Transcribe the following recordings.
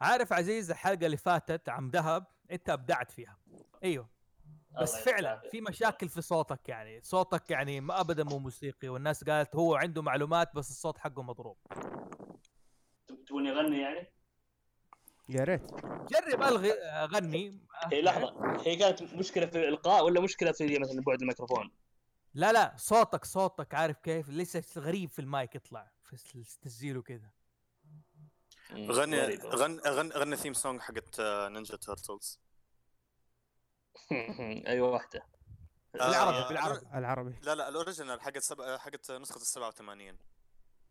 عارف عزيز الحلقة اللي فاتت عم ذهب؟ انت ابدعت فيها. أيوه. بس فعلا. في مشاكل في صوتك يعني. صوتك يعني ما ابدا مو موسيقي والناس قالت هو عنده معلومات بس الصوت حقه مضروب. تبوني اغني يعني؟ يا ريت. جرب الغي غني. هي لحظة. هي كانت مشكلة في الإلقاء ولا مشكلة في مثلا بعد الميكروفون؟ لا لا. صوتك صوتك. عارف كيف؟ لسه غريب في المايك يطلع في التسجيل وكذا. غريبة. غني غني غني theme song حقت Ninja Turtles أيوه واحدة. بالعربي بالعربي العربي. لا لا ال original حقت سبع حقت نسخة ال 87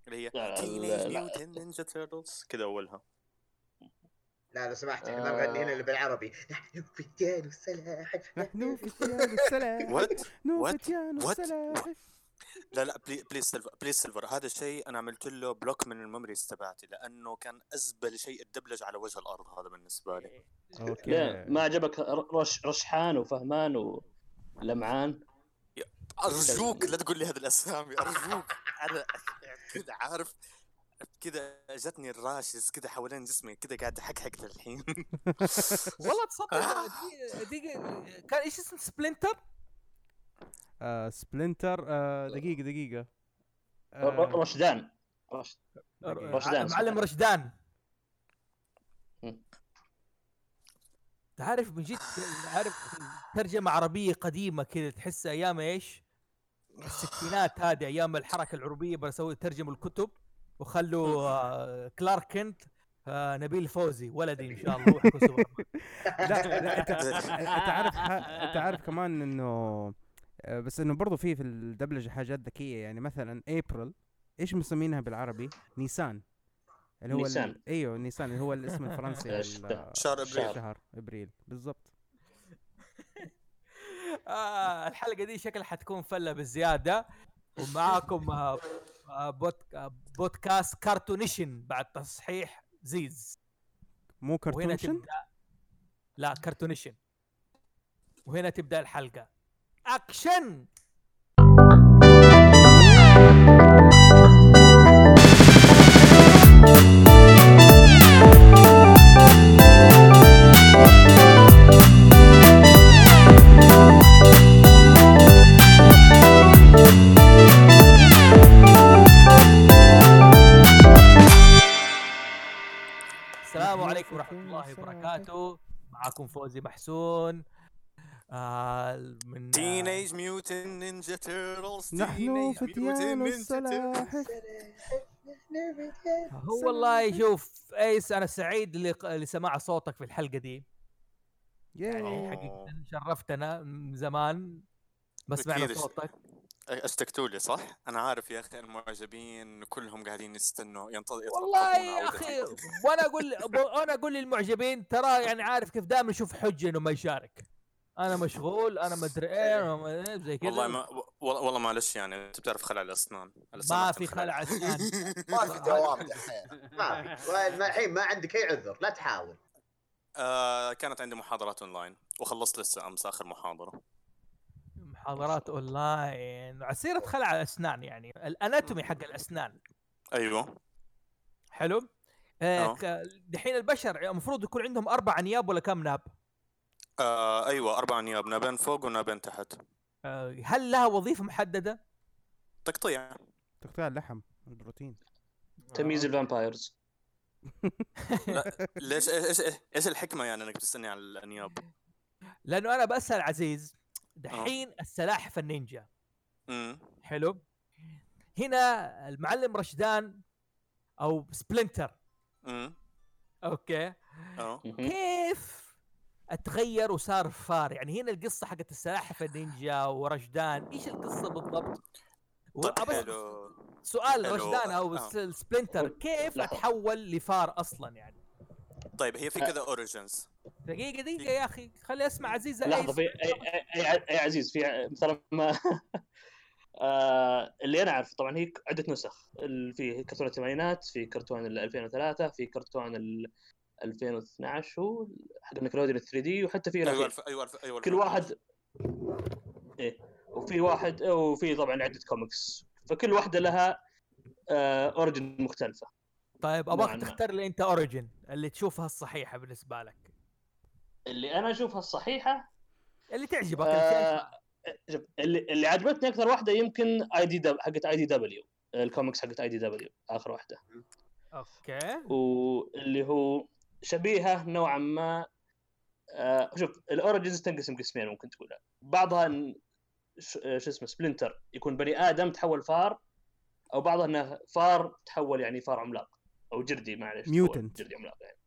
اللي هي Teenage لا. Mutant Ninja Turtles كذا أولها. لا لو سمحت. إحنا ما نغني هنا اللي بالعربي. نحن فتيان السلاحف نحن فتيان السلاحف what نحن? فتيان? السلاحف لا لا بلي please سيلفر please سيلفر هذا الشيء أنا عملت له block من ال memories تبعتي لأنه كان أزبل شيء الدبلج على وجه الأرض هذا بالنسبة لي. okay. لا ما عجبك رش رشحان وفهمان ولمعان؟ أرجوك لا تقول لي هذه الأسامي أرجوك. أنا كذا عارف كذا جتني ال rashes كذا حوالين جسمي كذا قاعد أحكحك للحين. والله تصدق دقيقة كان إيش اسم Splinter؟ آه Splinter آه دقيقة دقيقة. ر- آه رشدان. رش... رشدان. معلم رشدان. تعرف من جد عارف ترجمة عربية قديمة كذا تحس أيام إيش؟ الستينات هذه أيام الحركة العربية بسوي ترجموا الكتب وخلوا آه كلارك كنت آه نبيل فوزي ولدي إن شاء الله لا لا أنت عارف أنت عارف كمان إنه آه، بس إنه برضو في في الدبلجة حاجات ذكية. يعني مثلا ابريل إيش مسمينها بالعربي؟ نيسان اللي هو ال- نيسان. أيوه نيسان اللي هو الاسم الفرنسي؟ شهر أبريل. شهر. أبريل. بالضبط. آه الحلقة دي شكلها حتكون فلة بالزيادة ومعاكم آه آه بوت آه بودكاست كارتونيشن بعد تصحيح زيز. مو تبدا لا كرتونيشن وهنا تبدأ الحلقة. اكشن السلام عليكم ورحمة الله وبركاته. معكم فوزي محسون. آه من Teenage Mutant Ninja Turtles نحن فتيان السلاحف هو والله شوف إيس أنا سعيد لسماع صوتك في الحلقة دي يعني حقيقة شرفتنا من زمان ما سمعنا أكيد. صوتك اشتقتوا لي صح؟ أنا عارف يا أخي المعجبين كلهم قاعدين يستنوا ينتظر والله يا أخي. وأنا أقول وأنا أقول للمعجبين ترى يعني عارف كيف دائما نشوف حجة إنه ما يشارك أنا مشغول أنا مدري إيه أنا ما- إيه، زي كذا. والله ما والله معلش يعني أنت بتعرف خلع الأسنان. الأسنان ما في. خلع أسنان. ما في دوام دحين. ما في. الحين ما عندك أي عذر لا تحاول. آه كانت عندي محاضرات أونلاين وخلصت لسه أمس آخر محاضرة. محاضرات أونلاين. على سيره خلع الأسنان يعني. ال anatomy حق الأسنان. أيوه. حلو. آه آه. دحين البشر المفروض يكون عندهم أربع انياب ولا كم ناب؟ آه أيوه أربع نياب نابين فوق ونابين تحت. آه هل لها وظيفة محددة؟ تقطيع. تقطيع اللحم البروتين تمييز الفامبايرز. ليش إيش إيش الحكمة يعني إنك تستني على الانياب؟ لأنه أنا بسأل عزيز دحين السلاحف النينجا. امم حلو. هنا المعلم رشدان أو Splinter. امم okay. آه. كيف أتغير وصار فار. يعني هنا القصة حقت السلاحف النينجا ورشدان إيش القصة بالضبط؟ طيب حلو. سؤال حلو. رشدان أو آه. Splinter كيف لحظة. أتحول لفار أصلا يعني؟ طيب هي في كذا origins دقيقة دقيقة يا أخي. خلي أسمع عزيز لحظة في اي اي, أي, أي عزيز في ترى ما آه اللي أنا اعرف طبعا هي عدة نسخ. في كرتون الثمانينات في كرتون ال 2003 في كرتون ال 2012 هو حق Nickelodeon 3D وحتى في أيوه. الف... أيوه الف... أيوه كل واحد إيه وفي واحد وفي طبعا عدة كوميكس فكل واحدة لها آه origin مختلفة. طيب أبغاك. تختار لي أنت origin اللي تشوفها الصحيحة بالنسبة لك. اللي أنا أشوفها الصحيحة؟ اللي تعجبك اللي. آه اللي, اللي عجبتني أكثر واحدة يمكن اي دي دب... حقت اي دي دبليو الكوميكس حقت اي دي دبليو آخر واحدة. okay. واللي هو شبيهة نوعا ما آه شوف ال origins تنقسم قسمين ممكن تقولها بعضها إن آه، شو اسمه Splinter يكون بني آدم تحول فار أو بعضها إنه فار تحول يعني فار عملاق أو جردي معلش تحول Mutant. جردي عملاق يعني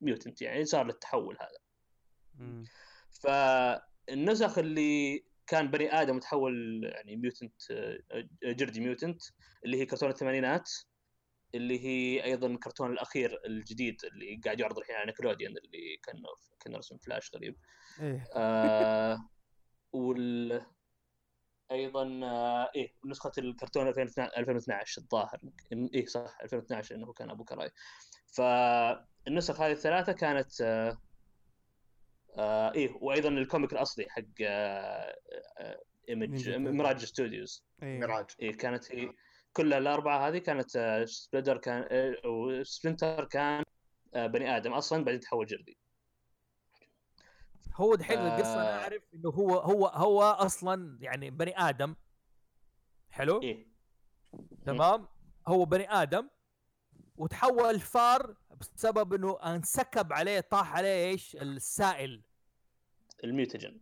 mutant يعني صار للتحول هذا مم. فالنسخ اللي كان بني آدم وتحول يعني mutant آه، جردي mutant اللي هي كرتون الثمانينات اللي هي أيضا الكرتون الأخير الجديد اللي قاعد يعرض الحين على Nickelodeon اللي كان كان رسم فلاش غريب إيه. آه وال أيضا آه إيه نسخة الكرتون 2012 2012 الظاهر. إيه صح 2012 إنه كان أبو كراي. فالنسخ هذه الثلاثة كانت آه آه إيه وأيضا ال comic الأصلي حق آه آه Image. Mirage Studios. إيه. ميراج. إيه كانت هي كل الأربعة هذه كانت آه، Splinter كان آه، و Splinter كان آه، بني آدم أصلا بعدين تحول جردي هو دحين القصة أنا آه. أعرف إنه هو هو هو أصلا يعني بني آدم. حلو؟ إيه. تمام؟ هو بني آدم وتحول فار بسبب إنه انسكب عليه طاح عليه إيش؟ السائل. ال mutagen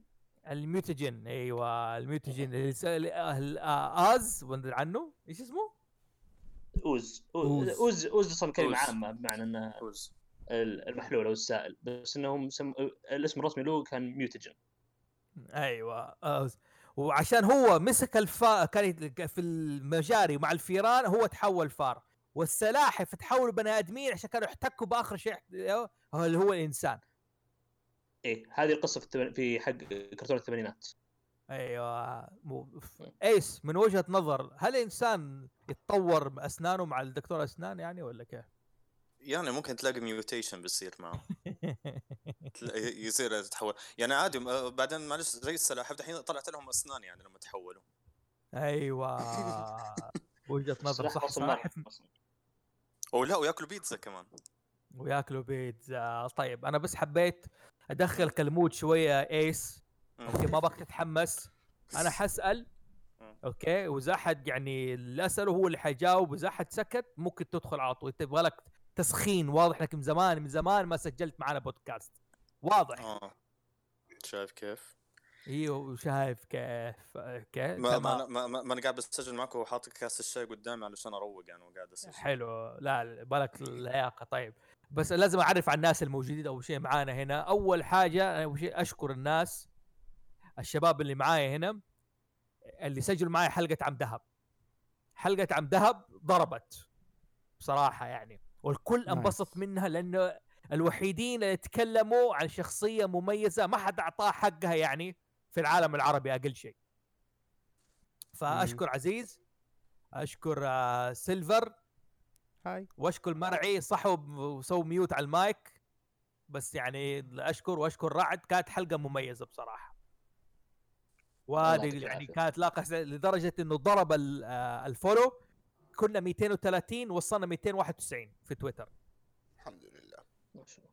ال mutagen أيوه ال mutagen اللي س- اللي- ال- آه، ooze وندري عنه إيش اسمه؟ ooze ooze. ooze ooze, ooze أصلا كلمة. عامة بمعنى إنه ooze المحلول أو السائل بس إنهم سم... الاسم الرسمي له كان mutagen أيوه ooze. وعشان هو مسك الفار كان في المجاري مع الفيران هو تحول فار والسلاحف تحولوا بني آدمين عشان كانوا يحتكوا بآخر شيء اللي هو الإنسان إيه هذه القصة في, التمن... في حق كرتون الثمانينات. أيوه مو ايس من وجهة نظر هل الانسان يتطور أسنانه مع الدكتور أسنان يعني ولا كيف؟ يعني ممكن تلاقي mutation بيصير معه. يصير يتحول. يعني عادي بعدين معلش زي السلاحف دحين طلعت لهم أسنان يعني لما تحولوا. أيوه. وجهة نظر صح صح أصلاً. أو لا وياكلوا بيتزا كمان. وياكلوا بيتزا. طيب أنا بس حبيت ادخلك ال mood شوية ايس. okay ما بك تتحمس أنا حسال. okay وإذا أحد يعني اللي أسأله هو اللي حيجاوب. واذا أحد سكت ممكن تدخل على طول. تبغى لك تسخين واضح انك من زمان من زمان ما سجلت معنا بودكاست. واضح. آه. شايف كيف؟ إيوه وشايف كيف. كيف ما ما ما, ما, ما أنا قاعد بسجل معك وحاطط كاس الشاي قدامي علشان أروق يعني وقاعد أسجل. حلو. لا لا، بالك اللياقة. طيب. بس لازم أعرف على الناس الموجودين اول شيء معانا هنا. أول حاجة أول شيء أشكر الناس الشباب اللي معايا هنا اللي سجلوا معايا حلقة عم دهب. حلقة عم دهب ضربت بصراحة يعني. والكل. انبسط منها لأنه الوحيدين اللي تكلموا عن شخصية مميزة ما حد اعطاها حقها يعني في العالم العربي أقل شيء. فأشكر عزيز أشكر آه، سيلفر هاي. واشكر مرعي صحوا وسووا mute على المايك. بس يعني أشكر وأشكر رعد كانت حلقة مميزة بصراحة. وهذه يعني. كانت لاقة لدرجة إنه ضرب ال- آه، ال follow. كنا 230 وصلنا 291 في تويتر. الحمد لله. ما شاء الله.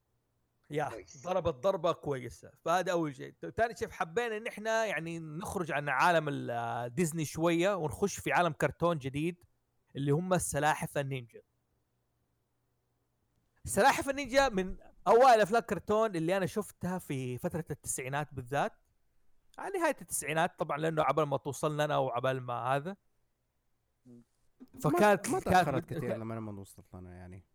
يا. ضربت ضربه كويسة. فهذا أول شيء. ثاني شيء حبينا إن إحنا يعني نخرج عن عالم ال- آه، ديزني شوية ونخش في عالم كرتون جديد اللي هم السلاحف النينجا. سلاحف النينجا من أوائل أفلام كرتون اللي أنا شفتها في فترة التسعينات بالذات. على نهاية التسعينات طبعا لأنه عبال ما توصلنا أنا وعبال ما هذا. فكانت ما, تأخرت كثير لما لما وصلت لنا يعني.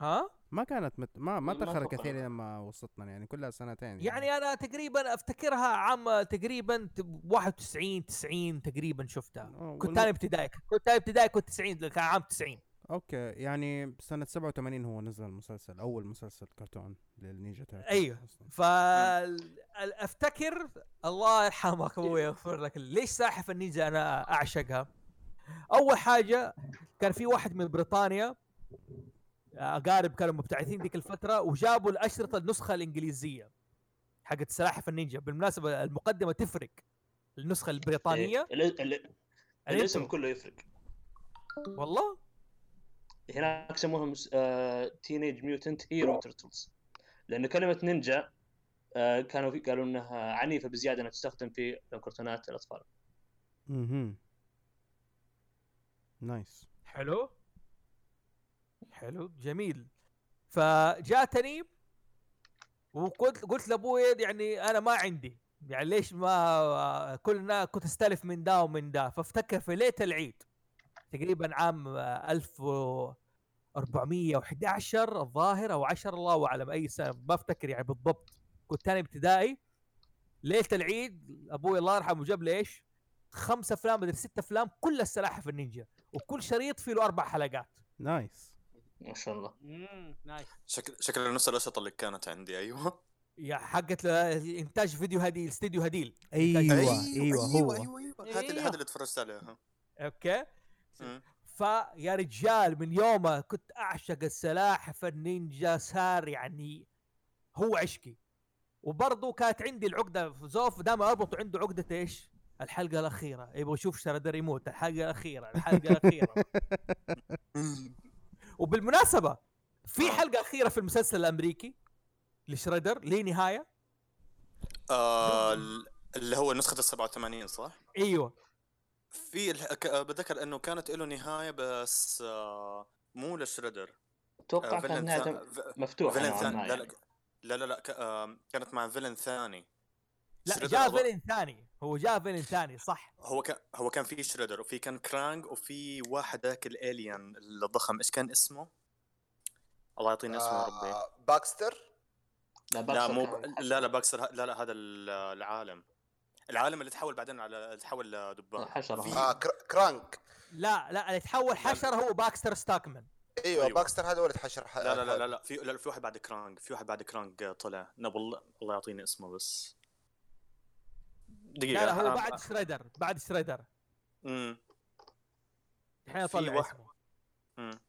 ها؟ ما كانت مت... ما ما تأخرت. كثير لما وصلتنا يعني كلها سنتين يعني. أنا تقريبا أفتكرها عام تقريبا ت- 91 90 تقريبا شفتها. أوه، كنت أنا ابتدائي كنت أنا ابتدائي كنت 90 كان عام 90 أوكي يعني سنة 87 هو نزل المسلسل أول مسلسل كرتون للنينجا تيرتل أيوه. أصلاً. فافتكر الله يرحمك أبوي يغفر لك ليش ساحف النينجا أنا أعشقها أول حاجة كان في واحد من بريطانيا أقارب كانوا مبتعثين ذيك الفترة وجابوا الأشرطة النسخة الإنجليزية حقت سلاحف النينجا بالمناسبة المقدمة تفرق النسخة البريطانية إيه، ال- ال- الاسم. كله يفرق والله هناك سموهم Teenage Mutant Hero Turtles لأنه كلمة نينجا آه، كانوا في قالوا إنها عنيفة بزيادة إنها تستخدم في كرتونات الأطفال. أها نايس حلو. حلو جميل. فجاتني وقلت قلت لأبوي يعني أنا ما عندي. يعني ليش ما كلنا كنت أستلف من دا ومن دا فافتكر في ليلة العيد. تقريبا عام 1411 الظاهر أو 10 الله أعلم أي سنة ما أفتكر يعني بالضبط. كنت ثاني ابتدائي ليلة العيد أبوي الله يرحمه جاب لي إيش؟ خمس أفلام مدري ست أفلام كل السلاحف النينجا وكل شريط فيه له أربع حلقات. nice. ما شاء الله. nice. شكل شكل نفس الاشرطه اللي كانت عندي أيوه. يا حقت إنتاج فيديو هديل استديو هديل. أيوه أيوه هو. أيوه أيوه, أيوة. هذا اللي أيوة. اللي تفرجت عليها okay. فيا رجال من يومه كنت أعشق السلاحف النينجا صار يعني هو عشقي. وبرضه كانت عندي العقدة في زوف دائما أربط عنده عقدة إيش؟ الحلقة الأخيرة. يبغى يشوف شردر يموت. الحلقة الأخيرة الحلقة الأخيرة. وبالمناسبة في آه. حلقة أخيرة في المسلسل الأمريكي لشريدر ليه نهاية؟ آه ال- اللي هو نسخة ال 87 صح؟ أيوه. في ال- ك- آه، بتذكر إنه كانت له نهاية بس آه مو لشريدر. أتوقع آه، كانت villain نهاية مفتوحة villain ثاني لا يعني. لا لا لا, لا ك- آه، كانت مع villain ثاني. لا جاء villain ثاني. هو جاء villain ثاني صح. هو كان هو كان في شريدر وفي كان كرانج وفي واحد ذاك ال alien الضخم. إيش كان اسمه؟ الله يعطيني اسمه يا ربي. آه، باكستر؟ لا, لا باكستر مو كان ب... لا لا باكستر لا لا هذا ال- العالم. العالم اللي تحول بعدين على تحول لدبان آه كر- كرانك. لا لا اللي تحول حشر هو باكستر ستاكمان. إيوه أيوة. باكستر هذا ولد حشر ح- لا لا لا لا, لا في لا في واحد بعد كرانج في واحد بعد كرانج طلع. نبل الله يعطيني اسمه بس. دقيقة لا لا هو بعد شريدر بعد شريدر. امم الحين في اطلع واحد- اسمه امم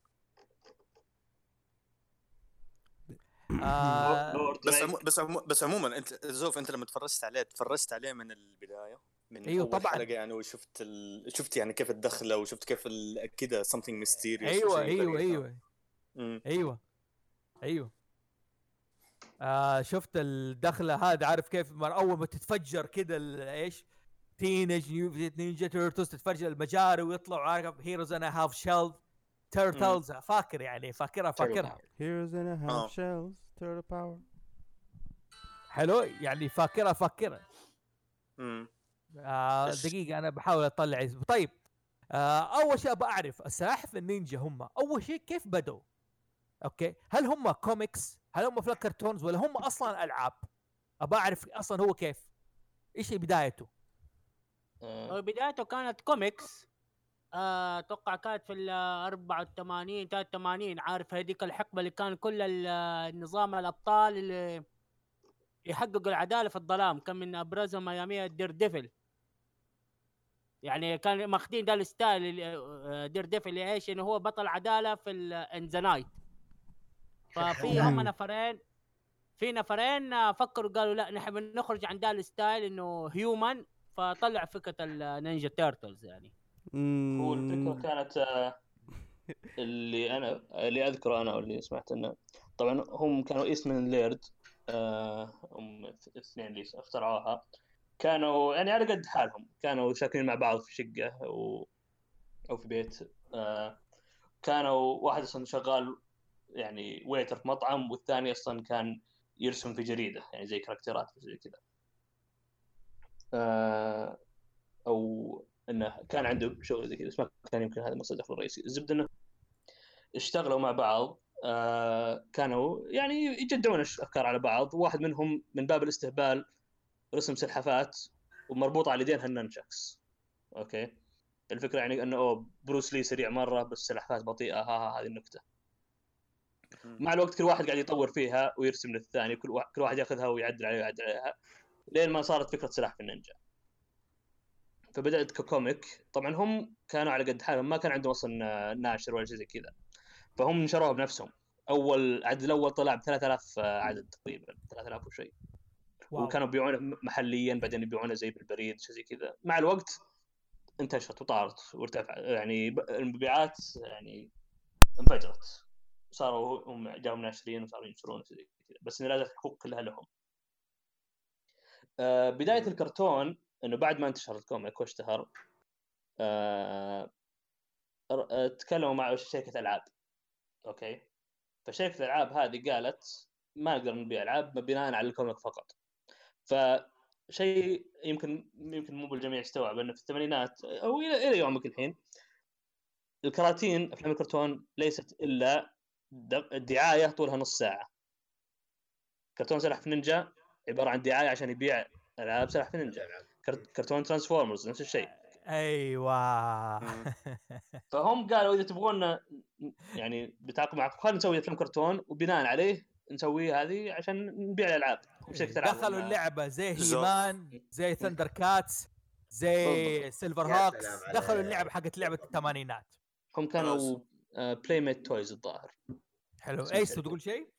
آه بس. عمو بس عمو بس عموما أنت زوف أنت لما تفرجت عليه تفرجت عليه من البداية من أول طبعاً. حلقة يعني وشفت ال... شفت يعني كيف الدخلة وشفت كيف ال... كذا something mysterious أيوه أيوه. أيوه مم. أيوه أيوه آه شفت الدخلة هذا عارف كيف أول ما تتفجر كذا ال- إيش Teenage Ninja Turtles تتفجر المجاري ويطلعوا عارف heroes in a half shell turtles فاكر يعني فاكرها فاكرها a آه. half shells turtle power حلو يعني فاكرها فاكرها مم. آه؟ دقيقة أنا بحاول أطلع اسم طيب آه أول شيء أبغى أعرف السلاحف النينجا هم أول شيء كيف بدوا؟ okay هل هم كوميكس؟ هل هم أفلام cartoons ولا هم أصلا ألعاب؟ أبغى أعرف أصلا هو كيف؟ إيش بدايته؟ آه، بدايته كانت كوميكس أتوقع كانت في ال 84 83 عارف هذيك الحقبة اللي كان كل ال- النظام الأبطال اللي يحققوا العدالة في الظلام كان من أبرزهم اياميها دير ديفل يعني كان ماخذين ده ال style اللي- آه، دير ديفل إيش؟ إنه هو بطل عدالة في in the night ففي هم نفرين في نفرين آه، فكروا قالوا لا نحن نخرج عن ده ال style إنه human فطلع فكرة النينجا تيرتلز يعني. هو الفكرة. كانت آه، اللي أنا اللي أذكره أنا واللي سمعت إنه طبعا هم كانوا ايستمان ليرد آه، هم الاثنين اللي اخترعوها كانوا يعني على قد حالهم كانوا ساكنين مع بعض في شقة و... أو في بيت آه، كانوا واحد أصلا شغال يعني waiter في مطعم والثاني أصلا كان يرسم في جريدة يعني زي كاريكاتيرات زي كذا أو إنه كان عنده شغل زي كذا بس ما كان يمكن هذا مصدر دخله الرئيسي. الزبدة إنه اشتغلوا مع بعض آه كانوا يعني يجدعون أفكار على بعض. واحد منهم من باب الاستهبال رسم سلحفات ومربوطة على يدينها ال nunchucks okay؟ الفكرة يعني إنه oh بروس لي سريع مرة بس سلحفات بطيئة ها ها هذه النكتة. مع الوقت كل واحد قاعد يطور فيها ويرسم للثاني كل واحد كل واحد ياخذها ويعدل عليها ويعدل عليها لين ما صارت فكرة سلاحف النينجا. فبدأت ككوميك. طبعا هم كانوا على قد حالهم ما كان عندهم أصلا آه، ناشر ولا شيء زي كذا. فهم نشروها بنفسهم. أول العدد الأول طلع ب 3000 عدد تقريبا 3000 وشيء. وكانوا يبيعونه محليا بعدين يبيعونه زي بالبريد شيء زي كذا. مع الوقت انتشرت وطارت وارتفع يعني المبيعات يعني انفجرت. صاروا هم جاهم ناشرين وصاروا ينشرون زي كذا. بس لازم الحقوق كلها لهم. آه بداية الكرتون إنه بعد ما انتشر ال comic واشتهر آه آه، تكلموا مع شركة ألعاب. okay؟ فشركة الألعاب هذه قالت ما نقدر نبيع ألعاب بناء على ال comic فقط. فشيء يمكن يمكن مو بالجميع يستوعب إنه في الثمانينات أو إلى إلى يومك الحين الكراتين أفلام الكرتون ليست إلا دعايه طولها نص ساعة. كرتون سلاحف نينجا عبارة عن دعاية عشان يبيع ألعاب سلاحف نينجا. كرت- كرتون ترانسفورمرز نفس الشيء. أيوه. فهم قالوا إذا تبغون يعني بتعاقد معكم خلينا نسوي افلام كرتون وبناء عليه نسوي هذه عشان نبيع الألعاب شركه العاب دخلوا اللعبة زي هيمان زي ثندر كاتس زي سيلفر هوكس. دخلوا اللعبة حقت لعبة الثمانينات. هم كانوا Playmate Toys الظاهر. حلو. الشركة. تقول شيء؟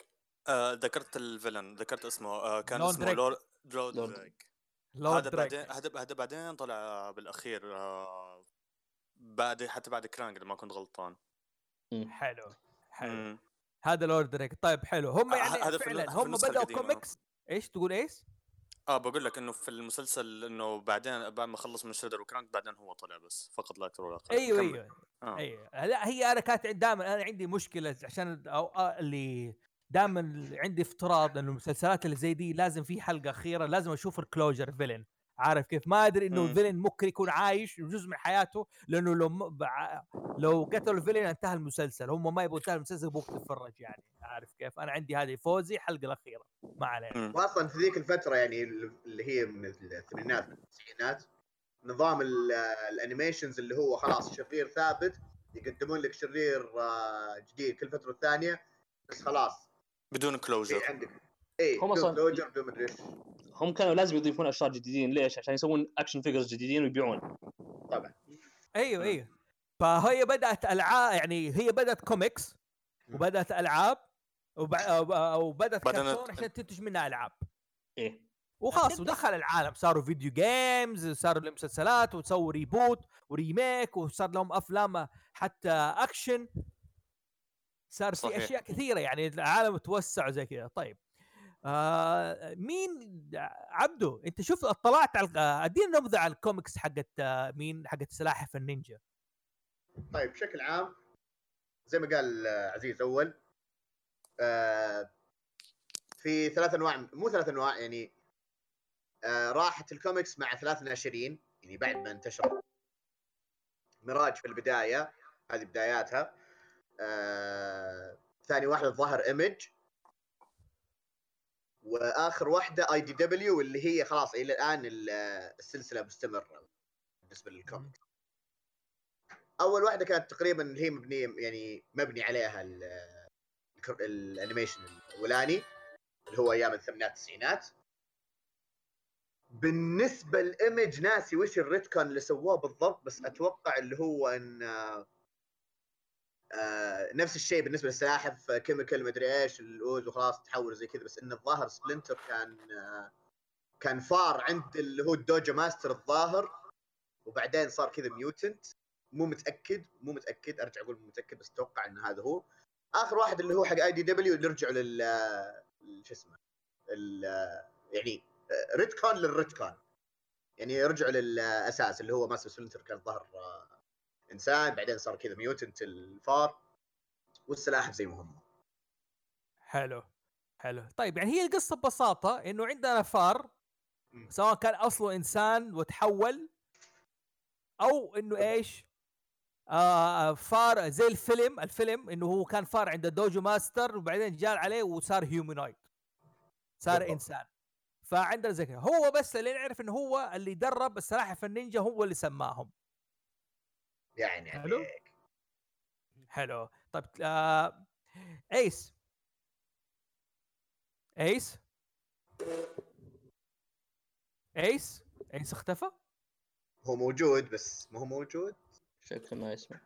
آه ذكرت ال villain ذكرت اسمه آه كان اسمه لورد دريك هذا. بعدين هذا هذا بعدين طلع بالأخير آه بعد حتى بعد Krang إذا ما كنت غلطان حلو حلو. هذا لورد دريك طيب حلو هم يعني هذا في فعلا هم القديمة. كوميكس إيش تقول إيش؟ آه بقول لك إنه في المسلسل إنه بعدين بعد ما خلص من شريدر و Krang بعدين هو طلع بس فقط لا أقل أيوه كمل. أيوه آه. أيوه لا هي أنا كانت دائما أنا عندي مشكلة عشان أو آه، اللي دائما عندي افتراض إنه المسلسلات اللي زي دي لازم في حلقة أخيرة لازم أشوف ال closure villain عارف كيف؟ ما أدري إنه. ال villain ممكن يكون عايش جزء من حياته لأنه لو م... لو قتلوا ال villain انتهى المسلسل. هم ما يبغوا ينتهي المسلسل يبغوك تتفرج يعني. عارف كيف؟ أنا عندي هذه فوزي الحلقة الأخيرة. ما علينا. واصلا في ذيك الفترة يعني اللي هي من الثمانينات من التسعينات نظام ال- ال animations اللي هو خلاص شرير ثابت يقدمون لك شرير آه، جديد كل فترة ثانية بس خلاص بدون closure عندك. اي هم بدون closure بدون مدري إيش. هم كانوا لازم يضيفون اشرار جديدين. ليش؟ عشان يسوون action figures جديدين ويبيعون. طبعا. أيوه مم. أيوه. فهي بدأت ألعاب يعني هي بدأت كوميكس وبدأت ألعاب وبع... وبدأت بعدين كرتون عشان تنتج منها ألعاب. إيه. وخلاص ودخل العالم. صاروا video games صاروا لهم مسلسلات وسووا reboot و remake وصار لهم أفلام حتى اكشن صار في. أشياء كثيرة يعني العالم توسع زي كذا. طيب آه مين عبدو أنت شوف اطلعت على أدينا نبذة على الكوميكس حقت آه، مين؟ حقت سلاحف النينجا. طيب بشكل عام زي ما قال آه، عزيز أول آه، في ثلاث أنواع مو ثلاث أنواع يعني آه، راحت الكوميكس مع ثلاث ناشرين يعني بعد ما انتشر ميراج في البداية هذه بداياتها. آه، ثاني واحدة الظاهر Image وآخر واحدة IDW اللي هي خلاص إلى الآن ال- السلسلة مستمرة بالنسبة للكوميكس أول واحدة كانت تقريبا اللي هي مبنية يعني مبني عليها ال animation الاولاني اللي هو أيام الثمانينات التسعينات بالنسبة ل Image ناسي وش ال retcon اللي سووه بالضبط بس أتوقع اللي هو إن آه، آه، نفس الشيء بالنسبة للسلاحف آه، chemical مدري إيش ال ooze وخلاص تحول زي كذا بس إن الظاهر Splinter كان آه، كان فار عند اللي هو ال dojo master الظاهر وبعدين صار كذا mutant مو متأكد مو متأكد أرجع أقول مو متأكد بس أتوقع إن هذا هو. آخر واحد اللي هو حق IDW اللي رجعوا لل شو اسمه يعني retcon لل retcon يعني رجعوا للأساس اللي هو Master Splinter كان ظهر آه، إنسان بعدين صار كذا mutant الفار والسلاحف زي ما هم. حلو حلو. طيب يعني هي القصة ببساطة إنه عندنا فار. سواء كان أصله إنسان وتحول أو إنه إيش؟ آه فار زي الفيلم الفيلم إنه هو كان فار عند dojo master وبعدين جال عليه وصار humanoid صار بالضبط. إنسان. فعندنا زي هو بس اللي نعرف إنه هو اللي درب السلاحف النينجا هو اللي سماهم. يعني حلو. عليك. حلو. طيب آه ايس ايس ايس ايس اختفى؟ هو موجود بس ما هو موجود. شكله ما يسمع.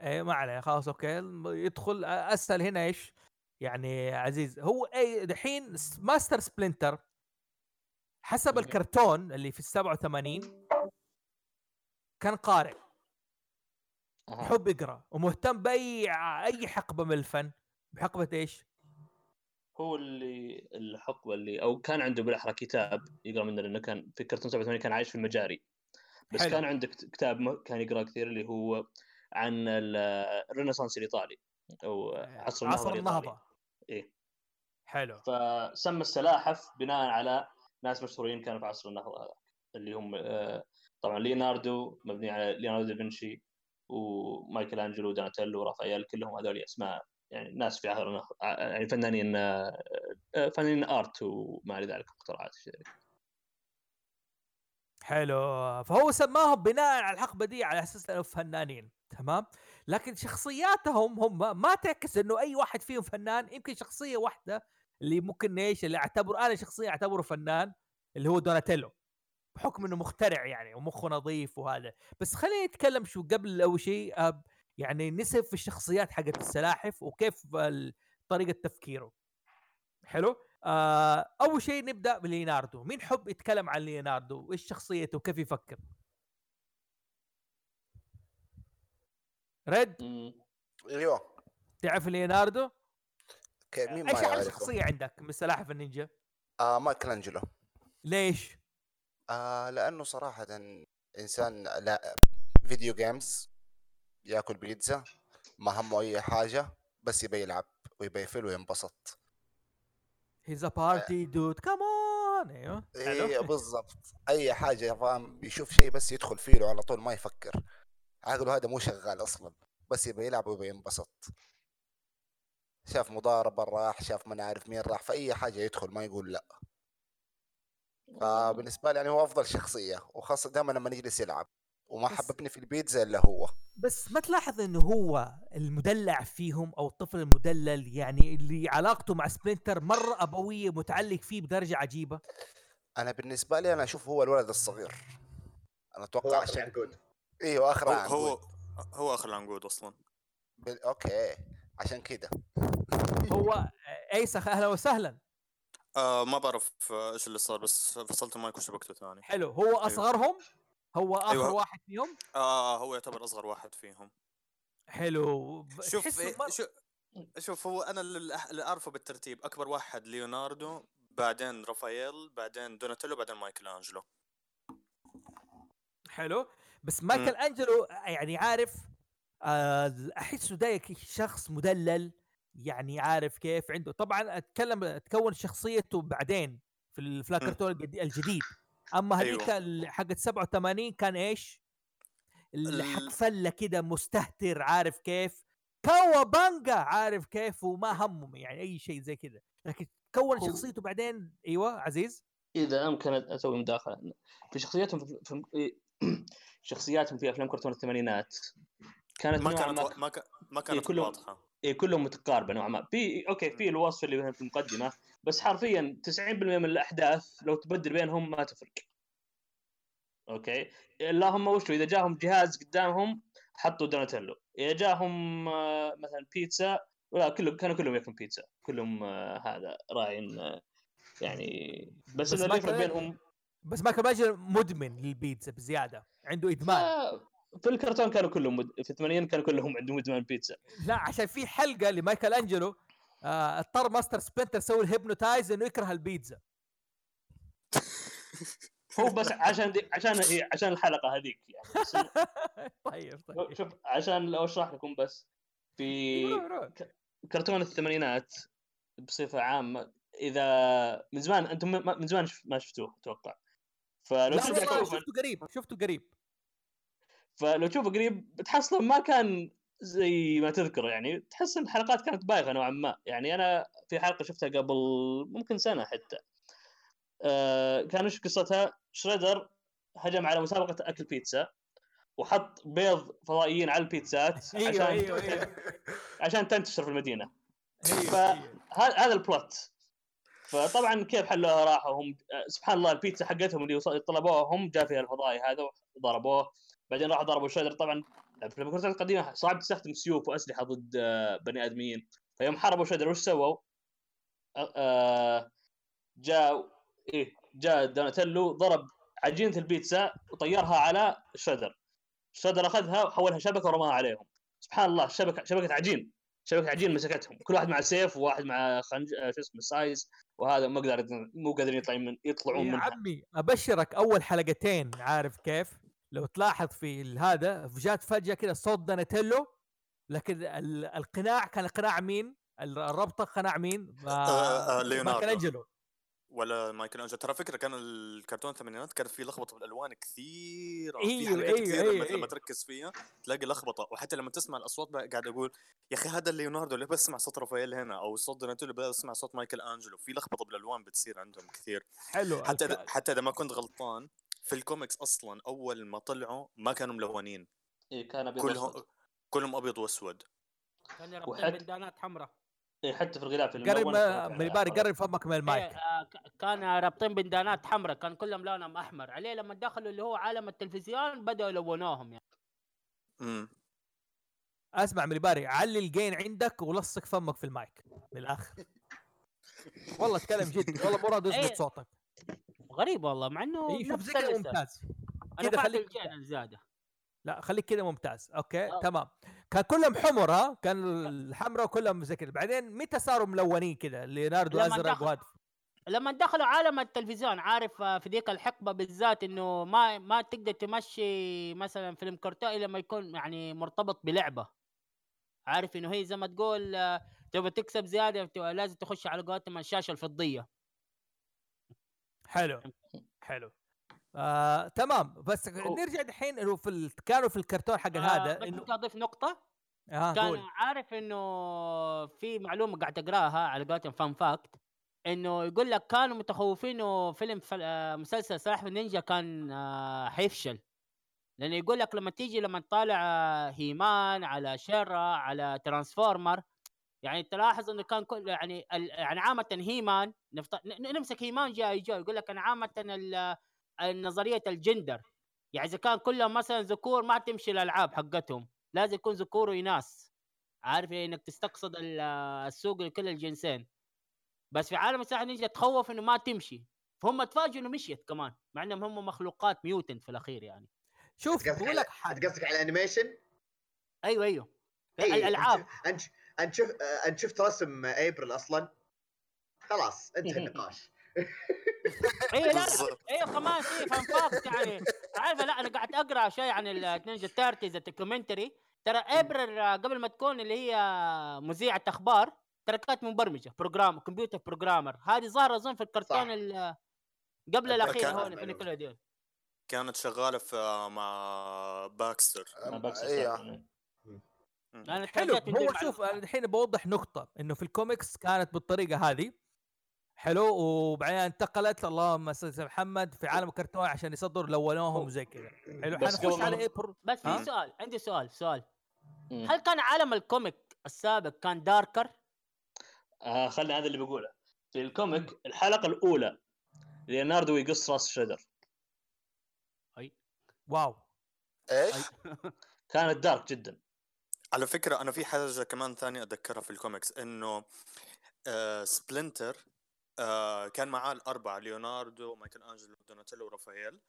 إيه ما عليه خلاص okay. يدخل أسأل هنا إيش؟ يعني عزيز هو أي دحين Master Splinter حسب. الكرتون اللي في ال 87 كان قارئ. يحب يقرأ ومهتم بأي أي حقبة من الفن بحقبة إيش؟ هو اللي الحقبة اللي أو كان عنده بالأحرى كتاب يقرأ منه لأنه كان في كرتون 87 كان عايش في المجاري بس حلو. كان عنده كت- كتاب كان يقرأ كثير اللي هو عن ال- الرينيسانس الإيطالي أو عصر النهضة عصر. النهضة إيه. حلو فسمى السلاحف بناء على ناس مشهورين كانوا في عصر النهضة هذا اللي هم آه، طبعا ليوناردو مبني على ليوناردو دافنشي ومايكل أنجلو ودوناتيلو ورافائيل كلهم هذول أسماء يعني ناس في آه، يعني فنانين آه، فنانين آرت وما إلى ذلك مخترعات. حلو. فهو سماهم بناء على الحقبة دي على أساس إنهم فنانين تمام؟ لكن شخصياتهم هم ما تعكس إنه أي واحد فيهم فنان يمكن شخصية واحدة اللي ممكن إيش اللي اعتبر أنا شخصيه أعتبره فنان اللي هو دوناتيلو. بحكم إنه مخترع يعني ومخه نظيف وهذا. بس خلينا نتكلم شو قبل أول شيء أب- يعني نسب في الشخصيات حقت السلاحف وكيف طريقة تفكيره. حلو؟ آه أول شيء نبدأ بليوناردو. مين حب يتكلم عن ليوناردو؟ وإيش شخصيته؟ وكيف يفكر؟ ريد. أيوه. تعرف ليوناردو؟ okay مين إيش يعرفه شخصية عندك من سلاحف النينجا؟ آه مايكل انجلو ليش؟ آه لأنه صراحة إنسان لا video games يأكل بيتزا ما همه أي حاجة بس يبي يلعب ويبي يفل وينبسط. he's a party dude كمان أيوه. إيه بالضبط. أي حاجة فاهم يشوف شيء بس يدخل فيه له على طول ما يفكر. عقله هذا مو شغال أصلا بس يبي يلعب ويبي ينبسط. شاف مضاربة راح شاف ما نعرف مين راح فأي حاجة يدخل ما يقول لا. فبالنسبة لي يعني هو أفضل شخصية وخاصة دائما لما نجلس يلعب وما بس- حببني في البيتزا إلا هو. بس ما تلاحظ انه هو المدلع فيهم أو الطفل المدلل يعني اللي علاقته مع سبلنتر مرة أبوية متعلق فيه بدرجة عجيبة؟ أنا بالنسبة لي أنا أشوف هو الولد الصغير. أنا هو أتوقع آخر عشان عنقود. إيوه آخر هو عنقود. هو هو آخر العنقود أصلا. بال... okay عشان كده. هو ايسخ أهلا وسهلا. آه ما بعرف آه، إيش اللي صار بس فصلت المايك وشبكته ثاني. حلو. هو أصغرهم؟ هو آخر أيوة. واحد فيهم؟ آه هو يعتبر أصغر واحد فيهم. حلو. شوف تحسه إيه مر- شو شوف هو أنا اللي أعرفه بالترتيب أكبر واحد ليوناردو بعدين رافائيل بعدين دوناتيلو بعدين مايكل انجلو حلو. بس مايكل انجلو يعني عارف آه أحسه ده شخص مدلل. يعني عارف كيف عنده. طبعا أتكلم تكون شخصيته بعدين في ال- في الكرتون الجدي- الجديد. أما هذيك أيوة. ال- حقت 87 كان إيش؟ اللي حق فلة كده مستهتر عارف كيف؟ كوا بانجا عارف كيف؟ وما همه يعني أي شيء زي كده. لكن كون هو- شخصيته بعدين أيوه عزيز؟ إذا امكن أسوي مداخلة. في شخصياتهم في, في شخصياتهم في أفلام كرتون الثمانينات. كانت ما كانت ما ك- ما كانت كلهم- واضحة. إيه كلهم متقاربه نوعا ما. في okay في الوصف اللي في المقدمة بس حرفيا 90% من الأحداث لو تبدل بينهم ما تفرق. okay؟ اللهم وشو إذا جاهم جهاز قدامهم حطوا دوناتيلو. إذا جاهم آه، مثلا بيتزا لا كلهم كانوا كلهم ياكلون بيتزا. كلهم آه، هذا راعين آه، يعني بس, بس اللي ما يفرق كان- بينهم بس مايكل ماجر مدمن للبيتزا بزيادة. عنده إدمان. آه، في الكرتون كانوا كلهم مد... في الثمانينات كانوا كلهم عندهم ادمان بيتزا. لا عشان في حلقة لمايكل أنجلو آه اضطر ماستر سبنتر يسوي ال hypnotize إنه يكره البيتزا. هو بس عشان دي... عشان هي... عشان الحلقة هذيك يعني بس طيب طيب. شوف عشان لو أشرح لكم بس في روح روح. كرتون الثمانينات بصفة عامة إذا من زمان أنتم ما- من زمان شف- ما شفتوه أتوقع. فلو لا شفته قريب شفته قريب. فلو تشوفه قريب بتحصله ما كان زي ما تذكر يعني. تحس إن الحلقات كانت بايخة نوعا ما. يعني أنا في حلقة شفتها قبل ممكن سنة حتى. آه كان إيش قصتها؟ شريدر هجم على مسابقة أكل بيتزا وحط بيض فضائيين على البيتزات أيوه عشان أيوه أيوه. عشان تنتشر في المدينة. أيوه ف- أيوه. هذا هذا ال plot فطبعا كيف حلوها راحوا هم آه، سبحان الله البيتزا حقتهم اللي طلبوها هم جاء فيها الفضائي هذا وضربوه. بعدين راحوا ضربوا شريدر طبعا في الكرتون القديمة صعب تستخدم سيوف وأسلحة ضد آه، بني آدمين. فيوم حاربوا شريدر وش سووا؟ آه، جاء إيه جاء دوناتيلو ضرب عجينة البيتزا وطيرها على شريدر شريدر أخذها وحولها شبكة ورماها عليهم. سبحان الله شبكة شبكة عجين. شبكة عجين مسكتهم. كل واحد مع سيف وواحد مع خنج آه، شو اسمه sais. وهذا ما قدر مو قادرين يطلعون من يطلعون يا منها. عمي أبشرك أول حلقتين عارف كيف؟ لو تلاحظ في هذا جات فجأة كذا صوت دوناتيلو لكن ال- القناع كان قناع مين؟ ال- الربطه قناع مين؟ آه، آه، ليوناردو. مايكل ولا مايكل أنجلو ترى فكرة كان الكرتون الثمانينات كان في لخبطة بالالوان كثيرة أيوه، في حلقات أيوه، كثيره أيوه، لما, لما أيوه. تركز فيها تلاقي لخبطة وحتى لما تسمع الأصوات قاعد أقول يا أخي هذا ليوناردو اللي بسمع صوت رافائيل هنا أو صوت دوناتيلو بسمع صوت مايكل أنجلو في لخبطة بالألوان بتصير عندهم كثير حلو حتى حتى إذا ما كنت غلطان في الكوميكس أصلا أول ما طلعوا ما كانوا ملونين. إيه كان أبيض كلهم. كلهم أبيض وأسود. كان رابطين وحد- بندانات حمراء. إيه حتى في الغلاف قرب من باري أحمر. قرب فمك من المايك. إيه، آه، كان رابطين بندانات حمراء كان كلهم لونهم أحمر. عليه لما دخلوا اللي هو عالم التلفزيون بدأوا يلونوهم يعني. امم أسمع من باري علي الجين عندك ولصق فمك في المايك. من الآخر. والله أتكلم جد والله مراد إيه. اظبط صوتك. غريب والله مع إنه اي شوف زي كذا. ممتاز. كذا خليك- زيادة. لا خليك كذا ممتاز. okay آه. تمام. كان كلهم حمر ها؟ كان الحمراء كلهم زي كذا بعدين متى صاروا ملونين كذا ليوناردو أزرق وهذا. لما دخلوا عالم التلفزيون عارف آه، في ذيك الحقبة بالذات إنه ما ما تقدر تمشي مثلا فيلم كرتون إلا لما يكون يعني مرتبط بلعبة. عارف إنه هي زي ما تقول آه، تبغى تكسب زيادة لازم تخش على قولتهم الشاشه الفضية. حلو. حلو. آه، تمام. بس نرجع دحين إنه في ال... كانوا في الكرتون حق آه، هذا بس بدي أضيف نقطة. آه كان قول. عارف إنه في معلومة قاعد أقراها على قولتهم fun fact إنه يقول لك كانوا متخوفين إنه فيلم فل... آه، مسلسل سلاحف النينجا كان آه، حيفشل لأنه يقول لك لما تيجي لما تطالع آه، هيمان على شيرا على ترانسفورمرز يعني تلاحظ إنه كان كل يعني ال... يعني عامه هيمان نفط... نمسك هيمان جاي جو يقول لك أنا عامه ال... النظرية الجندر. يعني إذا كان كلهم مثلا ذكور ما تمشي الألعاب حقتهم. لازم يكون ذكور واناث عارف يعني إنك تستقصد ال- السوق لكل الجنسين. بس في عالم السلاحف نينجا تخوف إنه ما تمشي. فهم تفاجئوا إنه مشيت كمان مع إنهم هم مخلوقات mutant في الأخير يعني. شوف قصدك بقول لك على- حاجة. قصدك على ال animation؟ أيوه أيوه. إيه، الألعاب. انت أنت شفت أنت شفت رسم ابريل أصلا؟ خلاص انتهى النقاش. أيوه لا. أيوه كمان في fun fact يعني. عارفه لا أنا قاعد أقرأ شيء عن ال ninja turtles ال documentary ترى ابريل قبل ما تكون اللي هي مذيعة أخبار ترى كانت مبرمجة program computer programmer هذه ظاهرة أظن في. الكرتون ال- قبل الأخير هون في نيكلوديون كانت شغالة في مع باكستر. أيوه صراحة. أنا حلو هو شوف الحين بوضح نقطة إنه في الكوميكس كانت بالطريقة هذه حلو وبعدين انتقلت اللهم صل على محمد في عالم الكرتون عشان يصدروا لونوهم وزي كذا. حلو بس حنخش على ابريل بس؟ في سؤال عندي سؤال سؤال. مم. هل كان عالم ال comic السابق كان darker؟ آه خلي هذا اللي بقوله. في ال comic الحلقة الأولى ليوناردو يقص راس شريدر واو. إيش؟ كانت dark جدا. على فكرة أنا في حاجة كمان ثانية أتذكرها في الكوميكس إنه آه سبلنتر آه كان معاه الأربعة ليوناردو مايكل أنجلو دوناتيلو ورافائيل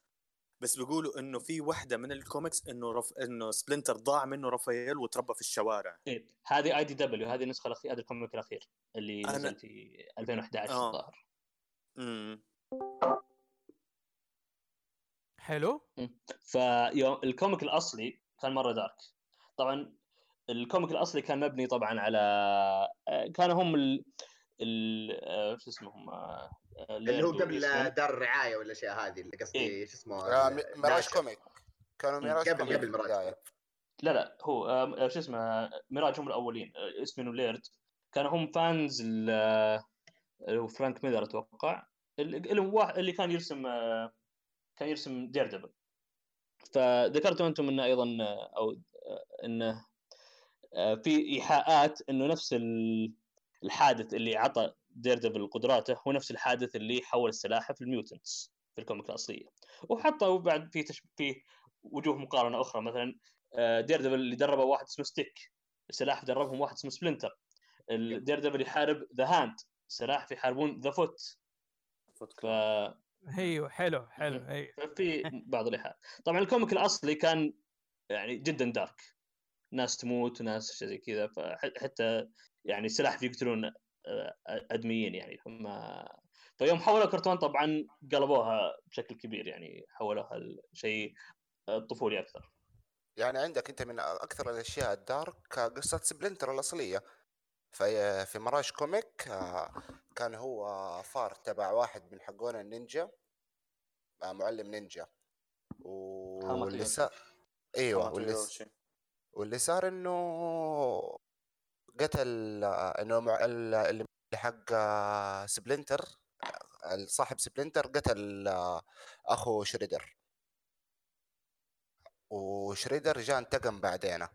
بس بيقولوا إنه في وحدة من الكوميكس إنه رف... إنه سبلنتر ضاع منه رافائيل وتربى في الشوارع. إيه هذه IDW هذه النسخة الاخيره هذا ال comic الأخير اللي أنا- نزل في 2011 آه. الظاهر. امم حلو. فيوم ال comic الأصلي كان مرة dark طبعا ال comic الأصلي كان مبني طبعا على آه، كانوا هم ال ال آه، شو اسمهم آه، اللي هو قبل. دار الرعاية والاشياء هذه اللي قصدي إيه. شو اسمه آه، ميراج. كوميك كانوا ميراج قبل- قبل ميراج. لا لا هو شو اسمه ميراج هم الأولين آه، اسمين وليرد كانوا هم fans فرانك ميلر أتوقع اللي كان يرسم كان يرسم Daredevil فذكرتوا أنتم إنه أيضا أو إنه في إيحاءات إنه نفس ال- الحادث اللي عطى Daredevil قدراته هو نفس الحادث اللي حول السلاحف ال mutants في ال comic الأصلية. وحطوا بعد في تش... في وجوه مقارنة أخرى مثلا Daredevil اللي دربه واحد اسمه ستيك السلاحف دربهم واحد اسمه سبلنتر ال Daredevil يحارب The Hand السلاحف يحاربون The Foot ف... أيوه حلو حلو. أيوه. في بعض الايحاء طبعا ال comic الأصلي كان يعني جدا dark ناس تموت وناس شيء زي كذا فحتى يعني سلاحف يقتلون آه، أدميين يعني. فما فيوم حولوا كرتون طبعا قلبوها بشكل كبير يعني حولوها لشيء آه، طفولي أكثر. يعني عندك أنت من أكثر الأشياء ال dark قصة سبلنتر الأصلية. في في Mirage comic آه، كان هو فار تبع واحد من حقون النينجا آه، معلم نينجا. واللي صار إيوه واللي س... واللي صار إنه قتل إنه المعلم اللي حق سبلنتر صاحب سبلنتر قتل أخو شريدر. وشريدر جاء انتقم بعدينه.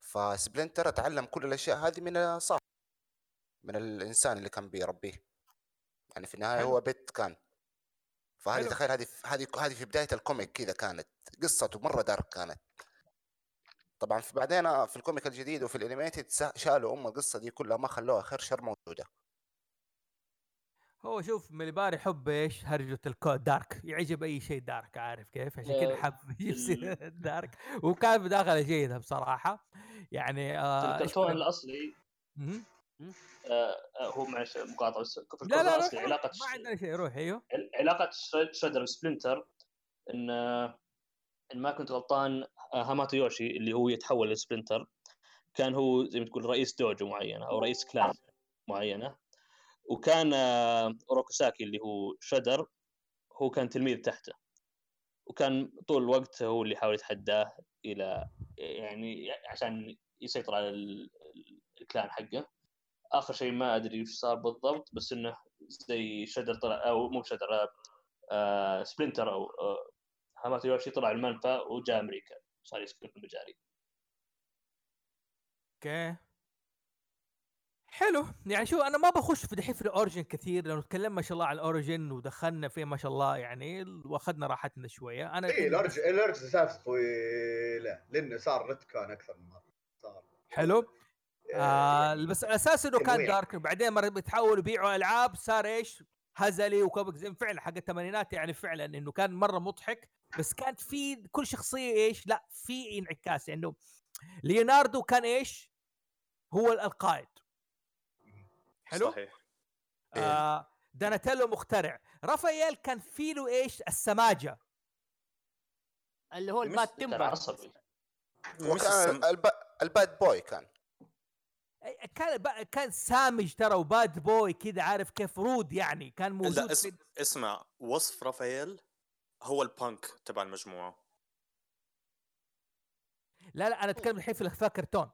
فسبلنتر اتعلم كل الأشياء هذه من صاحب من الإنسان اللي كان بيربيه. يعني في النهاية هو بيت كان. فهذه تخيل هذه هذه هذه في بداية الكوميك كذا كانت. قصته مرة دارك كانت. طبعا في بعدين في الكوميك الجديد وفي الانيميتد شالوا أم القصة دي كلها ما خلوها خير شر موجودة. هو شوف مليبار يحب إيش؟ هرجة الكود دارك. يعجب أي شيء دارك عارف كيف؟ عشان كذا حب يصير دارك. وكان بداخل جيدة بصراحة. يعني آه الكرتون الأصلي. آه هو معلش مقاطعة بس في لا لا الأصلي علاقة ما عندنا شيء روح أيوه. علاقة شريدر وسبلنتر إن إن ما كنت غلطان آه، هاماتو يوشي اللي هو يتحول لسبلنتر كان هو زي ما تقول رئيس dojo معينة أو رئيس clan معينة. وكان آه، أوروكوساكي اللي هو شريدر هو كان تلميذ تحته. وكان طول الوقت هو اللي يحاول يتحداه إلى يعني عشان يسيطر على ال clan حقه. آخر شيء ما أدري وش صار بالضبط بس إنه زي شريدر طلع أو مو شريدر آه سبلنتر أو آه هاماتو يوشي طلع المنفى وجاء أمريكا. صار يسكن في المجاري. okay. حلو. يعني شو أنا ما بخش في دحين في ال origin كثير لأنه تكلمنا ما شاء الله عن ال origin ودخلنا فيه ما شاء الله يعني وأخذنا راحتنا شوية. أنا اي ال origin ال origin سالفه طويله لأنه صار retcon أكثر من مرة. صار. حلو. آه يعني بس الأساس إنه كان dark. بعدين مرة بيتحول يبيعوا ألعاب صار إيش؟ هزلي و comic زي فعلا حق الثمانينات يعني فعلا إنه كان مرة مضحك. بس كانت في كل شخصية إيش؟ لا في انعكاس. يعني إنه ليوناردو كان إيش؟ هو القائد. حلو؟ صحيح. آه داناتيلو مخترع. رافائيل كان في له إيش؟ السماجة. اللي هو ال bad temper عصبي. وكان ال bad boy كان. كان كان سامج ترى و bad boy كذا عارف كيف؟ rude يعني كان موجود لا اسم... اسمع وصف رافائيل هو البانك تبع المجموعة. لا لا أنا أتكلم الحين في الأفلام كرتون.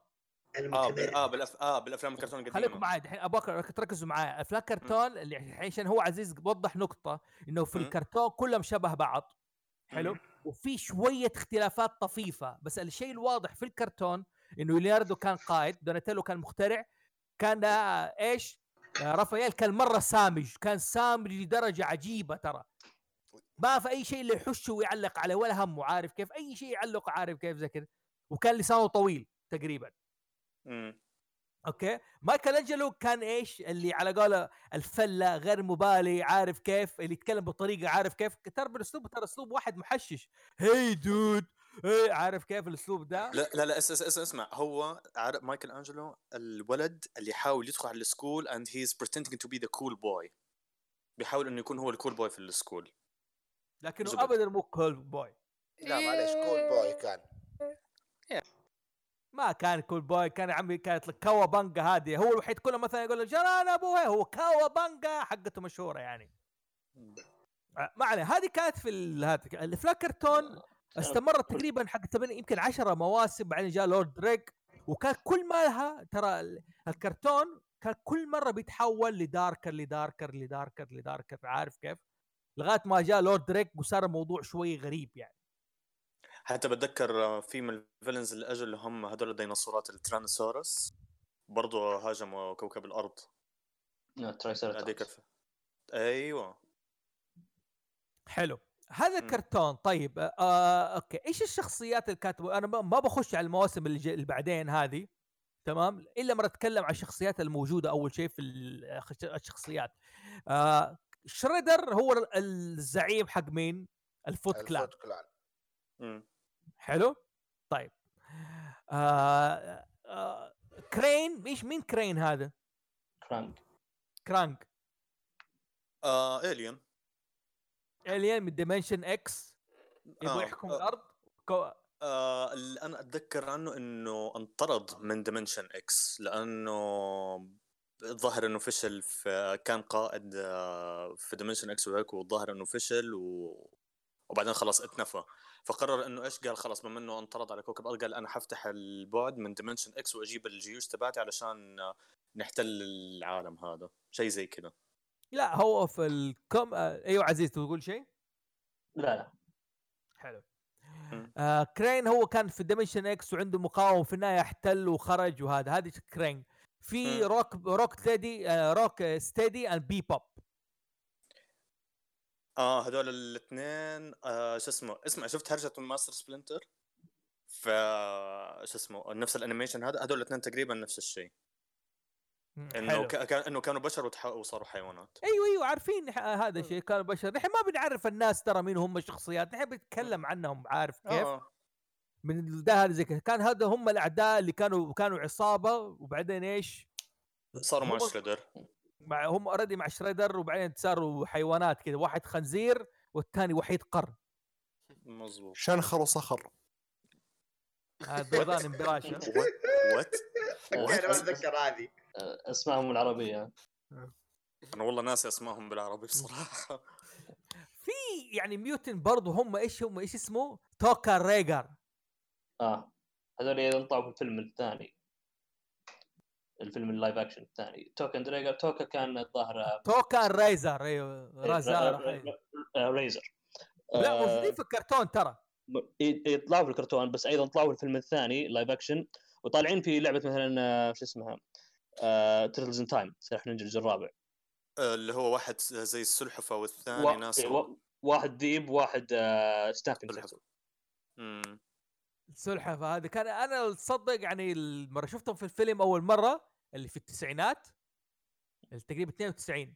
آه بال... آه بالأف... آه بالأفلام الكرتون القديمة. خليكم معي الحين أبغاك تركزوا معي أفلام كرتون اللي الحين عشان هو عزيز وضح نقطة إنه في. الكرتون كلهم شبه بعض. حلو. وفي شوية اختلافات طفيفة. بس الشيء الواضح في الكرتون إنه ليوناردو كان قائد دوناتيلو كان مخترع. كان إيش؟ رافائيل كان مرة سامج. كان سامج لدرجة عجيبة ترى. ما في أي شيء اللي يحشه ويعلق عليه ولا همه عارف كيف أي شيء يعلق عارف كيف زي كذا وكان لسانه طويل تقريبا. امم okay؟ مايكل أنجلو كان إيش؟ اللي على قوله الفلة غير مبالي عارف كيف؟ اللي يتكلم بطريقة عارف كيف. ترى بالأسلوب ترى أسلوب واحد محشش. hey dude إيه عارف كيف الأسلوب ده؟ لا لا لا اسمع اسمع اسمع. هو عارف مايكل أنجلو الولد اللي يحاول يدخل على ال school he is pretending to be the cool boy. بيحاول إنه يكون هو ال cool boy في ال school. لكنه زبط. ابدا مو cool boy لا معلش cool boy كان. ما كان cool boy كان يا عمي كانت cowabunga هذه هو الوحيد كله مثلا يقول جران ابوه هو cowabunga حقته مشهورة يعني. ما عليه. هذه كانت في هذا الفلم كرتون استمرت تقريبا حق يمكن 10 مواسم بعدين جاء Lord Dregg وكان كل ما لها ترى الكرتون كان كل مرة بيتحول لداركر لداركر لداركر لداركر. عارف كيف؟ لغاية ما جاء Lord Dregg وصار الموضوع شوي غريب يعني. حتى بتذكر في من ال villains اللي اجوا اللي هم هذول الديناصورات ال Tyrannosaurus برضو هاجموا كوكب الأرض. هذيك أيوه. حلو. هذا الكرتون طيب آه, آه أوكي. إيش الشخصيات اللي كاتبه أنا ما بخش على المواسم اللي, اللي بعدين هذه. تمام؟ إلا مرة أتكلم عن الشخصيات الموجودة أول شيء في الشخصيات. آه شريدر هو الزعيم حق مين؟ الفوت كلان. الفوت كلان. حلو؟ طيب. آه آه كرانك إيش مين كرين هذا؟ كرانك. كرانك. آه alien alien من ديمنشن إكس يبغى آه، يحكم آه. الأرض؟ كو... آه اللي أنا أتذكر عنه إنه انطرد من Dimension X لأنه الظاهر إنه فشل في كان قائد آه، في Dimension X وهيك والظاهر إنه فشل و... وبعدين خلاص اتنفى. فقرر إنه إيش؟ قال خلاص بما إنه انطرد على كوكب الأرض قال أنا حفتح البعد من Dimension X وأجيب الجيوش تبعتي علشان نحتل العالم هذا. شيء زي كذا. لا هو في ال comic آه أيوه عزيز تقول شيء؟ لا لا. حلو. آه كرانك هو كان في Dimension X وعنده مقاومة في النهاية احتل وخرج وهذا. هذه كرانك. في. روك روك ستيدي آه روك ستيدي and بي بوب آه هذول الاثنين آه شو اسمه؟ اسمع شفت هرجة ماستر سبلنتر؟ ف شو اسمه؟ نفس ال animation هذا هذول الاثنين تقريبا نفس الشيء. إنه. كان إنه كانوا بشر وتح... وصاروا حيوانات. أيوه أيوه عارفين هذا الشيء كانوا بشر. نحن ما بنعرف الناس ترى مين هم الشخصيات. نحن بنتكلم عنهم عارف كيف؟ آه. من ده هذا زي كذا كان هذا هم الأعداء اللي كانوا كانوا عصابة وبعدين إيش؟ صاروا مع شريدر. مع هم already مع شريدر وبعدين صاروا حيوانات كذا واحد خنزير والثاني وحيد قرن مظبوط. شنخر وصخر هذا بيضان امبراشا وات أنا ما أتذكر هذه. آه، اسمائهم العربيه أنا والله ناسي اسمائهم بالعربي بصراحة. في يعني ميوتن برضو هم إيش هم إيش اسمه؟ توكا ريجر. آه. هذول أيضا طلعوا في الفيلم الثاني. الفيلم اللايف أكشن الثاني. توكا دريجر توكا كان الظاهر آه، توكا ريزر أيوه رازار أيوة. آه، ريزر. لا آه، موجودين في الكرتون ترى. ي- يطلعوا في الكرتون بس أيضا طلعوا في الفيلم الثاني live action وطالعين في لعبة مثلا آه، شو اسمها؟ Turtles in Time سلاح نينجا الجزء الرابع. آه، اللي هو واحد زي السلحفة والثاني وا- ناس و- واحد ديب واحد آه، ستافنج. السلحفه هذه. كان أنا تصدق يعني المرة شفتهم في الفيلم أول مرة اللي في التسعينات تقريبا 92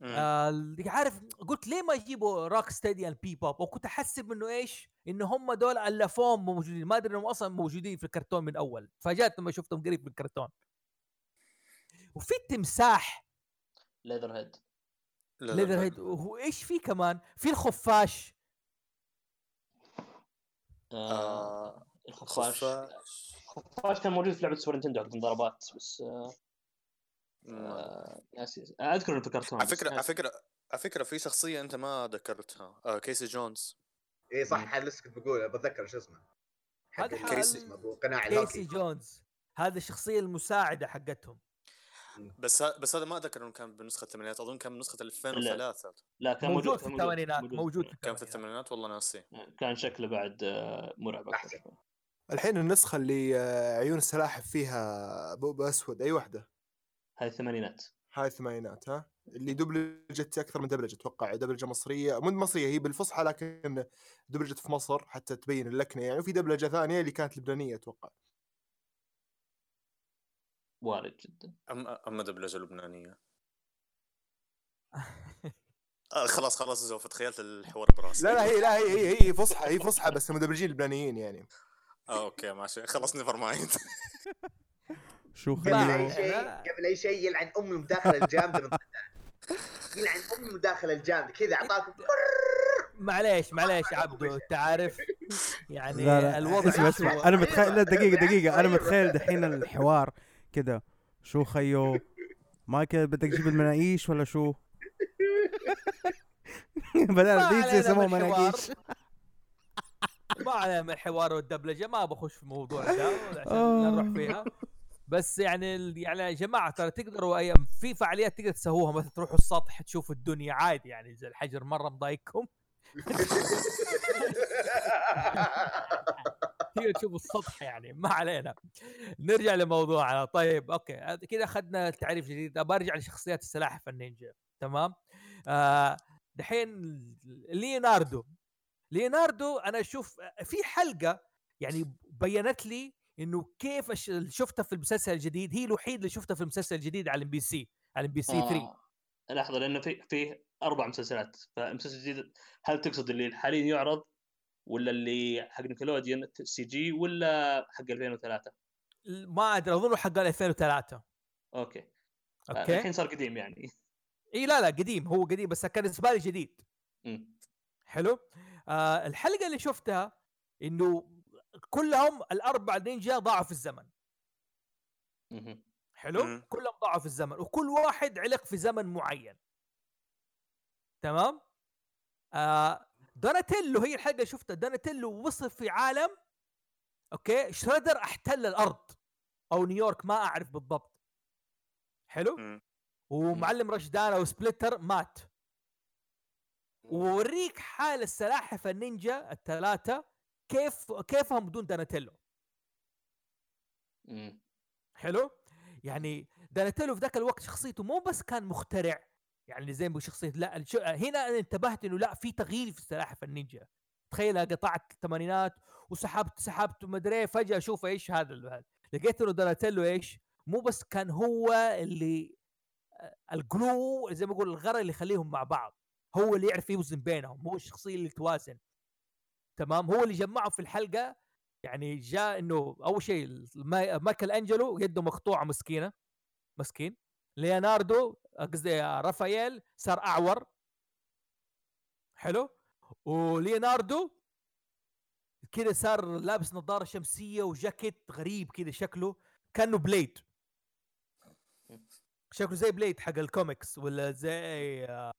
مم. آه عارف قلت ليه ما يجيبوا روك ستيدي and بي بوب وكنت أحسب إنه إيش؟ انه هم دول ألفوهم موجودين. ما أدري إنهم أصلا موجودين في الكرتون من أول. فاجأت لما شفتهم قريب في الكرتون. وفي التمساح ليذر هيد ليذر. هيد وإيش في كمان؟ في الخفاش. آه، الخفاش. خفاش. الخفاش كان موجود في لعبة سوبر نتندو حق ضربات بس آه،. آه، ناسي أذكر إنه في كرتون على فكرة على. فكرة على فكرة في شخصية أنت ما ذكرتها. آه كيسي جونز. اي صح هذا لسه كنت بقول بتذكر شو اسمه. هذا كيسي. قناع كيسي جونز. هذا الشخصية المساعدة حقتهم. بس. بس هذا ما اتذكر إنه كان بنسخة الثمانينات أظن كان بنسخة 2003 لا. كان موجود موجود في الثمانينات موجود. موجود في كان في الثمانينات. والله ناسي. كان شكله بعد آه، مرعب. أكثر الحين النسخة اللي آه، عيون السلاحف فيها بوب أسود أي واحدة هاي الثمانينات. هاي الثمانينات ها؟ اللي دبلجت أكثر من دبلجه أتوقع. دبلجه مصرية مو مصرية هي بالفصحى لكن دبلجت في مصر حتى تبين اللكنة. يعني وفي دبلجة ثانية اللي كانت لبنانية أتوقع. وارد جدا. اما اما دبلجه لبنانية. آه خلاص خلاص زوف تخيلت الحوار براسي. لا لا هي لا هي هي, هي فصحى هي فصحى بس مدبلجين لبنانيين يعني. آه أوكي ماشي. خلاص never mind شو قبل أي شيء. قبل أي شيء يلعن أم المداخله الجامده من يلعن أم المداخله الجامده كذا اعطاكم معليش معليش عبدو انت عارف يعني لا لا. الوضع اسمع. اسمع. أنا متخيل لا دقيقة دقيقة. أنا متخيل. دحين الحوار كذا شو خيو؟ ما كذا بدك تجيب المناقيش ولا شو؟ بدل علينا يسموه. مناقيش. ما علينا من الحوار والدبلجه ما بخش في الموضوع ده عشان آه. نروح فيها. بس يعني ال- يعني يا جماعة ترى تقدروا أيام في فعاليات تقدر تسووها. مثلا تروحوا السطح تشوفوا الدنيا. عادي يعني اذا الحجر مرة مضايقكم. تقدر تشوفوا السطح يعني ما علينا. نرجع لموضوعنا. طيب أوكي. كذا أخذنا تعريف جديد. ابى أرجع لشخصيات السلاحف النينجا. تمام؟ آه دحين ليوناردو. ليوناردو أنا أشوف في حلقة يعني بينت لي إنه كيف شفتها في المسلسل الجديد. هي الوحيده اللي شفتها في المسلسل الجديد على ام بي سي على ام بي سي 3 آه. لحظة لأنه في في أربع مسلسلات. فالمسلسل الجديد هل تقصد اللي حاليا يعرض؟ ولا اللي حق نيكلوديون CG ولا حق 2003 ما أدري أظن حق 2003 أوكي. آه، أوكي. الحين صار قديم يعني. إي لا لا قديم هو قديم بس كان بالنسبة لي جديد. مم. حلو. آه الحلقة اللي شفتها إنه كلهم الأربع نينجا ضاعوا في الزمن. مهم. حلو؟ مم. كلهم ضاعوا في الزمن وكل واحد علق في زمن معين. تمام؟ آه دوناتيلو هي الحلقة اللي شفتها. دوناتيلو وصل في عالم أوكي؟ شريدر أحتل الأرض. أو نيويورك ما أعرف بالضبط. حلو؟ مم. ومعلم رشدان وسبلنتر مات. ووريك حال السلاحف النينجا الثلاثة كيف كيفهم بدون دوناتيلو. مم. حلو؟ يعني داناتيلو في ذاك الوقت شخصيته مو بس كان مخترع. يعني زي ما شخصيته لا هنا أنا انتبهت إنه لا في تغيير في السلاحف النينجا. تخيل قطعت الثمانينات وسحبت سحبت ومدري إيه، فجأة أشوف إيش هذا ال-. لقيت إنه دوناتيلو إيش مو بس كان هو اللي آه، ال glue زي ما أقول الغرا اللي يخليهم مع بعض. هو اللي يعرف يوزن بينهم هو الشخصية اللي توازن. تمام؟ هو اللي جمعهم في الحلقة. يعني جاء إنه أول شيء ما- مايكل أنجلو يده مقطوعة مسكينة مسكين. ليوناردو قصدي رافائيل صار أعور. حلو. وليوناردو كذا صار لابس نظارة شمسية وجاكيت غريب كذا شكله كأنه Blade. شكله زي Blade حق الكوميكس ولا زي آه،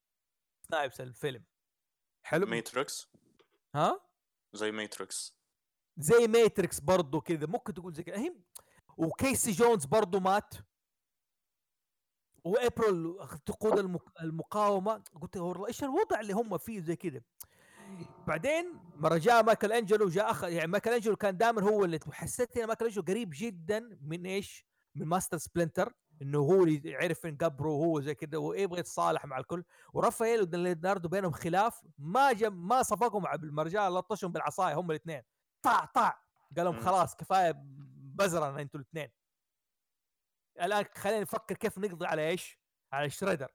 سنايبس الفيلم. حلو. Matrix؟ ها؟ زي Matrix. زي Matrix برضو كذا ممكن تقول زي كذا وكيسي جونز برضو مات. وأبريل تقود. المقاومة قلت والله إيش الوضع اللي هم فيه زي كذا بعدين مره جاء مايكل أنجلو جاء اخ يعني مايكل أنجلو كان دائما هو اللي حسيت إن مايكل أنجلو قريب جدا من إيش؟ من ماستر سبلنتر إنه هو اللي يعرف ينقبره وهو زي كذا ويبغى يتصالح مع الكل ورافائيل وليوناردو بينهم خلاف ما جم ما صفقوا مع بالمرجال لطشهم بالعصاية هم الاثنين طع طع قال لهم. خلاص كفاية بزرنا أنتوا الاثنين الآن خلينا نفكر كيف نقضي على إيش؟ على شريدر.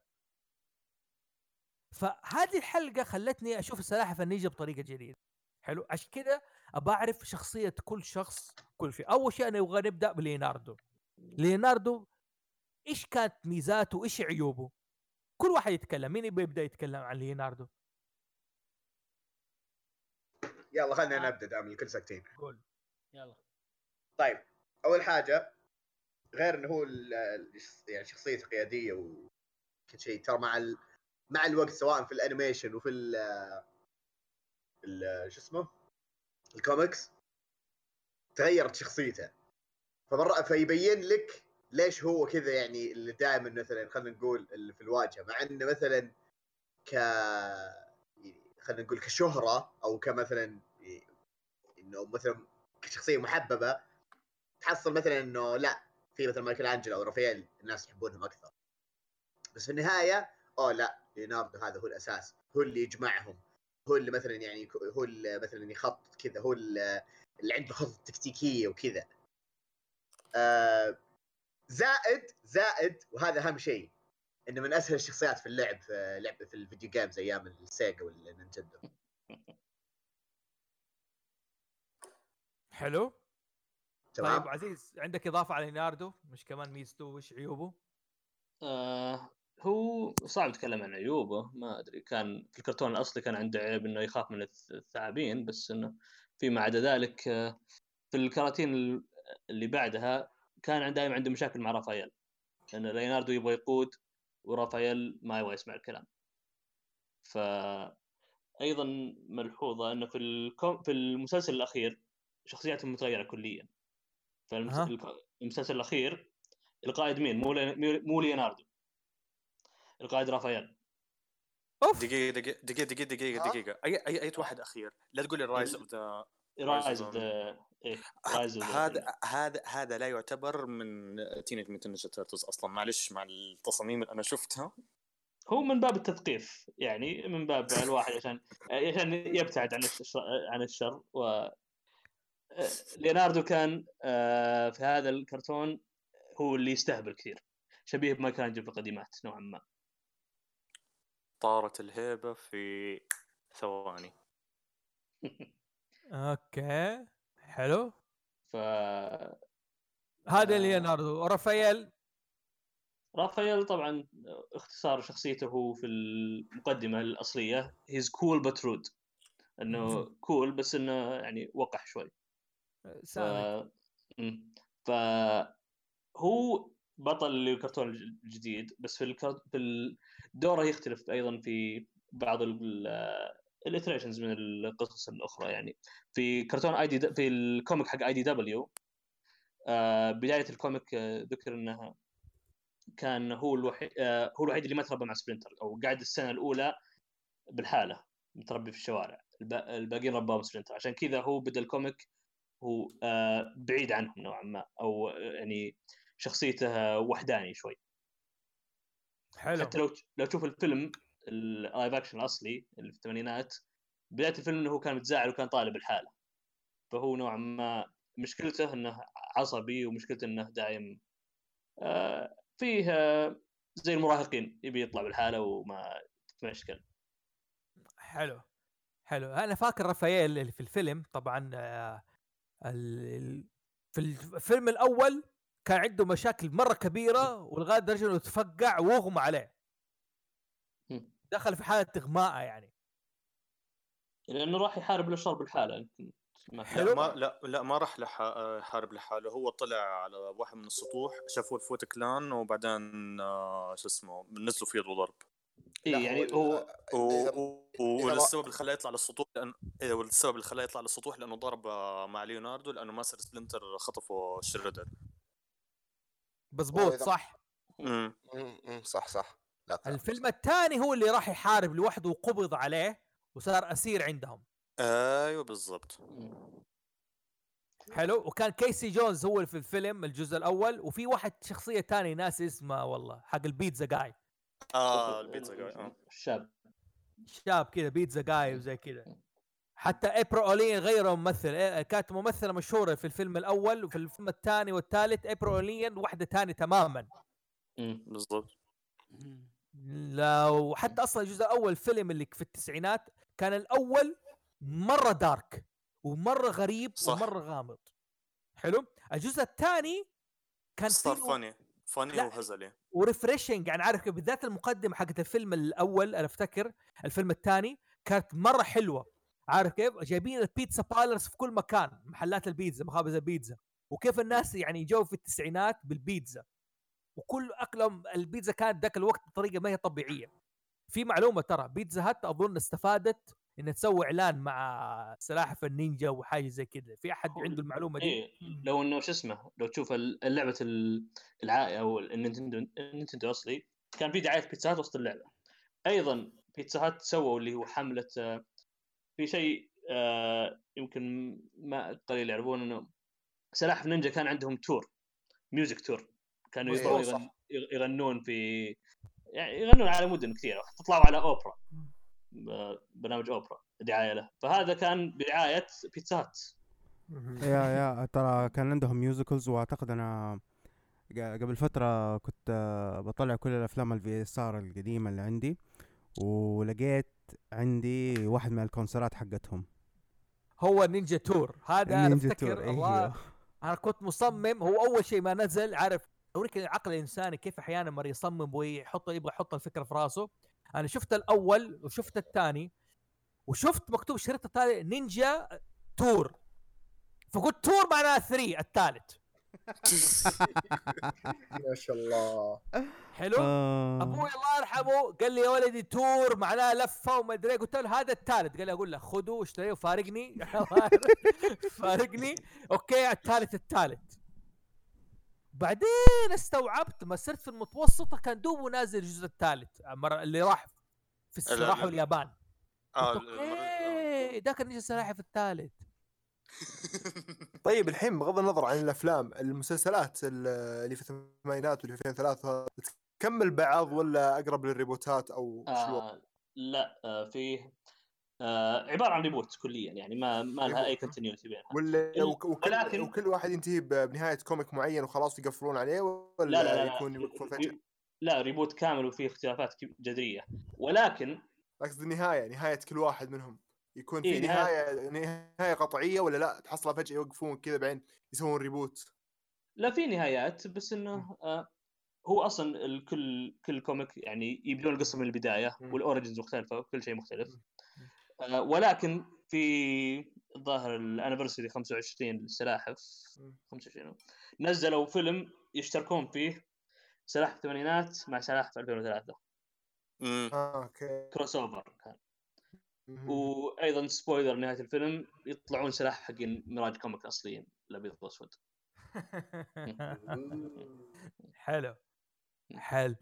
فهذه الحلقة خلتني أشوف السلاحف النينجا بطريقة جديدة. حلو؟ عشان كذا ابى أعرف شخصية كل شخص كل شيء. أول شيء أنا نبغى نبدأ بليوناردو. ليوناردو إيش كانت ميزاته؟ وايش عيوبه؟ كل واحد يتكلم. مين يبغى يبدأ يتكلم عن ليوناردو؟ يلا خلينا نبدأ دام الكل ساكتين. قول. يلا. طيب أول حاجة غير إنه هو يعني شخصيته قيادية وكل شيء. ترى مع ال... مع الوقت سواء في ال animation وفي ال شو اسمه؟ الكوميكس تغيرت شخصيته. فمر فيبين لك ليش هو كذا يعني اللي دائما مثلا خلينا نقول اللي في الواجهة. مع إنه مثلا ك خلينا نقول كشهرة أو كمثلا إنه مثلا كشخصية محببة تحصل مثلا إنه لا في مثلا مايكل أنجلو أو رافائيل الناس يحبونهم أكثر. بس في النهاية أوه لا ليوناردو هذا هو الأساس. هو اللي يجمعهم. هو اللي مثلا يعني هو اللي مثلا يخطط كذا. هو اللي عنده خطط تكتيكية وكذا. آه زائد زائد وهذا أهم شيء إنه من أسهل الشخصيات في اللعب في لعب في ال video games أيام ال Sega وال Nintendo. حلو. تمام. طيب عزيز عندك إضافة على ليوناردو إيش كمان ميزته وش عيوبه؟ آه هو صعب نتكلم عن عيوبه ما أدري. كان في الكرتون الأصلي كان عنده عيب إنه يخاف من الث- الثعابين بس إنه فيما عدا ذلك آه، في الكراتين ال- اللي بعدها كان دائما عنده مشاكل مع رافائيل. لأن ليوناردو يبغى يقود ورافائيل ما يبغى يسمع الكلام. ف أيضا ملحوظة إنه في. في المسلسل الأخير شخصياتهم متغيرة كليا. فالمسلسل الأخير القائد مين؟ مو. مو ليوناردو. القائد رافائيل. أوف. دقيقة دقيقة دقيقة دقيقة دقيقة أي أي أي واحد أخير؟ لا تقول لي Rise of the Rise of the Rise the- هذا هذا هذا لا يعتبر من Teenage Mutant Ninja Turtles أصلا. معلش مع التصاميم اللي أنا شفتها. هو من باب التثقيف يعني من باب الواحد عشان عشان يبتعد عن الشر عن الشر و ليوناردو كان آه، في هذا الكرتون هو اللي يستهبل كثير. شبيه بمايكل انجلو في القديمات نوعا ما. طارت الهيبة في ثواني. okay حلو. ف هذا آه. ليوناردو. رافائيل رافائيل طبعا اختصار شخصيته هو في المقدمة الأصلية. He's cool but rude إنه cool بس إنه يعني وقح شوي. ف... هو بطل للكرتون الجديد بس في الكر... في دوره يختلف أيضا في بعض ال iterations من القصص الأخرى. يعني في كرتون ID في ال comic حق IDW بداية ال comic آه، ذكر إنها كان هو الوحيد آه، هو الوحيد اللي ما تربى مع سبلنتر أو قاعد السنة الأولى لحاله متربي في الشوارع الب- الباقيين رباهم سبلنتر. عشان كذا هو بدأ ال comic هو آه، بعيد عنهم نوعا ما أو آه، يعني شخصيته وحداني شوي. حلو. حتى لو لو تشوف الفيلم ال live action الاصلي اللي في الثمانينات بداية الفيلم إنه هو كان متزاعل وكان طالع لحاله. فهو نوعا ما مشكلته إنه عصبي ومشكلته إنه دايم آه، فيه زي المراهقين يبي يطلع لحاله وما تتمشكل. حلو. حلو. أنا فاكر رافائيل اللي في الفيلم طبعا في الفيلم الأول كان عنده مشاكل مرة كبيرة ولغاية درجة إنه تفقع واغمى عليه. دخل في حالة إغماء يعني لأنه راح يحارب الاشرار بالحالة يمكن. لا ما لا لا ما راح لح- يحارب لحاله هو طلع على واحد من السطوح شافوا الفوت كلان وبعدين آه، شو اسمه نزلوا فيه ضرب لا، يعني هو والسبب اللي خلاه يطلع للسطوح لأن إيه والسبب اللي خلاه يطلع للسطوح لأنه ضرب آه، مع ليوناردو لأنه ماستر سبلنتر خطفه شريدر مزبوط إذا- صح؟ امم مم، مم، صح صح. لا الفيلم الثاني هو اللي راح يحارب لوحده وقبض عليه وصار أسير عندهم. أيوه بالضبط. حلو. وكان كيسي جونز هو اللي في الفيلم الجزء الأول وفي واحد شخصية ثاني ناسي اسمه والله حق البيتزا جاي آه البيتزا جاي آه. الشاب شاب كذا بيتزا جاي وزي كذا. حتى أبريل أونيل غيروا ممثل. إيه، كانت ممثلة مشهورة في الفيلم الأول وفي الفيلم الثاني والثالث أبريل أونيل واحدة ثانية تماما. مم. بالضبط. لا وحتى أصلا الجزء الأول فيلم اللي في التسعينات كان الأول مرة dark ومرة غريب صح. ومرة غامض. حلو؟ الجزء الثاني كان صار فاني فاني لا. وهزلي. و refreshing يعني عارف كيف؟ بالذات المقدمة حقت الفيلم الأول أنا أفتكر الفيلم الثاني كانت مرة حلوة. عارف كيف؟ جايبين البيتزا بالرز في كل مكان محلات البيتزا مخابز البيتزا. وكيف الناس يعني جو في التسعينات بالبيتزا. وكل اكلهم البيتزا كانت ذاك الوقت بطريقة ما هي طبيعية. في معلومة ترى بيتزا هات أظن استفادت انها تسوي إعلان مع سلاحف النينجا وحاجة زي كذا. في أحد عنده المعلومة دي؟ إيه لو إنه شو اسمه لو تشوف ال- العائله أو النينتندو النينتندو أصلي كان في دعاية بيتزا هات وسط اللعبة. أيضا بيتزا هات سووا اللي هو حملة آه، في شيء آه، يمكن ما قليل يعرفون إنه سلاحف نينجا كان عندهم tour music tour كانوا يغنون في يعني يغنون على مدن كثيرة تطلعوا على أوبرا. برنامج أوبرا دعاية له. فهذا كان برعاية بيتزا هات yeah yeah ترى كان عندهم musicals وأعتقد أنا قبل فترة كنت آه، بطلع كل الأفلام ال VCR القديمة اللي عندي ولقيت عندي واحد من الكونسرات حقتهم. هو نينجا tour. هذا أنا نينجا أفتكر tour، الله أيوه. أنا كنت مصمم هو أول شيء ما نزل عارف اوريك العقل الإنساني كيف أحيانا مرة يصمم ويحط يبغى يحط الفكرة في راسه. أنا شفت الأول وشفت الثاني وشفت مكتوب الشريط الثاني نينجا tour. فقلت tour معناها 3 الثالث. ما شاء الله. حلو؟ آه. أبوي الله يرحمه قال لي يا ولدي tour معناها لفة وما أدري إيه. قلت له هذا الثالث. قال لي أقول له خذه واشتريه وفارقني. فارقني. okay الثالث الثالث. بعدين استوعبت ما صرت في المتوسطة كان دوبه نازل الجزء الثالث اللي راح في الس- لا، راحوا لا. اليابان آه okay ذاك النينجا السلاحف الثالث طيب الحين بغض النظر عن الأفلام المسلسلات ال- اللي في الثمانينات واللي في 2003 تكمل بعض ولا أقرب للريبوتات أو شو؟ آه لا آه فيه آه عبارة عن reboot كليا يعني ما ما لها أي. continuity بينها. ولا وكل, ولكن- وكل واحد ينتهي بنهاية comic معين وخلاص يقفلون عليه ولا لا لا لا, يكون لا, يوقفون فجاه؟ re- لا reboot كامل وفيه اختلافات جذرية. ولكن أقصد النهاية نهاية كل واحد منهم. يكون إيه، في نهاية- نهاية نهاية قطعية ولا لا؟ تحصلها فجأة يوقفون كذا بعدين يسوون reboot لا في نهايات بس إنه آه هو أصلا الكل كل comic يعني يبدون القصة من البداية. وال origins مختلفة وكل شيء مختلف. ولكن في الظاهر ال anniversary 25 للسلاحف مم. 25 نزلوا فيلم يشتركون فيه سلاحف الثمانينات مع سلاحف 2003 مم. آه okay. crossover كان. وأيضا spoiler نهايه الفيلم يطلعون سلاحف حقين ميراج comic أصليين الأبيض والأسود. حلو. حلو.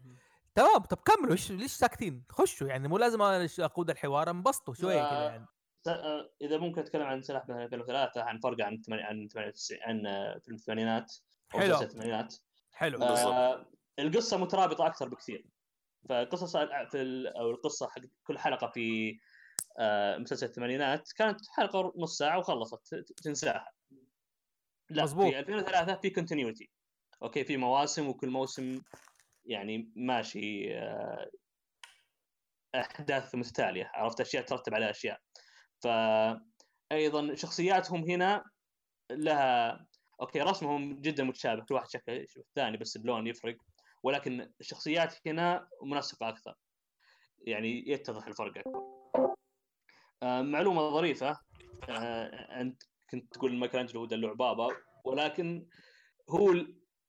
تمام طب كملوا إيش ليش ساكتين؟ خشوا يعني مو لازم أنا إيش أقود الحوار انبسطوا شوية كذا يعني. آه، إذا ممكن أتكلم عن سلاحف مثلا 2003 عن فرق عن ثمانية- عن 98 عن آه، فيلم الثمانينات أو حلو. مسلسل الثمانينات. حلو. آه القصة مترابطة أكثر بكثير. فقصص في أو القصة حق كل حلقة في آه مسلسل الثمانينات كانت حلقة نص ساعة وخلصت تنساها. لا مظبوط. في 2003 في continuity okay في مواسم وكل موسم يعني ماشي آه احداث متتالية عرفت؟ أشياء ترتب على أشياء. فايضا شخصياتهم هنا لها أوكي رسمهم جدا متشابه كل واحد شكل يشبه الثاني بس اللون يفرق ولكن الشخصيات هنا منسقه أكثر يعني يتضح الفرق اكبر آه معلومة ظريفة آه أنت كنت تقول مايكل أنجلو دلوع بابا ولكن هو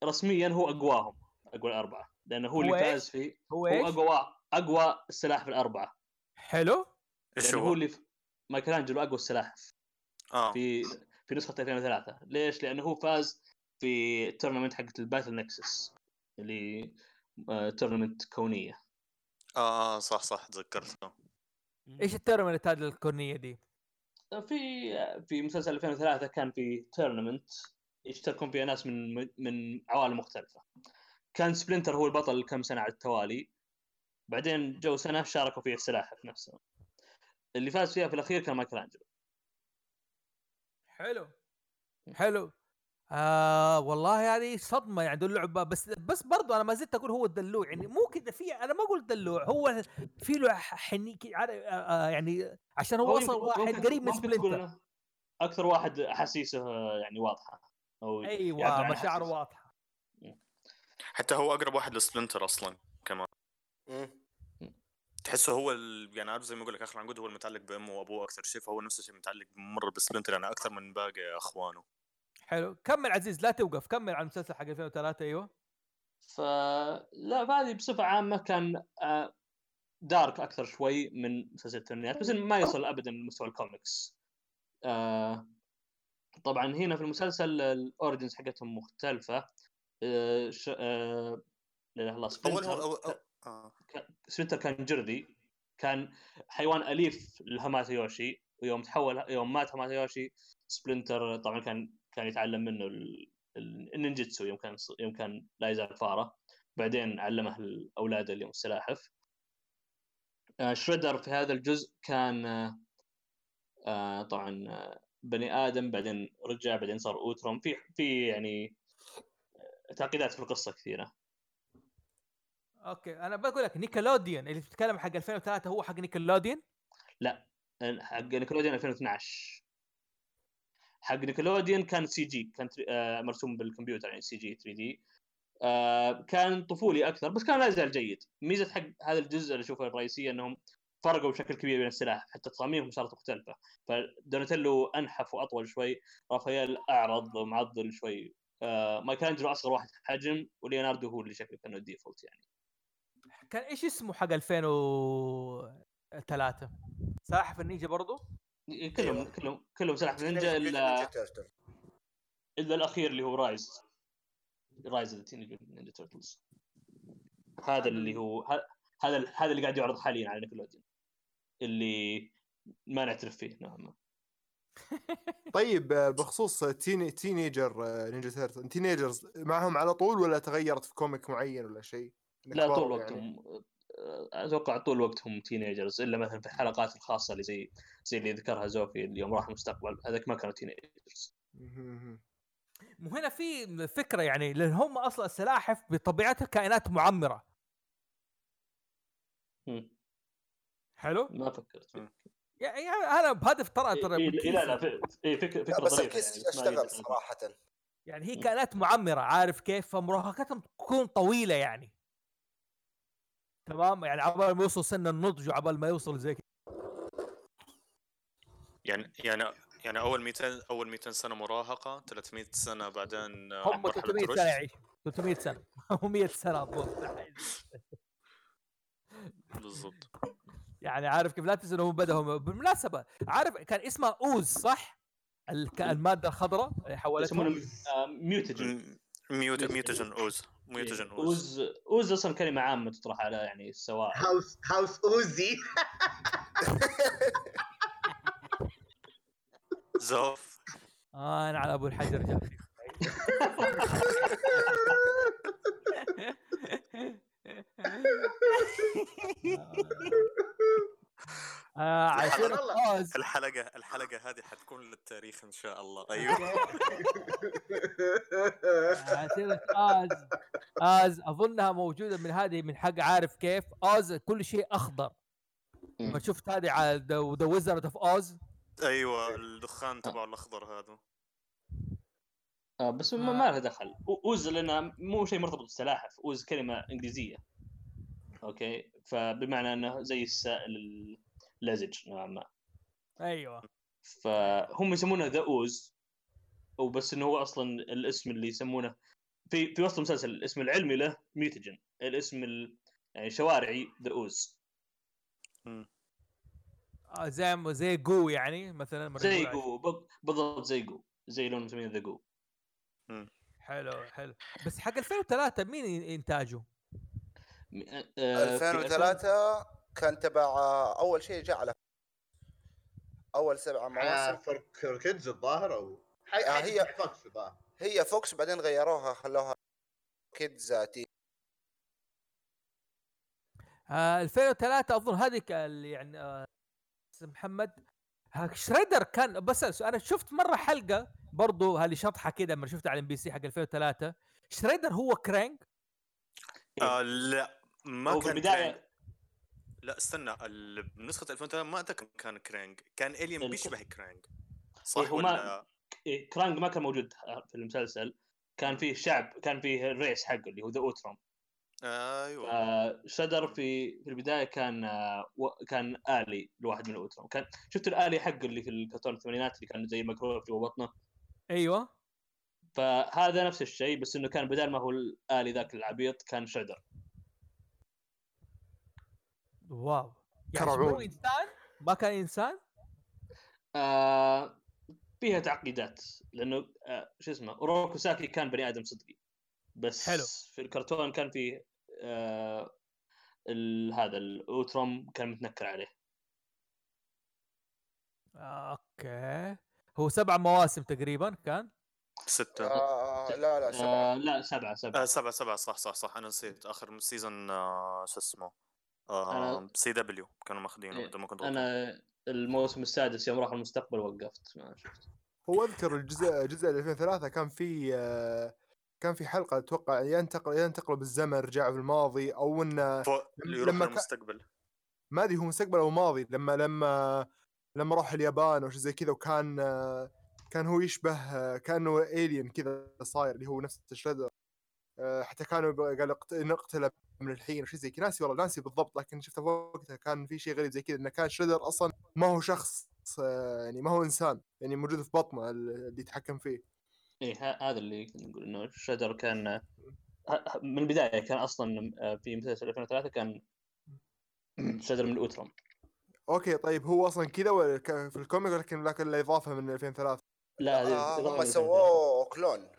رسميا هو أقواهم أقوى الأربعة. لأنه هو اللي؟ فاز فيه هو هو أقوى أقوى السلاحف الأربعة حلو إيش هو هو؟ اللي. مايكل انجلو أقوى السلاحف آه في في نسخة 2003 ليش؟ لأنه هو فاز في ال tournament حقت ال Battle Nexus اللي آه، tournament كونية آه آه، صح صح تذكرته إيش ال tournament هذه الكونية دي في في مسلسل 2003 كان في tournament يشتركون فيها ناس من من عوالم مختلفة كان سبلنتر هو البطل كم سنة على التوالي. بعدين جو سنة شاركوا فيها السلاحف نفسهم. اللي فاز فيها في الأخير كان مايكل أنجلو. حلو. حلو. آه والله هذه صدمة يعني دول اللعبة. بس بس برضو أنا ما زلت أقول هو الدلوع. يعني مو كذا في أنا ما أقول دلوع. هو في له حني آه آه يعني عشان هو يمكن- واحد قريب من سبلنتر. أكثر واحد أحاسيسه يعني واضحة. أو أيوه مشاعره. واضحة. حتى هو أقرب واحد لسبلنتر أصلا كمان. تحسه هو ال... يعني عارف زي ما أقول لك اخر عنقود هو المتعلق بأمه وأبوه أكثر شيء فهو نفس الشيء متعلق مره بسبلنتر يعني أكثر من باقي أخوانه. حلو. كمل عزيز لا توقف. كمل على المسلسل حق 2003 أيوه. فلا فهذه بصفة عامة كان آه، dark أكثر شوي من مسلسل الثمانينات بس ما يوصل ابدا لمستوى الكوميكس. آه، طبعا هنا في المسلسل ال origins حقتهم مختلفة. آه، ش- آه، لا إله إلا الله. أول سبلنتر هو أو... أو... آه. كان جردي كان حيوان أليف لهاماتا يوشي ويوم تحول يوم مات هاماتا يوشي سبلنتر طبعا كان كان يتعلم منه ال- ال- النينجتسو يوم كان يوم كان لا يزال فارة. بعدين علمه الأولاد اليوم السلاحف. آه، شريدر في هذا الجزء كان آه، طبعا بني آدم بعدين رجع بعدين صار أوتروم. في في يعني تعقيدات في القصة كثيرة. okay أنا بقول لك نيكلوديان اللي بتتكلم حق 2003 هو حق نيكلوديان حق نيكلوديان 2012 حق نيكلوديان كان CG كان آه، مرسوم بالكمبيوتر يعني CG 3D آه، كان طفولي أكثر بس كان لا يزال جيد. ميزة حق هذا الجزء اللي أشوفه الرئيسية إنهم فرقوا بشكل كبير بين السلاح حتى تصاميمهم صارت مختلفة. فدوناتيلو أنحف وأطول شوي رافائيل أعرض ومعضل شوي. آه، مايكل أنجلو أصغر واحد حجم وليوناردو هو اللي شكله كأنه ال default يعني. كان إيش اسمه حق 2003 سلاحف النينجا برضو؟ كلهم أيوة. كلهم كلهم سلاحف نينجا نينجا الا. إلا الأخير اللي هو Rise Rise the Teenage Ninja Turtles هذا اللي هو ه- هذا ال- هذا اللي قاعد يعرض حاليا على نيكلوديون اللي ما نعترف فيه نوعا ما طيب آه، بخصوص teen teenager آه، Ninja Turtle teenagers معهم على طول ولا تغيرت في comic معين ولا شيء؟ لا طول يعني. وقتهم آه، أتوقع طول وقتهم teenagers إلا مثلا في الحلقات الخاصة اللي زي زي اللي ذكرها زوفي اليوم راح المستقبل هذاك ما كانوا تينيجرز. مو هنا في فكرة يعني لأن هم أصلا السلاحف بطبيعتها كائنات معمرة. حلو ما فكرت. يعني أنا بهدف ترى إيه ترى إيه من لا لا إيه فكرة فكره بس الكيس يعني أشتغل صراحة؟ يعني هي كائنات معمرة عارف كيف؟ فمراهقتهم تكون طويلة يعني. تمام؟ يعني عبال ما يوصل سن النضج وعبال ما يوصل زي كذا. يعني يعني يعني أول 200 أول 200 سنة مراهقة 300 سنة بعدين هم مرحلة 300 رشد. سنة يعيش 300 سنة. و100 سنة بالضبط. يعني عارف كيف لا تنسى انهم بدأوا بالمناسبة عارف كان اسمها أوز صح؟ المادة الخضراء يسمونه آه، ميوتجن. ميوت ميوتجن. أوز. ميوتجن أوز. أوز أوز أصلا كلمة عامة تطرح على يعني السواء هاوس هاوس اوزي زوف. آه أنا على أبو الحجر جاي آه عشان والله. اوز الحلقة الحلقة هذه حتكون للتاريخ إن شاء الله. أيوه. عشان ooze ooze أظنها موجودة من هذه من حق عارف كيف. ooze كل شيء أخضر. مم. ما شفت هذه على The Wizard of Oz أيوه الدخان تبعه الأخضر هذا. آه بس ما, ما لها دخل. ooze لانها مو شيء مرتبط بالسلاحف. ooze كلمة إنجليزية. okay؟ فبمعنى إنه زي السائل اللزج نوعا ما. أيوه. فهم يسمونه the ooze وبس إنه هو أصلا الاسم اللي يسمونه. في في وسط المسلسل الاسم العلمي له mutagen الاسم ال... يعني شوارعي ذا اوز آه زي زي جو يعني مثلا زي جو بالضبط زي جو زي لون مسمينه the goo حلو حلو. بس حق 2003 مين انتاجه؟ م- آه، في 2003 كان تبع آه، أول شيء جاء على أول سبع مواسم. 4 Kids الظاهر أو آه، هي- هي فوكس الظاهر هي فوكس بعدين غيروها خلوها Kids TV آه 2003 أظن هذيك اللي يعني آه محمد. ها شريدر كان بس أنا شفت مرة حلقة برضو هذه شطحة كده لما شفتها على ام بي سي حق 2003 شريدر هو كرانج آه لا. ما هو كان بالبدايه كرانج. لا استنى ال- بنسخه 2003 ما أتذكر كان كرانج كان الين ال- بيشبه كرانج إيه، صح هو ما- ولا إيه كرانج ما كان موجود في المسلسل. كان فيه شعب كان فيه الريس حقه اللي هو ذا اوتروم أيوه. آه شدر في في البداية كان آه و- كان آلي لواحد من الاوتروم كان شفت الآلي حقه اللي في الكرتون الثمانينات اللي كان زي مكروه جوا بطنه؟ أيوه. فهذا نفس الشيء بس إنه كان بدل ما هو الآلي ذاك العبيط كان شريدر wow. يعني. هو إنسان؟ ما كان إنسان؟ آه فيها تعقيدات لأنه آه شو اسمه أوروكو ساكي كان بني آدم صدقي. بس حلو. في الكرتون كان فيه آه ال- هذا الأوتروم كان متنكر عليه. آه، okay. هو سبع مواسم تقريبا كان؟ ستة. آه لا لا سبعة. آه لا سبعة سبعة. آه سبعة سبعة صح صح صح أنا نسيت. آخر season آه شو اسمه؟ آه أنا- CW كانوا ماخذينه إيه، اذا ما كنت غلطان أنا الموسم السادس يوم راح المستقبل وقفت ما شفت. هو أذكر الجزء جزء 2003 كان في آه، كان في حلقة أتوقع ينتقل ينتقلوا بالزمن رجعوا في الماضي أو إنه لما للمستقبل. ما أدري هو مستقبل أو ماضي لما لما لما راح اليابان أو شيء زي كذا وكان آه، كان هو يشبه آه، كأنه الين كذا صاير اللي هو نفس شريدر آه، حتى كانوا قال نقتله من الحين وشيء زي كذا. ناسي والله ناسي بالضبط لكن شفته وقتها كان في شيء غريب زي كذا انه كان شريدر أصلا ما هو شخص آه، يعني ما هو إنسان يعني موجود في بطنه اللي يتحكم فيه. إيه هذا اللي كنا نقول إنه شدر كان ه- ه- من البداية كان أصلا آه، في مسلسل 2003 كان شريدر من الاوتروم okay طيب هو أصلا كذا ولا ك- في ال comic ولكن لكن الاضافه من 2003 لا آه هم من 2003. سووه clone.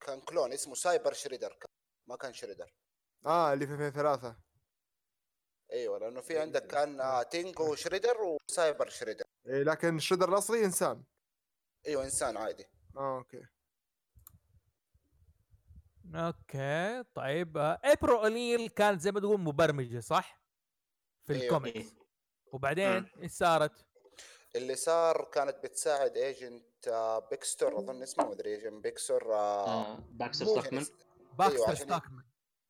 كان clone اسمه Cyber Shredder. ما كان شريدر. آه اللي في 2003 أيوه لأنه في عندك كان آه، Tengu Shredder و Cyber Shredder. إيه لكن الشريدر الأصلي إنسان. أيوه إنسان عادي. آه okay. okay طيب ابرل اونيل كانت زي ما تقول مبرمجة صح؟ في أيوة. الكوميكس. وبعدين إيش صارت؟ اللي صار كانت بتساعد agent آه، بيكستور أظن اسمه مدري agent بيكستور آه، آه، باكستر ستاكمان باكستر ستاكمان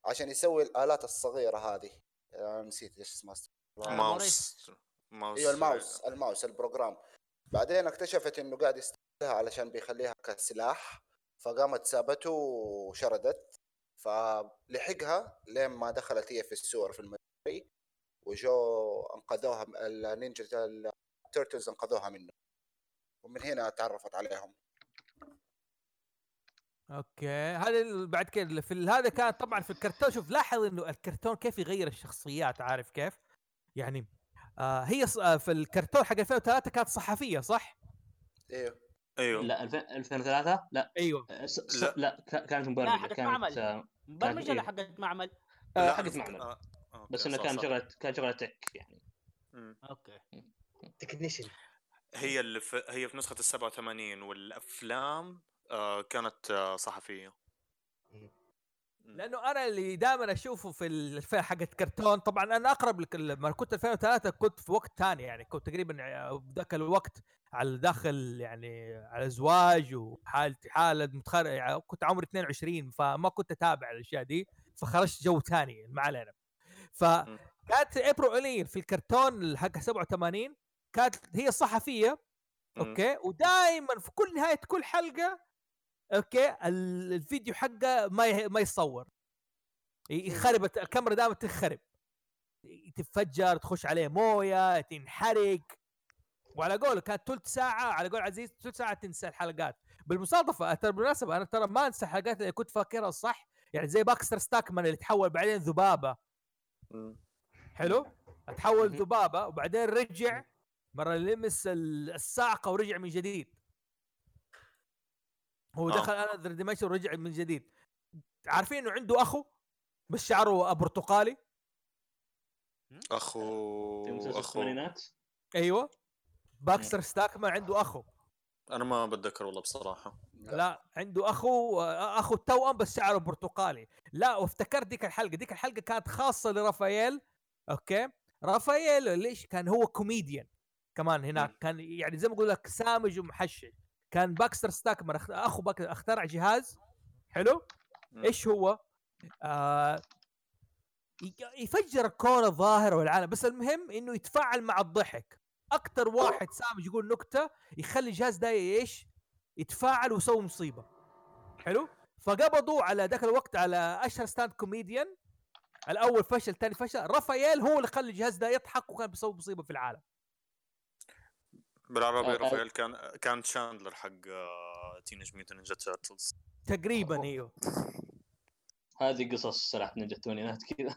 عشان يسوي الآلات الصغيرة هذه. آه، نسيت إيش اسمها. mouser. mouser. أيوه ال mouser. ال mouser ال program. بعدين اكتشفت إنه قاعد يستخدمها علشان بيخليها كسلاح. فقامت سابته وشردت. فلحقها لين ما دخلت هي في السور في المدري وجو أنقذوها ال Ninja ال Turtles أنقذوها منه. ومن هنا تعرفت عليهم. okay هذا ال- بعد اللي في هذا كان طبعا في الكرتون شوف لاحظ إنه الكرتون كيف يغير الشخصيات عارف كيف؟ يعني آه هي آه في الكرتون حق 2003 كانت صحفية صح؟ أيوه أيوه لا 2000 2003 لا أيوه آه، س- س- لا. لا كانت لا مبرمجه حقت كانت معمل آه، مبرمجة إيه. ولا حقت معمل؟ آه، لا، حقت معمل آه، أوكي، بس إنه كان. شغلة كان شغلة tech يعني مم. أوكي technician هي اللي في هي في نسخة ال 87 والأفلام آه كانت آه صحفية. لأنه أنا اللي دائما أشوفه في الفئه حقت كرتون طبعا أنا أقرب لك لما كنت 2003 كنت في وقت ثاني يعني كنت تقريبا ذاك الوقت على داخل يعني على زواج وحالتي حالة متخرج يعني كنت عمري 22 فما كنت أتابع الأشياء دي فخرجت جو ثاني ما علينا. فكانت ابريل اونيل في الكرتون حق 87 كانت هي صحفيه. أوكي؟ ودائما في كل نهاية كل حلقة أوكي؟ ال- الفيديو حقه ما يه- ما يصور. يخرب الكاميرا دائما تنخرب. تتفجر تخش عليه موية تنحرق. وعلى قول كانت ثلث ساعة على قول عزيز ثلث ساعة تنسى الحلقات. بالمصادفة ترى بالمناسبة أنا ترى ما أنسى الحلقات اللي كنت فاكرها صح يعني زي باكستر ستاكمان اللي تحول بعدين ذبابة. حلو؟ تحول. ذبابة وبعدين رجع مرة لمس ال- الصاعقه ورجع من جديد. هو آه. دخل another dimension ورجع من جديد. عارفين إنه عنده أخو بس شعره برتقالي اخو أخو. الثمانينات أيوه. باكستر ستاكمان عنده أخو. أنا ما بتذكر والله بصراحة. لا. عنده أخو أخو التوأم بس شعره برتقالي لا وافتكرت ديك الحلقة. ديك الحلقة كانت خاصة لرافائيل أوكي؟ رافائيل ليش؟ كان هو كوميديان كمان هناك. كان يعني زي ما أقول لك سامج ومحشش. كان باكستر ستاكمان أخ- أخو باكستر أخترع جهاز. حلو. إيش هو؟ آه يفجر الكون الظاهر والعالم. بس المهم إنه يتفاعل مع الضحك. أكثر واحد سامج يقول نكتة يخلي الجهاز ده إيش؟ يتفاعل ويسوي مصيبة. حلو؟ فقبضوا على ذاك الوقت على أشهر stand comedian الأول فشل الثاني فشل. رافائيل هو اللي خلى الجهاز ده يضحك وكان بيسوي مصيبة في العالم. بالعربي آه، آه. رافائيل كان كان شاندلر حق teenage mutant ninja turtles تقريبا إيوه. هذه قصص صراحة نينجا الثمانينات كذا.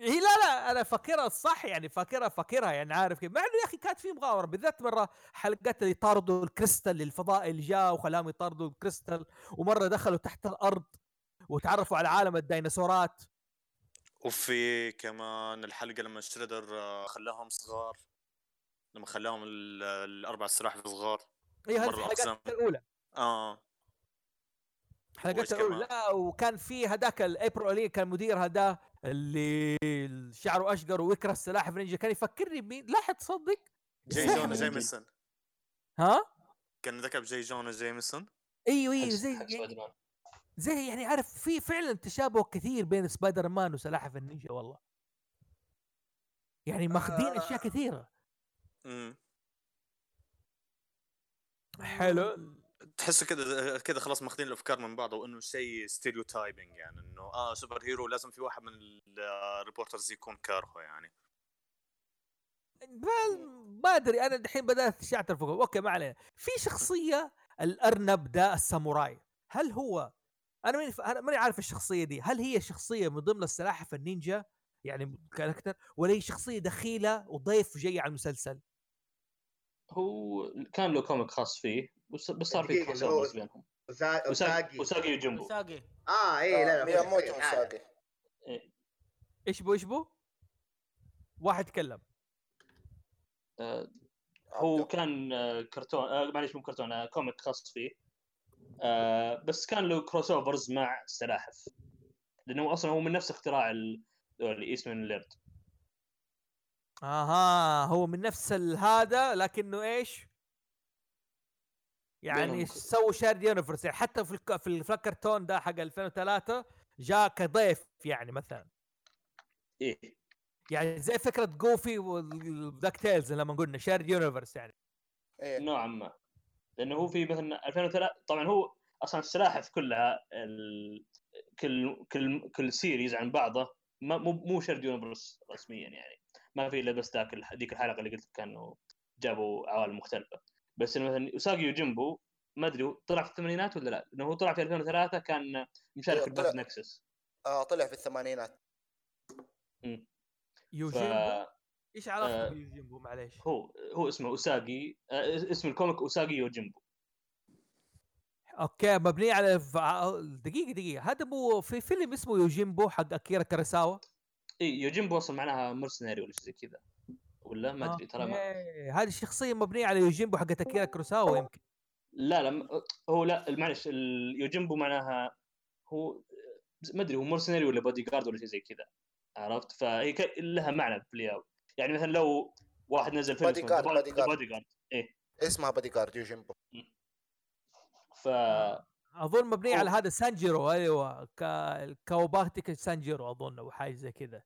هي لا لا أنا فاكرها صح يعني فاكرها فاكرها يعني عارف كيف. مع إنه يا أخي كانت في مغامرة بالذات مرة حلقات اللي طاردوا الكريستال الفضائي اللي جاء وخلاهم يطاردوا الكريستال ومرة دخلوا تحت الأرض وتعرفوا على عالم الديناصورات. وفي كمان الحلقة لما شريدر آه، خلاهم صغار. لما خلاهم ال- الأربع سلاحف صغار هي هذه الحلقات. الأولى. آه. حلقات الأولى؟ لا وكان في هذاك الابريل اونيل كان مدير هذا اللي شعره أشقر ويكره السلاحف نينجا كان يفكرني بمين؟ لاحظ تصدق جاي صح. جونا جيمسون ها؟ كان ذكر بجاي جونا جيمسون إيوه إيوه زي man. زي يعني عارف في فعلا تشابه كثير بين سبايدر مان وسلاحف النينجا والله. يعني ماخذين أشياء كثيرة. امم حلو. تحسه كذا كذا خلاص ماخذين الأفكار من بعض وإنه شيء stereotyping يعني إنه آه super hero لازم في واحد من ال reporters يكون كارهه يعني. بل- ما أدري أنا الحين بدأت شعتر فوق. أوكي ما علينا. في شخصية الأرنب ده الساموراي هل هو أنا ماني ف- أنا ماني عارف الشخصية دي. هل هي شخصية من ضمن السلاحف النينجا؟ يعني character ولا هي شخصية دخيلة وضيف جاي على المسلسل؟ هو كان له comic خاص فيه بس بس صار في crossovers بينهم. وسا- وساقي. اوساجي يوجيمبو اوساجي. آه اي لا لا مياموتو في حالة. وساقي. إيش بو إيش بو؟ واحد تكلم. آه، هو كان آه، كرتون آه، معليش مو كرتون آه، comic خاص فيه. آه، بس كان له crossovers مع السلاحف لأنه أصلا هو من نفس اختراع ال- دول ايستمان ليرد. آها هو من نفس هذا لكنه إيش؟ يعني سووا shared universe يعني حتى في الك... في الكرتون ده حق 2003 جاء كضيف يعني مثلا. إيه. يعني زي فكرة جوفي وداك تيلز لما قلنا shared universe يعني. إيه. نوعا ما. لأنه هو في مثلا 2003 طبعا هو أصلا السلاحف كلها ال... كل كل كل series عن بعضه ما مو مو shared universe رسميا يعني. ما في إلا بس ذاك ذيك الحلقة اللي قلت لك كانوا جابوا عوالم مختلفة. بس مثلا يوساجي يوجيمبو ما أدري طلع في الثمانينات ولا لا؟ لأنه هو طلع في 2003 كان مشارك في طلع. nexus. آه طلع في الثمانينات. ف... يوجيمبو؟ إيش علاقته آه، بيوجيمبو؟ معليش. هو هو اسمه أوساجي آه، اسم ال comic أوساجي يوجيمبو. أوكي مبني على ف- دقيقة دقيقة. هذا مو في فيلم اسمه يوجيمبو حق أكيرا كوروساوا اي يوجيمبو أصلا معناها mercenary ولا شيء زي كذا. ولا ما أدري ترى ما... هذه الشخصية مبنية على يوجيمبو حق أكيرا كوروساوا يمكن. لا لا هو لا معلش ال- يوجيمبو معناها هو ما أدري هو mercenary ولا بودي جارد ولا شيء زي كذا عرفت؟ فهي لها معنى في الياو يعني مثلا لو واحد نزل فيلم بودي جارد، بودي جارد. بودي جارد. إيه. اسمها بادي جارد يوجيمبو ف أظن مبنية على هذا سانجيرو أيوه كا... كاوباتيك سانجيرو أظن أو حاجة زي كذا.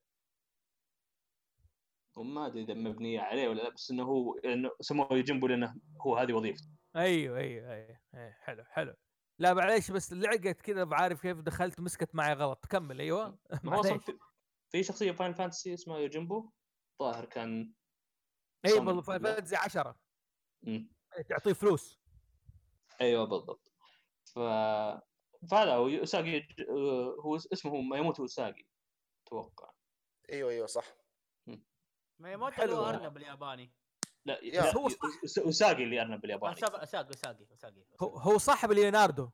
وما أدري إذا مبنية عليه ولا لا بس إنه هو إنه سموه يوجيمبو لأنه هو هذه وظيفته. أيوه أيوه أيوه, أيوة. حلو حلو. لا معليش بس لعقت كذا بعرف كيف دخلت مسكت معي غلط. كمل أيوه. ما هو. في, في شخصية Final Fantasy اسمها يوجيمبو ظاهر كان أي بالضبط Final لا. Fantasy 10 مم. تعطيه فلوس. أيوه بالضبط. ف فهذا هو أوساجي هو اسمه ما يموت اوساجي أتوقع. أيوه أيوه صح. ما يموت حلو. اللي هو أرنب الياباني. لا, هو أوساجي اللي أرنب بالياباني ساجي ساجي ساجي ساجي هو, هو صاحب ليوناردو.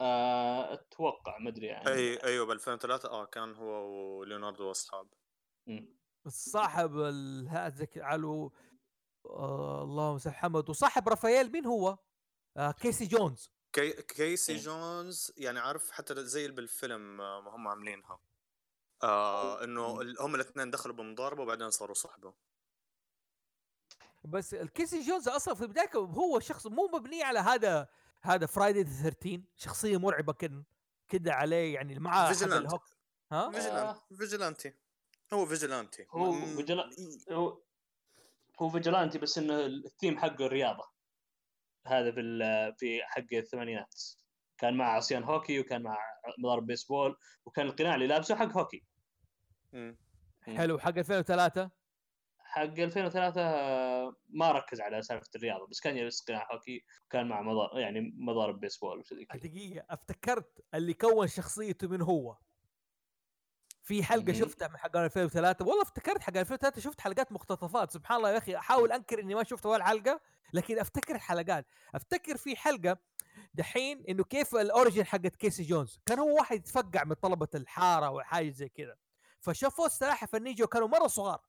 آه، أتوقع ما أدري يعني. أي أيوه ب 2003 آه كان هو وليوناردو وأصحاب. صاحب ال- هذا ك- علو آه اللهم صل محمد. وصاحب رافائيل مين هو؟ آه كيسي جونز. كي... كيسي. جونز يعني عارف حتى زي اللي بالفيلم آه، ما هم عاملينها. آه إنه هم الاثنين دخلوا بمضاربة وبعدين صاروا صحبة. بس الكيسي جونز أصلا في البداية هو شخص مو مبني على هذا هذا Friday the 13 شخصية مرعبة كده كده عليه يعني معاه. الهوكي. ها؟ فيجيلانتي فيجيلانتي هو فيجيلانتي هو فيجيلا- هو هو فيجلانتي بس إنه الثيم حقه الرياضة. هذا في ال- في حق الثمانينات. كان معه عصيان هوكي وكان معه مضارب بيسبول وكان القناع اللي لابسه حق هوكي حلو. حق 2003 حق 2003 ما ركز على سالفة الرياضة بس كان يلبس قناع هوكي وكان معه مضارب يعني مضارب بيسبول كذا دقيقه أفتكرت اللي كون شخصيته من هو. في حلقة. شفتها من حق 2003 والله افتكرت حق 2003 شفت حلقات مقتطفات. سبحان الله يا أخي أحاول أنكر إني ما شفت ولا حلقة لكن أفتكر الحلقات. أفتكر في حلقة دحين إنه كيف ال origin حقت كيسي جونز. كان هو واحد يتفقع من طلبة الحارة وحاجه زي كذا. فشافوا السلاحف النينجا وكانوا مرة صغار.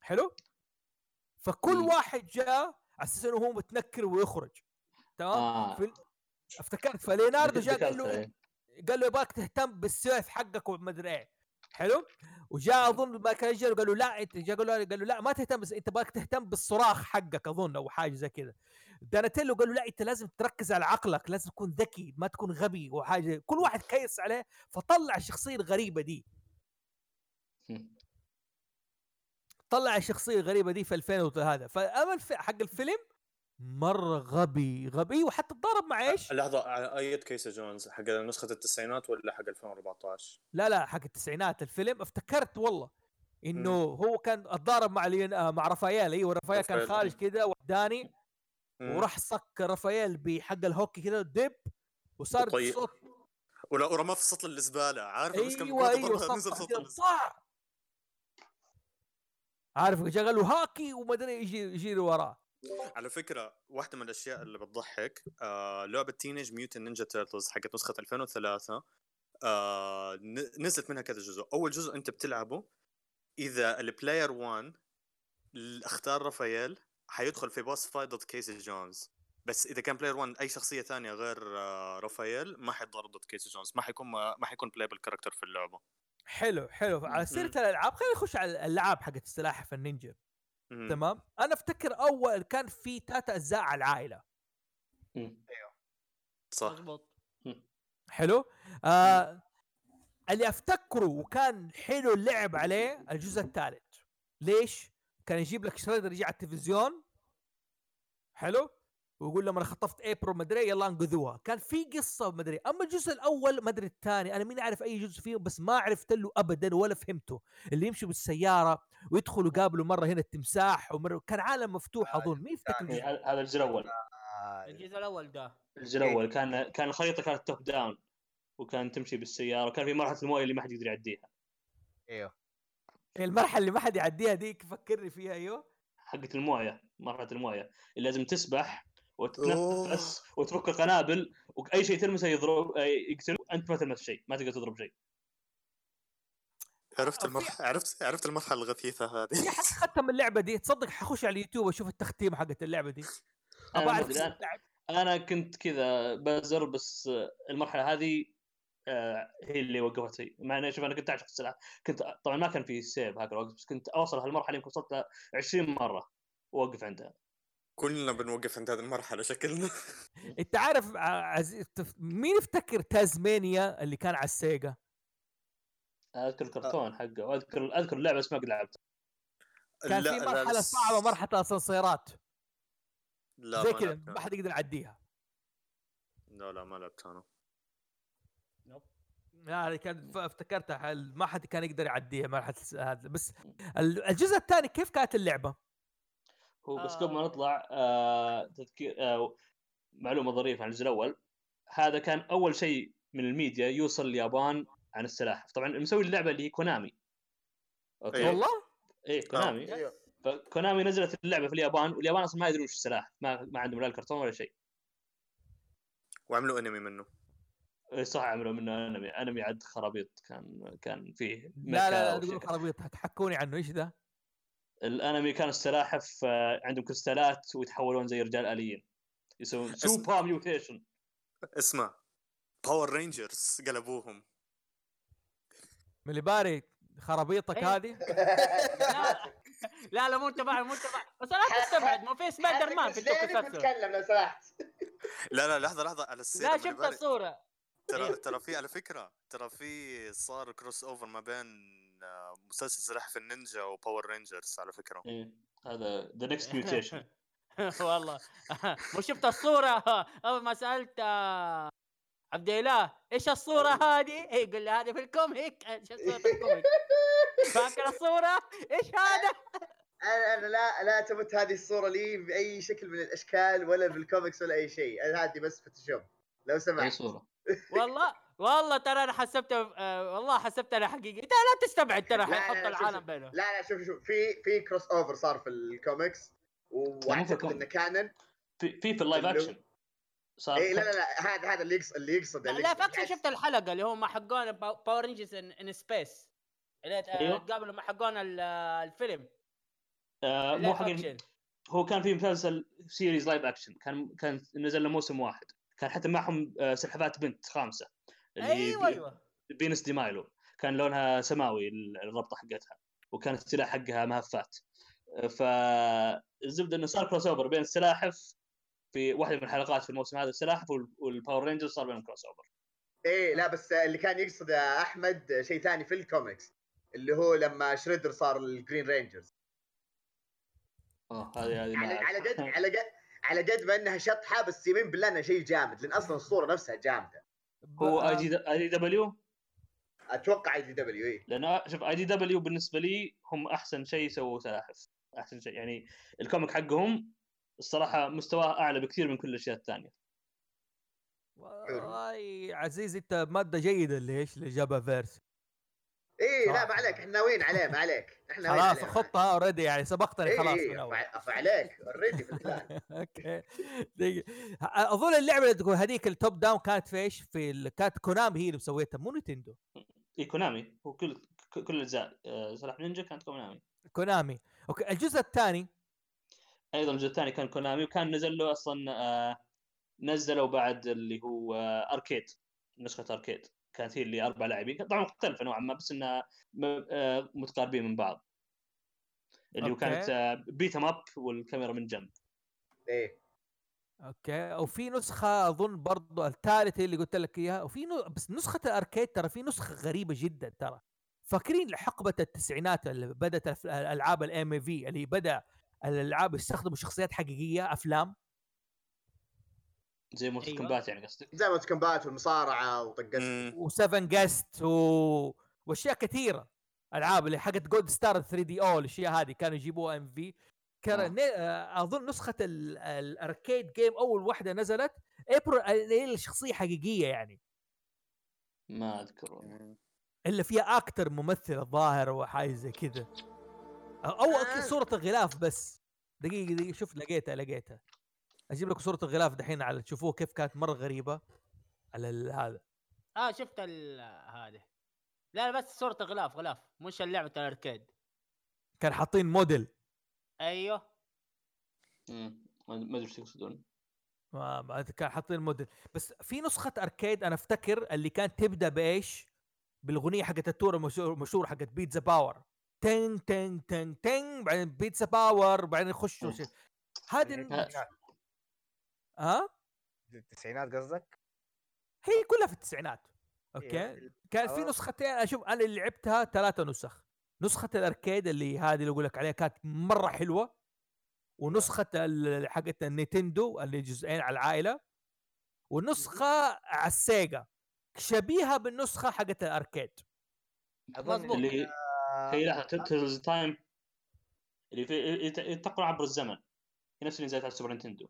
حلو؟ فكل مم. واحد جاء على أساس إنه هو متنكر ويخرج. تمام؟ آه. في افتكرت. فليوناردو جاء قال له إيه. قال له يبغاك تهتم بالسيف حقك وما أدري إيه. حلو؟ وجاء أظن ما كان قال له لا انت جاء قال له قال له لا ما تهتم بس أنت باك تهتم بالصراخ حقك أظن أو حاجة زي كذا. دوناتيلو قال له لا أنت لازم تركز على عقلك لازم تكون ذكي ما تكون غبي وحاجه كل واحد كيس عليه فطلع الشخصية الغريبة دي. طلع الشخصيه الغريبه دي في 2000 هذا. فاما الف... حق الفيلم مرة غبي غبي وحتى تضارب مع إيش؟ لحظة على اية كيسي جونز حق نسخة التسعينات ولا حق 2014 لا لا حق التسعينات. الفيلم افتكرت والله إنه هو كان اتضارب مع لين... آه، مع رافائيل. أيوه رافائيل كان. خارج كذا وحداني. وراح صك رافائيل بحق الهوكي كذا دب وصار وطي- صوت ولا ورماه في سطل الزبالة. عارف بس كان أيوه أيوه نزل سطل الزباله عارف له هاكي وما أدري يجي يجي وراه. على فكرة واحدة من الأشياء اللي بتضحك آه لعبة Teenage Mutant Ninja Turtles حقت نسخة 2003 آه نزلت منها كذا جزء. أول جزء أنت بتلعبه إذا ال player 1 ال- اختار رافائيل حيدخل في boss fight ضد كيسي جونز. بس إذا كان player 1 أي شخصية ثانية غير آه رافائيل ما حيتضارب ضد كيسي جونز. ما حيكون ما حيكون playable character في اللعبة. حلو حلو. على سيرة. الألعاب خلينا نخش على الألعاب حقت السلاحف النينجا. تمام؟ أنا أفتكر أول كان في ثلاثة أجزاء على العائلة. مم. صح. مضبوط حلو؟ آه اللي أفتكره وكان حلو اللعب عليه الجزء الثالث. ليش؟ كان يجيب لك شريدر يجي على التلفزيون. حلو؟ ويقول لما أنا خطفت ابرو مدري يلا أنقذوها. كان في قصة مدري أما الجزء الأول مدري الثاني أنا مين أعرف أي جزء فيه بس ما عرفت له ابدا ولا فهمته. اللي يمشوا بالسيارة ويدخلوا يقابلوا مرة هنا التمساح ومرة كان عالم مفتوح أظن مين يفتكر إيه، هذا الجزء الأول. آه، الجزء الأول ده. الجزء الأول كان كان الخريطة كانت توب داون وكان تمشي بالسيارة وكان في مرحلة الموية اللي ما حد يقدر يعديها. إيوه. المرحلة اللي ما حد يعديها ديك فكرني فيها أيوه؟ حقت الموية مرحلة الموية. اللي لازم تسبح. وتتنفس وتفك القنابل وأي شيء تلمسه يضرب آه، يقتل وانت ما تلمس شيء ما تقدر تضرب شيء. عرفت المرحله عرفت عرفت المرحلة الغثيثة هذه. يا حق ختم اللعبة دي؟ تصدق حخش على اليوتيوب أشوف التختيم حقت اللعبة دي. أنا أبغى أعرف. أنا كنت كذا بزر بس آه، المرحلة هذه آه، هي اللي وقفتي مع إني شوف أنا كنت أعشق السلاح كنت طبعا ما كان في سيف هذا الوقت بس كنت أوصل هالمرحلة يمكن وصلت لها 20 مرة وأوقف عندها. كلنا بنوقف عند هذه المرحلة شكلنا. انت عارف مين يفتكر تازمانيا اللي كان على السيجا؟ أذكر الكرتون حقه. واذكر أذكر اللعبة بس ما قد لعبتها. كان في مرحلة صعبة مرحلة الأسانسيرات. لا زي ما كذا لعبتها. ما حد يقدر يعديها. لا لا ما لعبت أنا. لا هذه كانت ف- افتكرتها ما حد كان يقدر يعديها مرحلة هذا. بس ال- الجزء الثاني كيف كانت اللعبة؟ هو بس آه. قبل ما نطلع آه تذكير آه معلومة ظريفة عن الجزء الأول. هذا كان أول شيء من الميديا يوصل اليابان عن السلاحف طبعا مسوي اللعبة اللي هي كونامي. okay. أيوه. والله؟ إيه كونامي. أيوه فكونامي نزلت اللعبة في اليابان واليابان أصلا ما يدرون وش السلاحف ما, ما عندهم لا الكرتون ولا شيء. وعملوا أنمي منه. إيه صح عملوا منه أنمي. أنمي عد خرابيط كان كان فيه لا لا لا. تقول خرابيط. حكوني عنه. إيش ذا؟ الانمي كان السلاحف آه، عندهم كريستالات ويتحولون زي رجال آليين. يسوون سوبر ميوتيشن اسمع باور رينجرز قلبوهم. من اللي باري خرابيطك إيه. هذه؟ لا لا لا مو تبع مو تبع بس لا تستبعد ما في سبايدر مان في ليه توكو بتتكلم لو سمحت. لا لا لحظة لحظة على السيرة لا شفت الصورة. ترى ترى في على فكرة ترى في صار كروس اوفر ما بين مسلسل سلاحف النينجا وباور رينجرز على فكرة. إيه هذا ذا نكست ميوتيشن والله. مو شفت الصورة؟ أول ما سألت آه، عبد الاله إيش الصورة هذه؟ إيه، يقول لي هذه في ال comic. شو صوره ال comic؟ فاكر الصورة؟ إيش هذا؟ أنا أنا لا لا تمت هذه الصورة لي بأي شكل من الأشكال ولا بالكوميكس ولا أي شيء. أنا هذه بس Photoshop لو أي سمحت صورة؟ والله. والله ترى أنا حسبته آه، والله حسبت أنا حقيقي. ترى لا تستبعد ترى حيحط العالم شوف. بينهم. لا لا شوف شوف. في في crossover صار في الكوميكس واعتقد. انه كانن. في في في ال live action صار اي لا لا لا هذا هذا اللي يقصد اللي يقصد لا. فاكر شفت الحلقة اللي هم حقون Power Rangers in Space اللي أيوه. تقابلوا مع حقون ال- الفيلم. آه مو حق. هو كان في مسلسل series live action كان كان نزل له موسم واحد. كان حتى معهم آه، سلحفات بنت خامسة. أيوه أيوه. Venus de Milo. كان لونها سماوي ال- الربطه حقتها. وكانت السلاح حقها مهفات. فالزبده إنه صار crossover بين السلاحف في واحدة من الحلقات في الموسم هذا السلاحف وال- وال Power Rangers صار بينهم كروس اوفر إيه لا بس اللي كان يقصد أحمد شيء ثاني في الكوميكس اللي هو لما شريدر صار ال Green Rangers آه هذه هذه على. على قد على قد على قد ما إنها شطحة بس يمين بالله إنها شيء جامد لأن أصلا الصورة نفسها جامدة. هو آي جي آي دي دبليو؟ أتوقع آي دي دبليو اي لأن شوف IDW بالنسبة لي هم أحسن شيء سووا سلاحف أحسن شيء يعني ال comic حقهم الصراحة مستواه أعلى بكثير من كل الأشياء الثانية. والله عزيز أنت مادة جيدة إيش اللي جابها فيرس. اي لا. ما عليك إحنا ناويين عليه ما عليك إحنا خلاص. خطها already يعني سبقتني إيه، خلاص إيه، فعليك already في ال plan okay. أظن اللعبة اللي تقول هذيك ال top down كانت في إيش؟ في كانت كونامي هي اللي مسويتها مو نتندو اي كونامي هو كل الاجزاء آه، سلاح نينجا كانت كونامي كونامي okay الجزء الثاني؟ أيضا الجزء الثاني كان كونامي وكان نزل له أصلا آه، نزلوا بعد اللي هو آه، arcade نسخة arcade كانت هي اللي أربع لاعبين طبعا مختلفة نوعا ما بس انها م- آه، متقاربين من بعض. اللي okay. كانت beat up والكاميرا من جنب. إيه. okay. وفي نسخة أظن برضو الثالثة اللي قلت لك إياها وفي نو... بس نسخة ال arcade ترى في نسخة غريبة جدا ترى. فاكرين حقبه التسعينات اللي بدأت الألعاب الام في اللي بدأ الألعاب يستخدموا شخصيات حقيقية أفلام؟ زي Mortal أيوة. Kombat يعني قصدك؟ زي ما Kombat والمصارعه وطقست مم. و7 جاست و... وأشياء كثيرة. ألعاب اللي حقت Goldstar 3D أو الأشياء هذه كانوا يجيبوها ام في آه. كان ن- آه، أظن نسخة ال- ال arcade game أول واحدة نزلت ابريل هي الشخصيه حقيقية يعني. ما أذكر والله. إلا فيها أكتر ممثل الظاهر وحاجة زي كذا. أو okay صورة الغلاف بس. دقيقة دقيقة شوف لقيتها لقيتها. أجيب لك صورة الغلاف دحين على تشوفوه كيف كانت مرة غريبة. على ال- هذا. آه شفت ال- هذه. لا بس صورة غلاف غلاف. مش لعبة ال arcade. كان حاطين موديل. أيوه. مم. ما ما أدري إيش تقصدون. ما كان حاطين موديل. بس في نسخة arcade أنا أفتكر اللي كانت تبدأ بإيش؟ بالاغنيه حقت التور المشهور مشهور حقت Pizza Power تن تن تن تن بعدين Pizza Power بعدين يخشوا هذه التسعينات ها؟ التسعينات قصدك؟ هي كلها في التسعينات. إيه، okay؟ ال- كان في. نسختين أشوف أنا اللي لعبتها ثلاثة نسخ. نسخة ال arcade اللي هذه اللي أقول لك عليها كانت مرة حلوة ونسخة ال- حقت النينتندو اللي جزئين على العائلة ونسخة على السيجا. شبيهة بالنسخة حقت ال arcade. أظن. اللي هي Turtles Time اللي ينتقل عبر الزمن. هي نفس اللي نزلت على السوبر نينتندو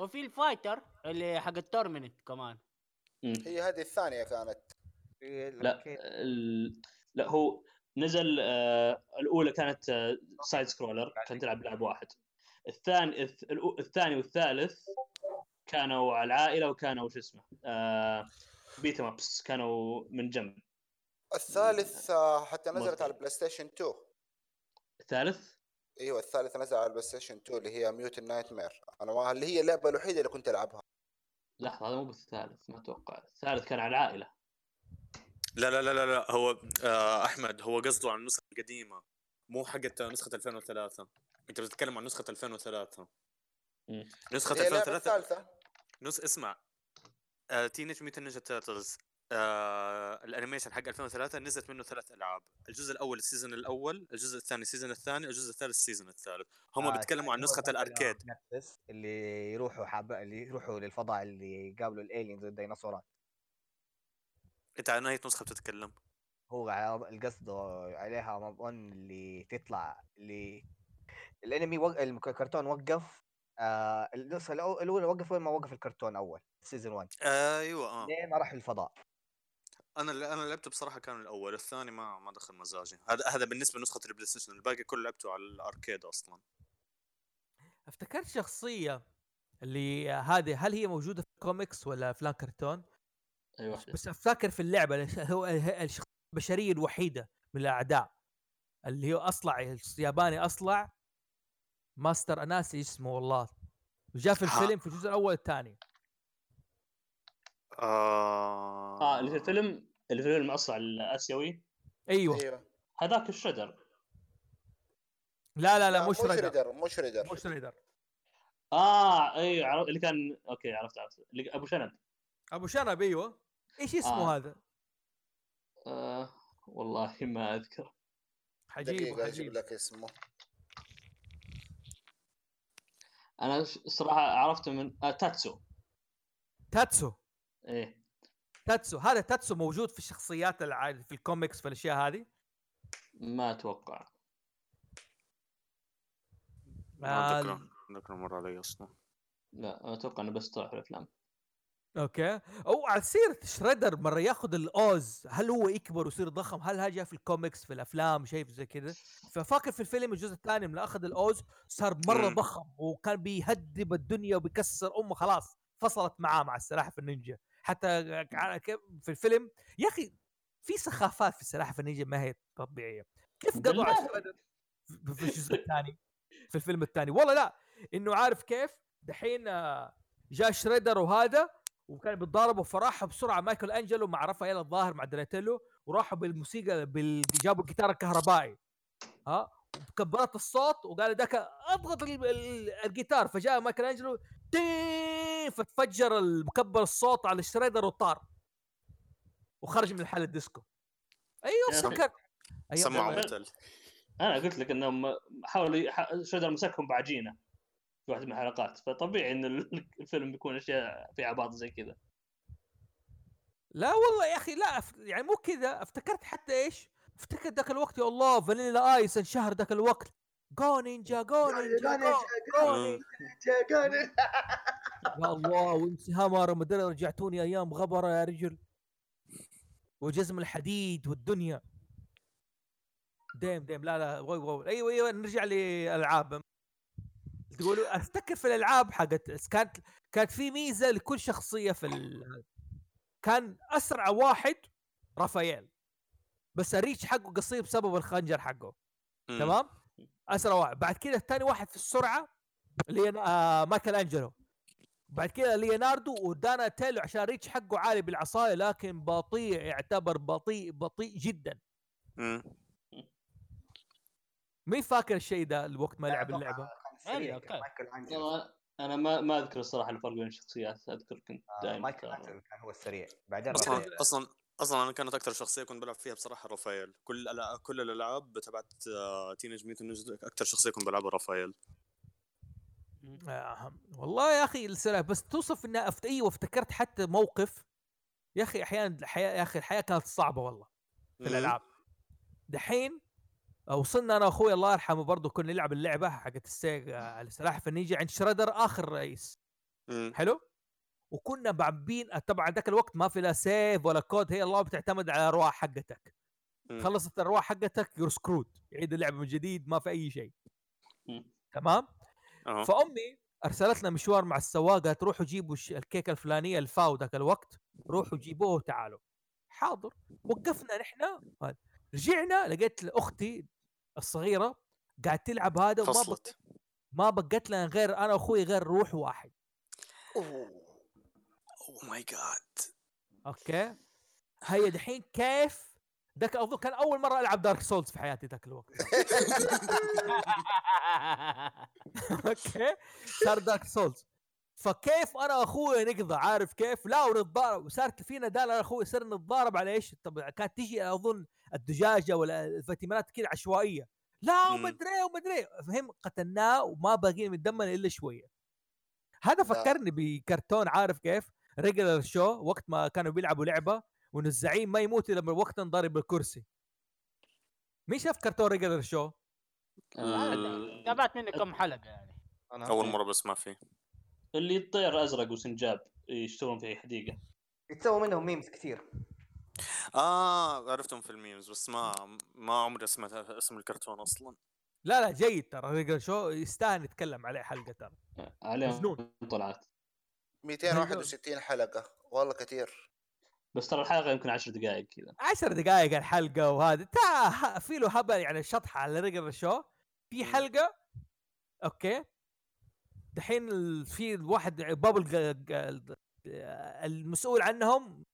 وفي ال Fighter اللي حق ال Tournament كمان. هي هذه الثانية كانت في لا. ال... لا هو نزل آه الأولى كانت آه side scroller عشان تلعب لعب واحد الثاني الثاني والثالث كانوا على العائلة وكانوا شو اسمه آه beat 'em ups كانوا من جنب الثالث آه، حتى نزلت. على البلاي ستيشن 2 الثالث أيوه الثالث نزل على البلاي ستيشن 2 اللي هي Mutant Nightmare أنا ما اللي هي اللعبة الوحيدة اللي كنت ألعبها؟ لحظة هذا مو بالثالث ما أتوقع. الثالث كان على العائلة. لا لا لا لا, لا هو آه أحمد هو قصده عن النسخة القديمة مو حقت نسخة 2003 أنت بتتكلم عن نسخة 2003 مم. نسخة هي اللعبة 2003 الثالثة. نس اسمع. Teenage Mutant Ninja Turtles آه ال animation حق 2003 نزلت منه ثلاث ألعاب. الجزء الأول ال season الأول الجزء الثاني ال season الثاني الجزء الثالث ال season الثالث. هم آه، بيتكلموا عن نسخة ال arcade. نفس اللي يروحوا حاب اللي يروحوا للفضاء اللي يقابلوا ال aliens والديناصورات. أنت عن اي نسخة بتتكلم. هو القصد عليها اظن اللي تطلع اللي الانمي وق... الكرتون وقف آه النسخة الأولى وقف وين ما وقف الكرتون أول season 1 أيوه آه. لين ما راح الفضاء أنا اللي أنا لعبته بصراحة كان الأول الثاني ما ما دخل مزاجي. هذا هذا بالنسبة لنسخة البلاي ستيشن الباقي كله لعبته على ال arcade أصلا. أفتكرت شخصية اللي هذه هل هي موجودة في الكوميكس ولا أفلام كرتون؟ أيوه. بس أفتكر في اللعبة ليش- هو الشخصية البشرية الوحيدة من الأعداء. اللي هو أصلع الياباني أصلع ماستر أناسي اسمه والله. وجاء في. الفيلم في الجزء الأول والثاني. آه. آه اللي في الفيلم اللي في الفيلم الأصلع الآسيوي. أيوه. أيوه. هذاك الشريدر لا لا لا لا، مش مو شريدر. مو شريدر. مش شريدر آه أيوه عرفت اللي كان okay عرفت عرفت. اللي أبو شنب. أبو شنب أيوه. إيش اسمه آه. هذا؟ آه والله ما أذكر. حجيب دقيقة أجيب حجيب. لك اسمه. أنا الصراحه عرفته من آه تاتسو. تاتسو. إيه. تاتسو هذا تاتسو موجود في الشخصيات. في الكوميكس في الأشياء هذه؟ ما أتوقع. ما اتذكر ذكر مر علي أصلا. لا أتوقع إنه بس طلع في الأفلام. okay. أو على سيرة شريدر مرة ياخذ ال ooze هل هو يكبر ويصير ضخم؟ هل هذا جاء في الكوميكس في الأفلام شيء زي كذا؟ ففاكر في الفيلم الجزء الثاني من أخذ ال ooze صار مرة مم. ضخم وكان بيهدم الدنيا وبيكسر أمه خلاص فصلت معاه مع السلاحف النينجا. حتى في الفيلم. يا أخي في سخافات في السلاحف النينجا ما هي طبيعية. كيف قضوا على في الجزء الثاني في الفيلم الثاني. والله لا إنه عارف كيف؟ دحين آه، جاء شريدر وهذا وكان بيتضاربوا فراحوا بسرعة. مايكل أنجلو مع رافائيل الظاهر مع دوناتيلو وراحوا بالموسيقى بال... جابوا الجيتار الكهربائي. ها؟ كبرت الصوت وقال ذاك أضغط ال- ال- الجيتار. فجاء مايكل أنجلو ذين داخلين فتفجر المكبر الصوت على الشريدر وطار وخرج من محل الديسكو أيوه. سكر أيوة. سمعوا. متل أنا قلت لك إنهم حاولوا يح- شريدر مسكهم بعجينه في واحدة من الحلقات فطبيعي إن ال- الفيلم بيكون أشياء فيها عباط زي كذا لا والله يا أخي لا أف- يعني مو كذا افتكرت حتى إيش افتكرت ذاك الوقت يا الله فانيلا آيس انشهر ذاك الوقت جو نينجا جو نينجا جو جو نينجا. يا الله وإم سي هامر ومدري رجعتوني أيام غبرة يا رجل. وجزم الحديد والدنيا. ديم ديم لا لا وي وي أيوه أيوه نرجع للألعاب. تقولوا افتكر في الألعاب حقت كانت كانت في ميزة لكل شخصية في ال... كان أسرع واحد رافائيل. بس ال reach حقه قصير بسبب الخنجر حقه. تمام؟ أسرع واحد. بعد كذا الثاني واحد في السرعة ليون... آه مايكل أنجلو. بعد كذا ليوناردو ودوناتيلو عشان ال reach حقه عالي بالعصاية لكن بطيء يعتبر بطيء بطيء جدا. مين فاكر الشيء ده الوقت ما لعب اللعبة. مايكل أنا ما ما أذكر الصراحة الفرق بين الشخصيات أذكر كنت آه، دائما مايكل انجلو كان هو السريع. بعدين أصلا. أصلا أصلا أنا كانت أكثر شخصية كنت بلعب فيها بصراحة رافائيل. كل كل الألعاب تبعت Teenage Mutant Ninja أكثر شخصية كنت بلعبها رافائيل. آه. والله يا أخي السلام بس توصف إنها أفت... أيوه افتكرت حتى موقف يا أخي أحيانا الحياة يا أخي الحياة كانت صعبة والله في. الألعاب دحين وصلنا أنا وأخوي الله يرحمه برضه كنا نلعب اللعبة حقت السيجا على السلاحف النينجا عند شريدر آخر رئيس مم. حلو وكنا لاعبين طبعا ذاك الوقت ما في لا save ولا كود هي الله بتعتمد على الأرواح حقتك مم. خلصت الأرواح حقتك you're screwed يعيد اللعبه من جديد ما في أي شيء. تمام فأمي أرسلتنا مشوار مع السواق قالت روحوا جيبوا الكيكة الفلانية الفاو ذاك الوقت روحوا جيبوه وتعالوا. حاضر وقفنا نحن. رجعنا لقيت أختي الصغيرة قاعد تلعب هذا وما بق... فصلت ما بقت لنا غير أنا وأخوي غير روح واحد. أوه. my God Okay? هيا دحين كيف ذاك أظن كان أول مرة ألعب Dark Souls في حياتي ذاك الوقت. Okay? صار Dark Souls فكيف أنا واخوي نقضى عارف كيف؟ لا ونتضارب. وصارت فينا دال أنا واخوي صرنا نتضارب على إيش؟ طب كانت تجي أظن الدجاجة ولا الفاتيمانات كذا عشوائية. لا. ومدري ومدري. فهم قتلناه وما باقي من دمنا إلا شوية. هذا فكرني بكرتون عارف كيف؟ Regular Show وقت ما كانوا بيلعبوا لعبة. وان الزعيم ما يموت إلا وقت انضرب بالكرسي مين شاف كرتون Regular Show؟ آه، تابعت مني كم حلقة يعني. أنا أول مرة بسمع فيه. اللي الطير أزرق وسنجاب يشتغلون في حديقة. يتسوى منهم memes كثير. آه عرفتهم في ال memes بس ما ما عمري سمعت اسم الكرتون أصلا. لا لا جيد ترى. Regular Show؟ يستاهل نتكلم عليه حلقة ترى. عليهم مجنون. طلعت. 261 حلقة. والله كثير. بس ترى الحلقة يمكن 10 دقائق كذا. عشر دقائق الحلقة وهذا تا في له هبل يعني شطحة على ريجلر شو في حلقة أوكي. دحين في الواحد بابل المسؤول عنهم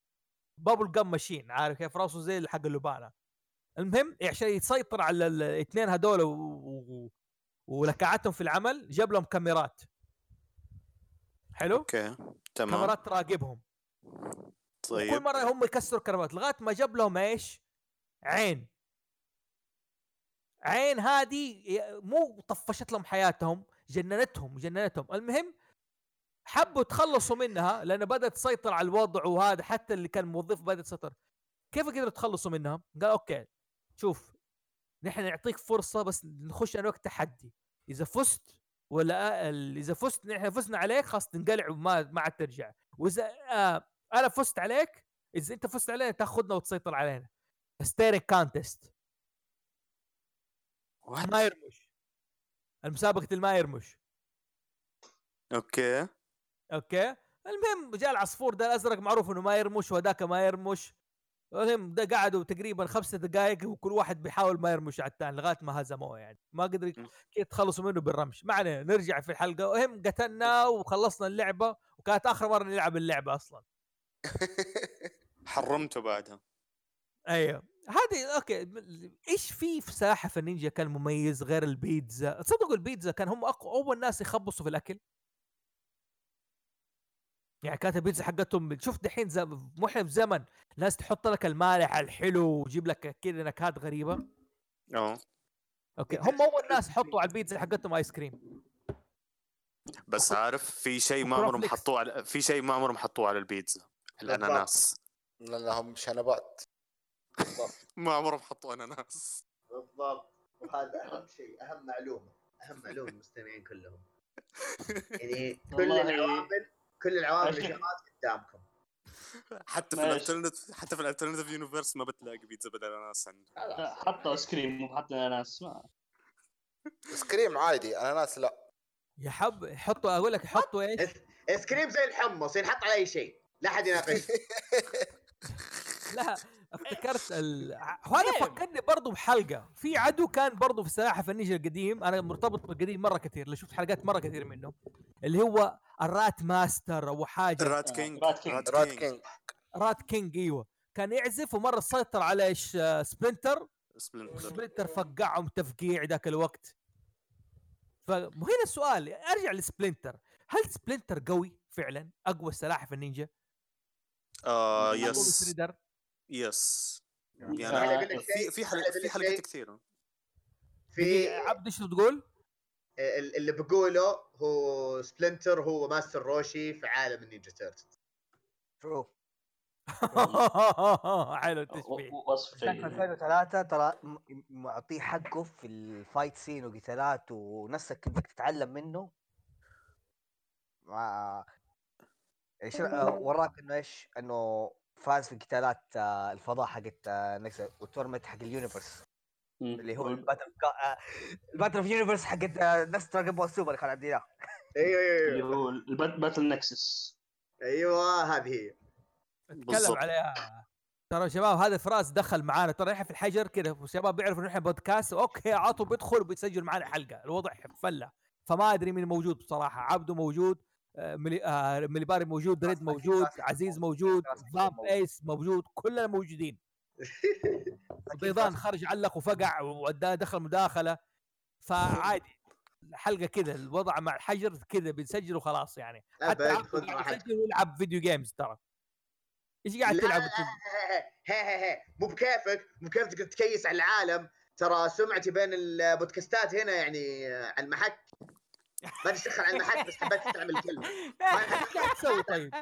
بابل جام ماشين. عارف كيف؟ راسه زي حق اللبانه المهم عشان يسيطر على ال- الاثنين هذول و... و... ولكعتهم في العمل جاب لهم كاميرات. حلو؟ Okay تمام. كاميرات تراقبهم. كل طيب. مرة هم يكسروا كاميرات لغاية ما جاب لهم إيش؟ عين. عين هذه مو طفشت لهم حياتهم جننتهم جننتهم. المهم حبوا يتخلصوا منها لأن بدأت تسيطر على الوضع وهذا حتى اللي كان موظف بدأت تسيطر. كيف قدروا يتخلصوا منها؟ قال okay شوف نحن نعطيك فرصة بس نخش أنا وقت تحدي. إذا فزت ولا إذا فزت نحن فزنا عليك خلاص تنقلع وما ما عاد ترجع. وإذا آه أنا فزت عليك إذا انت فزت علينا تاخذنا وتسيطر علينا. Staring contest ما يرمش المسابقة الما يرمش okay. Okay. المهم جاء العصفور ده الأزرق معروف إنه ما يرمش وذاك ما يرمش المهم ده قعدوا تقريبا خمسة دقائق وكل واحد بيحاول ما يرمش على الثاني لغاية ما هزموه يعني. ما قدر يك- م. كيف يتخلصوا منه بالرمش. ما علينا نرجع في الحلقة. المهم قتلنا وخلصنا اللعبة وكانت آخر مرة نلعب اللعبة أصلا. حرمته بعدها. أيوه. هذه okay. إيش في في سلاحف النينجا كان مميز غير البيتزا؟ تصدقوا البيتزا كان هم أقوى اول ناس يخبصوا في الأكل؟ يعني كانت البيتزا حقتهم شوف دحين زي في زمن. ناس تحط لك المالح الحلو وتجيب لك كذا نكهات غريبة. آه. Okay. هم أول ناس حطوا على البيتزا حقتهم ice cream. بس عارف في شيء ما عمرهم. حطوه على في شيء ما عمرهم حطوه على البيتزا. الأناناس. لانهم شنبات ما عمرهم حطوا أناناس. بالضبط. وهذا أهم شيء أهم معلومة. أهم معلومة للمستمعين كلهم. يعني كل العوامل. كل العوامل الاجابات قدامكم. حتى في. ال alternate حتى في ال alternative universe ما بتلاقي بيتزا بالأناناس عندهم خلاص حتى ice cream مو حتى أناناس. ما ice cream عادي أناناس لا. يحب يحطوا أقول لك يحطوا إيش؟ ice cream زي الحمص ينحط على أي شيء. لا أحد يناقش. لا افتكرت ال... وهذا فكرني برضو بحلقة. في عدو كان برضو في سلاحف النينجا القديم أنا مرتبط بالقديم مرة كثير شفت حلقات مرة كثير منه اللي هو ال rat master أو حاجة. الرات آه، كينج. رات كينج. رات كينج. رات كينج إيوه. كان يعزف ومرة سيطر على إيش آه، سبلنتر. سبلنتر. سبلنتر فقعهم تفقيع ذاك الوقت. فهنا السؤال أرجع لسبلنتر. هل سبلنتر قوي فعلا؟ أقوى سلاحف النينجا؟ آه man yes yes يعني أقول لك في في حلقات في حلقات. كثيره في عبد إيش تقول؟ ال- اللي بقوله هو سبلنتر هو ماستر روشي في عالم النينجا تيرتلز شوف حلو التشبيه. وصف جيد 2003 ترى معطيه حقه في ال fight scene وقتالات ونفسك إنك تتعلم منه. مع وراك إنه إيش؟ إنه فاز في قتالات آه، الفضاء حقت آه، نكسس وال tournament حق ال universe. اللي هو ال battle آه، ال battle of universe حقت آه، نفس دراجون بول سوبر اللي كان عندي إياه. أيوه اللي أيوه. هو البات- باتل نكسس أيوه هذه هي. اتكلم. عليها. ترى يا شباب هذا فراس دخل معانا. ترى إحنا في الحجر كذا والشباب بيعرفوا إنه إحنا بودكاست أوكي عطوا بيدخل وبيسجل معانا حلقة. الوضع فلة. فما أدري مين موجود بصراحة. عبده موجود. آه، آه، مليباري موجود أكيد موجود عزيز موجود. فامب. ايس موجود كلنا موجودين بيضان خرج علق وفقع واداه دخل مداخله فعادي الحلقة كذا الوضع مع الحجر كذا بنسجل وخلاص يعني حتى ويلعب فيديو جيمز ترى إيش قاعد تلعب لا، هي هي هي مو بكيفك مو بكيفك تكيس على العالم ترى سمعتي بين البودكاستات هنا يعني آه، على المحك ما تشتغل على المحك بس حبيت تعمل كلمه إيش قاعد تسوي طيب؟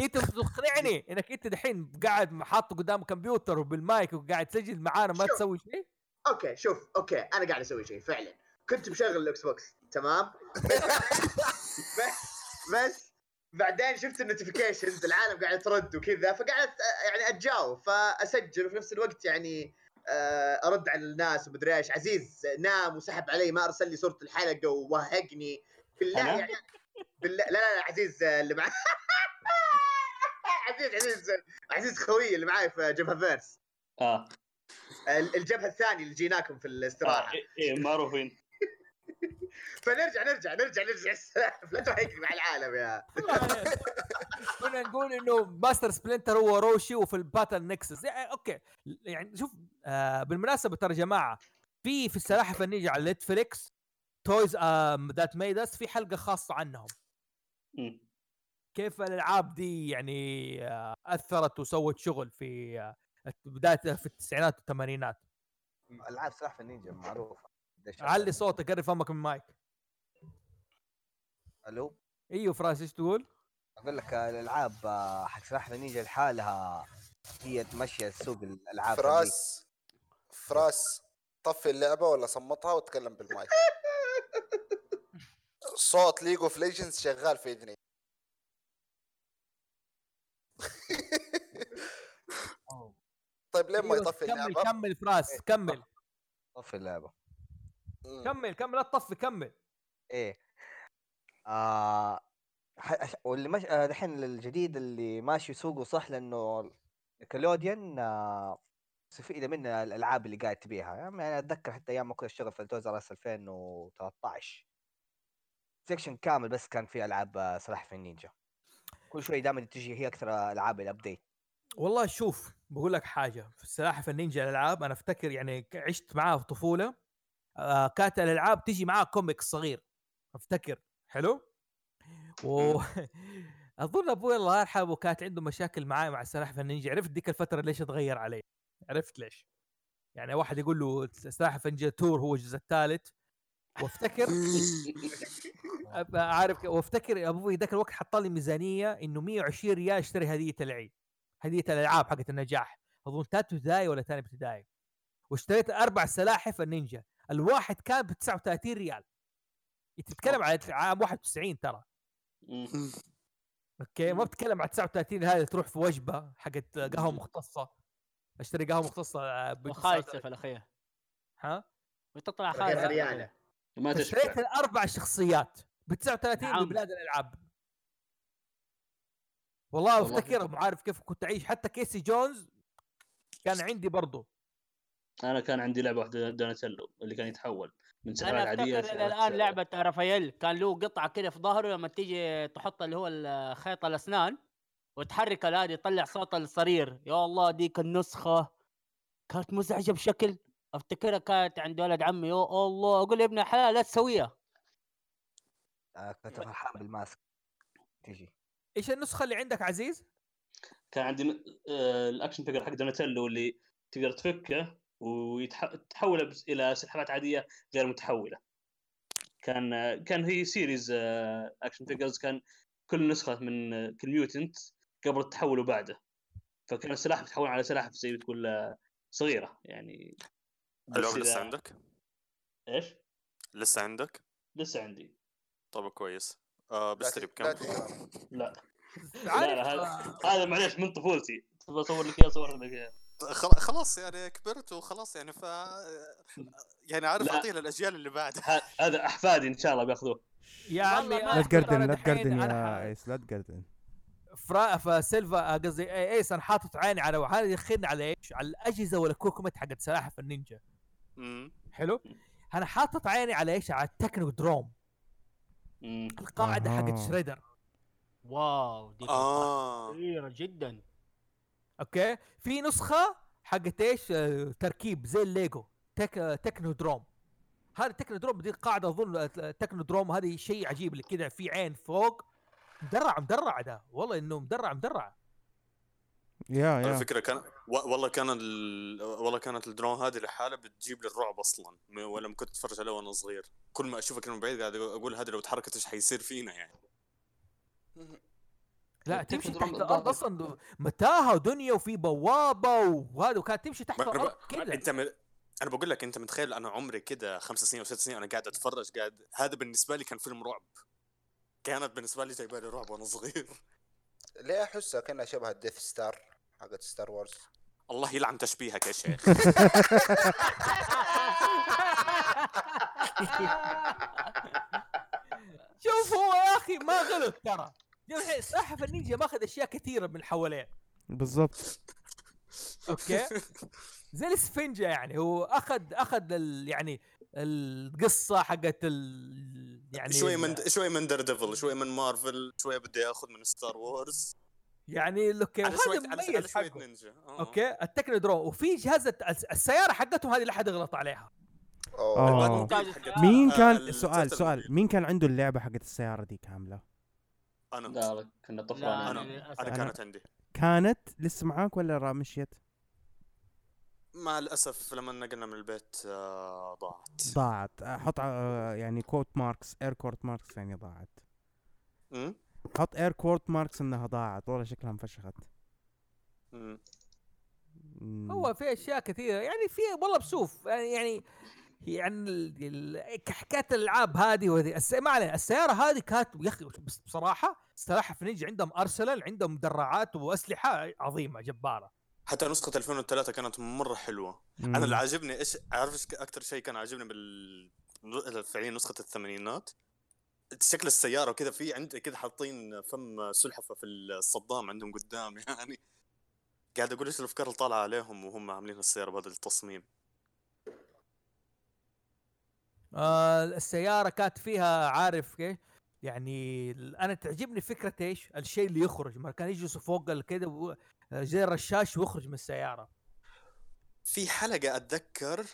إنت تقنعني إنك إنت دحين قاعد حاط قدام كمبيوتر وبالمايك وقاعد تسجل معانا ما شوف. تسوي شيء؟ okay شوف okay أنا قاعد أسوي شيء فعلا كنت مشغل الإكس بوكس تمام بس بس بعدين شفت ال notifications العالم قاعد ترد وكذا فقعدت يعني أتجاوب فأسجل وفي نفس الوقت يعني أرد على الناس ومدري إيش. عزيز نام وسحب علي ما أرسل لي صورة الحلقة ووهقني. بالله؟ يعني بالله لا لا لا عزيز آه، اللي معي عزيز عزيز عزيز خوي اللي معاي في جبهة فيرس. آه. ال- الجبهة الثانية اللي جيناكم في آه، الاستراحه إيه، إيه معروفين. فنرجع نرجع نرجع نرجع. السلاحف لا تهيك مع العالم يا. كنا نقول إنه ماستر سبلنتر هو روشي وفي الباتل نكسس يعني okay يعني شوف آه بالمناسبة ترى يا جماعة في في السلاحف النينجا على نتفليكس Toys That Made Us في حلقة خاصة عنهم. كيف الألعاب دي يعني آه، أثرت وسوت شغل في آه، بداية في التسعينات والثمانينات؟ ألعاب سلاحف النينجا معروفة. علي صوتك قرب فمك من المايك. ألو إيوه فراس إيش تقول؟ أقول لك الألعاب آه، حق سلاحف النينجا لحالها هي تمشي سوق الألعاب. فراس فراس طفي اللعبة ولا صمتها وتكلم بالمايك صوت ليج اوف ليجندز شغال في إذني طيب ليه ما أيوة، يطفي كمل اللعبة؟ كمل فراس كمل طفي اللعبة. كمل كمل لا تطفي كمل إيه آه واللي مش آه، دحين الجديد اللي ماشي سوقه صح لأنه كلوديان آه مستفيدة من الألعاب اللي قاعد تبيعها. يعني أتذكر حتى أيام ما كنت أشتغل في آر اس 2013 section كامل بس كان فيه ألعاب آه، سلاحف النينجا. كل شوي دائما تجي هي أكثر ألعاب ال updated والله شوف بقول لك حاجة. في السلاحف النينجا الألعاب أنا أفتكر يعني عشت معاه في طفولة. آه كانت الألعاب تجي معاه comic صغير. أفتكر. حلو؟ و أظن أبوي الله يرحمه كانت عنده مشاكل معاي مع السلاحف النينجا. عرفت ديك الفترة ليش اتغير علي؟ عرفت ليش؟ يعني واحد يقول له سلاحف النينجا two or هو الجزء الثالث. وافتكر عارف وافتكر أبوي ذاك الوقت حط لي ميزانية إنه 120 ريال اشتري هدية العيد. هدية الألعاب حقت النجاح. أظن ثالث ابتدائي ولا ثاني ابتدائي واشتريت أربع سلاحف النينجا. الواحد كان ب 39 ريال. تتكلم على عام 91 ترى. okay ما بتكلم على 39 هذه تروح في وجبة حقت قهوة مختصة. أشتري قهوة مختصة آه، وخايسه في الاخير ها؟ وتطلع خايسه. ما اشتريت الأربع شخصيات ب 39 نعم. ببلاد الألعاب. والله والله. أفتكر ما عارف كيف كنت أعيش. حتى كيسي جونز كان عندي برضه أنا كان عندي لعبة واحدة دوناتيلو اللي كان يتحول. من سلاحف أنا عاديه أفتكر إلى الآن لعبة رافائيل كان له قطعة كده في ظهره لما تيجي تحط اللي هو خيط الأسنان وتحرك هذه يطلع صوت الصرير. يا الله ديك النسخة كانت مزعجة بشكل أفتكرها كانت عند ولد عمي. يا الله أقول يا ابن الحلال لا تسويها. آه، كنت فرحان بال mask. تيجي. إيش النسخة اللي عندك عزيز؟ كان عندي آه، ال action figure حق دوناتيلو اللي تقدر تفكه. وتحوله إلى سلحفات عادية غير متحولة. كان كان هي series action figures كان كل نسخة من آه، كل mutant قبل التحول وبعده. فكان السلاحف تتحول على سلاحف زي ما تقول آه، صغيرة يعني. اللعبة إذا- لسه عندك؟ إيش؟ لسه عندك؟ لسه عندي. طب كويس. آه بشتري لا. بكم؟ لا لا, هذا هذا معليش من طفولتي. تبغى أصور لك إياه أصور لك إياه. خلاص يعني كبرت وخلاص يعني ف يعني عارف. اعطيه للاجيال اللي بعدها هذا أحفادي إن شاء الله بيأخذوه يا عمي لا تقردن لا تقردن يا إيس لا تقردن فرا فسيلفا آه، قصدي إيس أنا حاطط عيني على هذا يخن على إيش؟ على الأجهزة وال equipment حقت سلاحف النينجا مم. حلو؟ أنا حاطط عيني على إيش؟ على ال Technodrome. القاعدة حقت أها. شريدر واو دي آه كبيرة جدا okay؟ في نسخة حقت إيش؟ آه، تركيب زي ال Lego Tech آه، Technodrome هذا ال Technodrome دي القاعده أظن آه، Technodrome هذه شيء عجيب اللي كذا في عين فوق. مدرع مدرع ده. والله إنه مدرع مدرع. يا على يا فكرة كان والله كان ال... والله كانت ال drome هذه لحالها بتجيب لي الرعب أصلا. ولما كنت أتفرج عليه وأنا صغير. كل ما اشوفها كده من بعيد قاعد أقول هذه لو تحركت إيش حيصير فينا يعني. لا تمشي تحت. الأرض أصلا متاهة ودنيا وفي بوابة وهذا وكانت تمشي تحت الأرض كذا أنت م... أنا بقول لك أنت متخيل أنا عمري كده خمس سنين أو ست سنين أنا قاعد أتفرج قاعد هذا بالنسبة لي كان فيلم رعب. كانت بالنسبة لي جايبة لي رعب وأنا صغير. ليه احسها كانها شبه ال Death Star حقت Star Wars الله يلعن تشبيهك يا شيخ. شوف هو يا أخي ما غلط ترى. سلاحف النينجا ماخذ أشياء كثيرة من حواليه بالضبط. okay؟ زي الإسفنجة يعني هو أخذ أخذ ال يعني القصة حقت ال يعني شوي من شوي من Daredevil شوي من مارفل شوي بدي ياخذ من Star Wars يعني okay على وهذا شوية على على مميز شوية حقه. نينجا. آه. okay؟ ال Technodrome. وفي جهاز السيارة حقتهم هذه لا حد يغلط عليها. اوه ممتاز. آه، مين آه، كان ال- سؤال سؤال. مين كان عنده اللعبة حقت السيارة دي كاملة؟ أنا. لا كنا طفران أنا. أنا. أنا أنا- كانت عندي. كانت لسه معاك ولا مشيت مع الأسف لما نقلنا من البيت آه، ضاعت. ضاعت. حط ع- يعني quote marks air quote marks يعني ضاعت. مم؟ حط air quote marks إنها ضاعت. والله شكلها انفشخت. مم. مم. هو في أشياء كثيرة. يعني في والله بشوف يعني يعني يعني ال- ال- حكايه الألعاب هذه وهذه. الس... ما علينا السيارة هذه كانت يا أخي بصراحة سلاحف نينجا عندهم أرسنال عندهم مدرعات وأسلحة عظيمة جبارة. حتى نسخة 2003 كانت مرة حلوة. مم. أنا اللي عاجبني إيش عارف إيش أكثر شيء كان عاجبني بال فعليا نسخة الثمانينات؟ شكل السيارة وكذا في عند كذا حاطين فم سلحفة في الصدام عندهم قدام يعني. قاعد أقول إيش الأفكار اللي طالعة عليهم وهم عاملين السيارة بهذا التصميم. آه السيارة كانت فيها عارف كيف؟ يعني أنا تعجبني فكرة إيش؟ الشيء اللي يخرج. ما كان يجلسوا فوق كده و- زي الرشاش ويخرج من السيارة. في حلقة أتذكر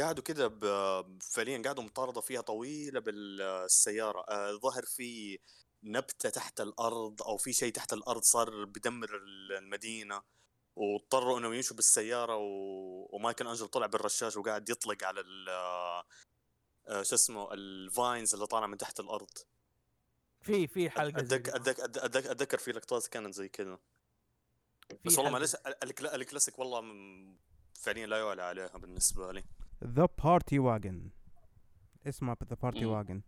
قعدوا كذا ب- فعليا قعدوا مطاردة فيها طويلة بالسيارة. آه، ظهر في نبتة تحت الأرض أو في شيء تحت الأرض صار بدمر المدينة واضطروا إنهم يمشوا بالسيارة و... ومايكل انجل طلع بالرشاش وقاعد يطلق على شو اسمه ال vines اللي طالعة من تحت الأرض. في في حلقة زي اتذكر دي. أتذكر في لقطات كانت زي كذا. بس والله. معلش ال- الكلا- الكلاسيك والله فعليا لا يعلى عليها بالنسبة لي. The Party Wagon اسمها The Party. Wagon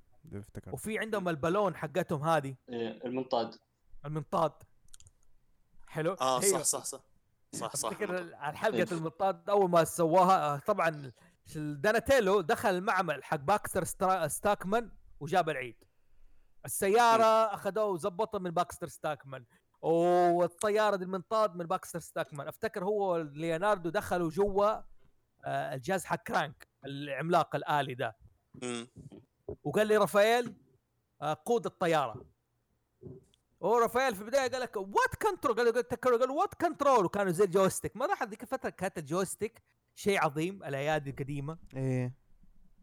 وفي عندهم البالون حقتهم هذه. إيه، المنطاد. المنطاد. حلو. آه هي- صح صح صح صح صح أفتكر. على حلقة إيه. المنطاد أول ما سواها آه، طبعا داناتيلو دخل المعمل حق باكستر سترا- ستاكمان وجاب العيد. السيارة أخذوه وزبطها من باكستر ستاكمان. والطيارة المنطاد من باكستر ستاكمان. أفتكر هو ليوناردو دخلوا جوا آه، الجهاز حق كرانج العملاق الآلي ده. وقال لي رافائيل آه، قود الطيارة. هو رافائيل في البداية قال لك what control قال له قالوا what control وكانوا زي ال joystick. ما لاحظ ذيك الفترة كانت ال joystick. شيء عظيم الأيادي القديمة. إيه.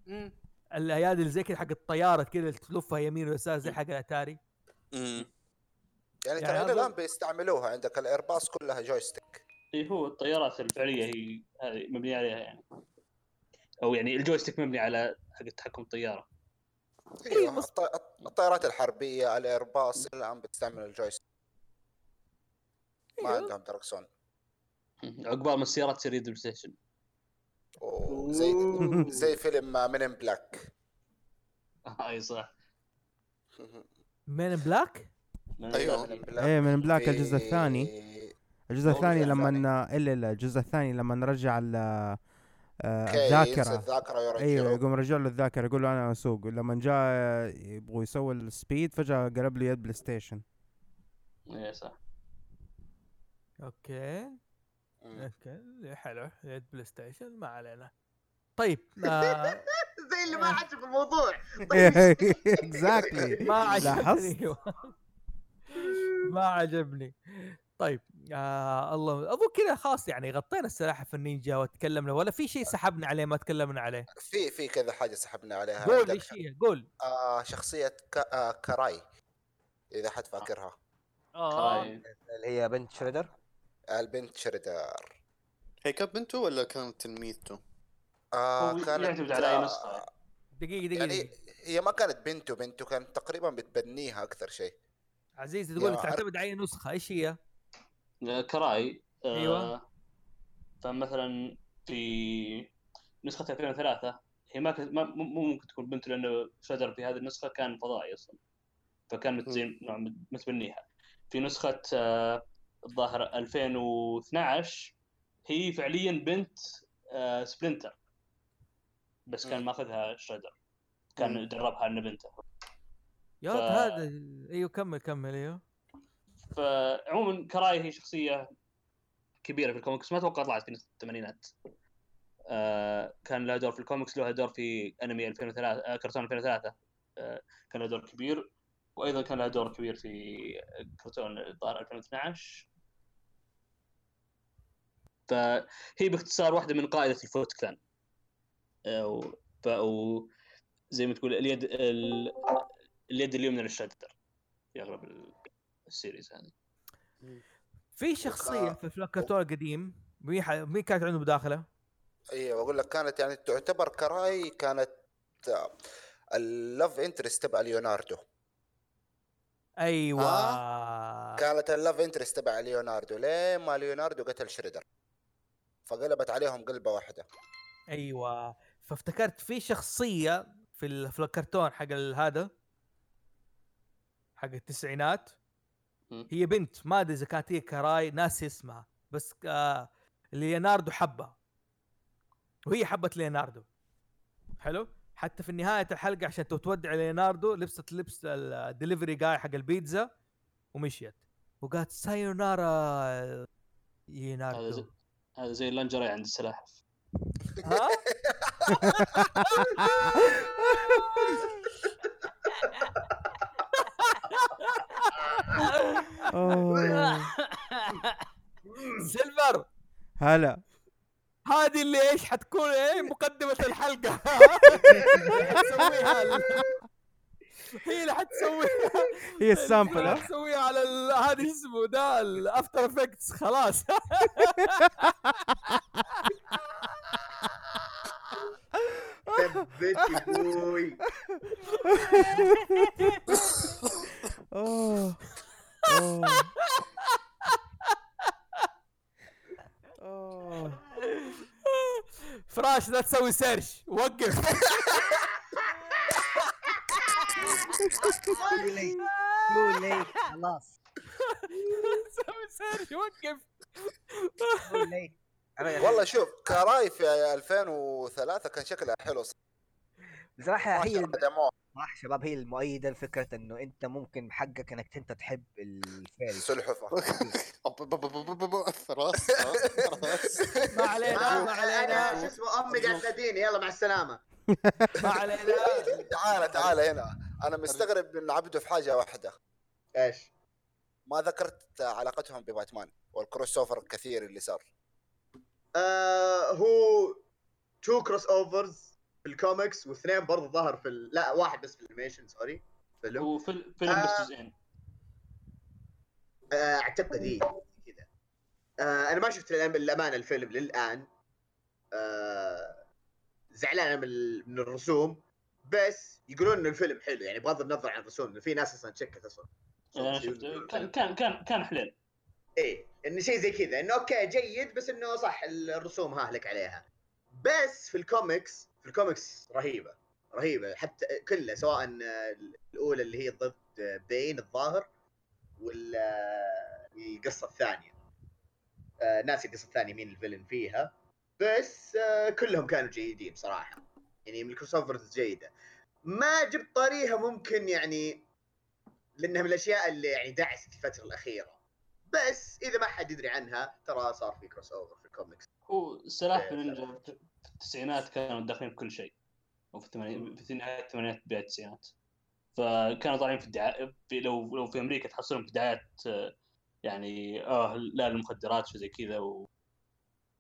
مم. الأيادي اللي زي كذا حق الطيارة كذا تلفها يمين ويسار زي حق الأتاري. مم. يعني يعني ترى إلى الآن بيستعملوها عندك الإيرباص كلها joystick إيه هو الطيارات الفعلية هي هذه مبنيه عليها يعني. أو يعني ال joystick مبني على حق تحكم الطيارة. أيوه مص- الط- الطائرات الحربية الإيرباص إلى الآن بتستعمل ال joystick ما أيوه. عندهم دركسون. عقبال ما السيارات تصير يد PlayStation. وزي زي فيلم Men in Black أي صح. Men in Black أيوه. إيه Men in Black الجزء الثاني. الجزء الثاني لما إلا لا الجزء الثاني لما نرجع ال- آه، الذاكرة. الذاكرة أيوه يقوم رجع له الذاكرة يقول له أنا أسوق. لما جاء يبغوا يسوي ال speed فجأة قلب له يد PlayStation. اي صح. okay. okay حلو. يد PlayStation ما علينا. طيب آه زي اللي ما عجب الموضوع. exactly ما لاحظت؟ عجبني. ما عجبني. طيب آه الله أظن كذا خلاص يعني غطينا السلاحف النينجا وتكلمنا ولا في شيء سحبنا عليه ما تكلمنا عليه؟ في في كذا حاجة سحبنا عليها. قول إيش هي قول. آه شخصية ك... آه كراي إذا حد فاكرها. آه. كراي. اللي هي بنت شريدر. البنت شريدر هي كانت بنته ولا كانت تلميذته؟ آه كانت يعتمد على أي آه، نسخة. دقيقة دقيقة, يعني دقيقة. هي ما كانت بنته بنته كانت تقريبا بتبنيها أكثر شيء عزيز تقول تعتمد على أي نسخة إيش هي؟ آه، كراي آه، أيوة. فمثلا في نسخة 2003 هي ما كانت مو ممكن تكون بنت لأنه شدر في هذه النسخة كان فضائي أصلا فكان متزين نوع مت- متبنيها في نسخة آه، الظاهر 2012 هي فعليا بنت آه، سبلنتر. بس كان. ماخذها شريدر. كان. يدربها إنه بنته. يا ف- ولد هذا إيوه كمل كمل إيوه. فعموما كراي هي شخصية كبيرة في الكوميكس ما أتوقع طلعت في الثمانينات. آه كان لها دور في الكوميكس له دور في أنمي 2003 آه كرتون 2003 آه كان لها دور كبير وأيضا كان لها دور كبير في كرتون الظاهر 2012 فهي باختصار واحدة من قاعدة ال Foot Clan آه و- ف و- زي ما تقول اليد ال... اليد اليمنى للشريدر في أغلب ال- ال series هذه. في شخصية في افلام الكرتون القديم مين ح- مين كانت عنده مداخله؟ أيوه أقول لك كانت يعني تعتبر كراي كانت آه، ال love interest تبع ليوناردو. أيوه. كانت ال love interest تبع ليوناردو. ليه ما ليوناردو قتل شريدر؟ فقلبت عليهم قلبة واحدة. أيوه. فافتكرت في شخصية في ال- في الكرتون حق هذا؟ حق التسعينات. هي بنت ما أدري إذا كانت هي كراي ناسي اسمها. بس آه ليوناردو حبها. وهي حبت ليوناردو. حلو؟ حتى في نهاية الحلقة عشان تودع ليوناردو لبست لبس الدليفري جاي حق البيتزا ومشيت. وقالت sayonara ليوناردو هذا زي اللنجري عند السلاحف ها. سيلفر! هلا. هذه اللي إيش حتكون إيه؟ مقدمة الحلقة. حتسويها هي اللي حتسويها هي السامبل ها؟ حتسويها على هذا اسمه ده الأفتر إفكتس خلاص. ثبت اوه اوه فراش لا تسوي search وقف. Too late. خلاص search وقف والله شوف كراي في 2003 كان شكلها حلو بصراحه هي صح شباب هي المؤيده لفكره انه انت ممكن بحقك انك انت تحب ال furry سلحفه راس ما علينا ما أنا علينا شو اسمه امي قاعد تناديني يلا مع السلامه ما علينا تعال تعال هنا أنا مستغرب من عبده في حاجة واحدة. إيش؟ ما ذكرت علاقتهم بباتمان وال crossover الكثير اللي صار. آه هو two crossovers في الكوميكس واثنين برضه ظهر في ال... لا واحد بس في ال animation sorry فيلم. هو فيلم فيلم بس آه. جزئين. آه، أعتقد إيه كذا. آه أنا ما شفت الأم- الامانه الفيلم للآن. آه زعلان من الرسوم. بس يقولون ان الفيلم حلو يعني بغض النظر عن الرسوم في ناس أصلا تشكت أصلا. شفت كان كان كان كان حليل. إيه إنه شيء زي كذا إنه okay جيد بس إنه صح الرسوم هاهلك عليها. بس في الكوميكس في الكوميكس رهيبة رهيبة. حتى كلها سواء الأولى اللي هي ضد Bane الظاهر ولا القصة الثانية. آه، ناسي القصة الثانية مين ال villain فيها بس آه، كلهم كانوا جيدين صراحة. يعني من ال crossovers جيدة. ما جبت طاريها ممكن يعني لأنها من الأشياء اللي يعني دعست في الفترة الأخيرة. بس إذا ما حد يدري عنها ترى صار في crossover في الكوميكس هو سلاحف النينجا في التسعينات كانوا داخلين في كل شيء. وفي الثمانينات في نهايه الثمانينات بداية التسعينات. فكانوا طالعين في الدعاية في لو لو في أمريكا تحصلهم في دعايات يعني آه لا للمخدرات وزي كذا و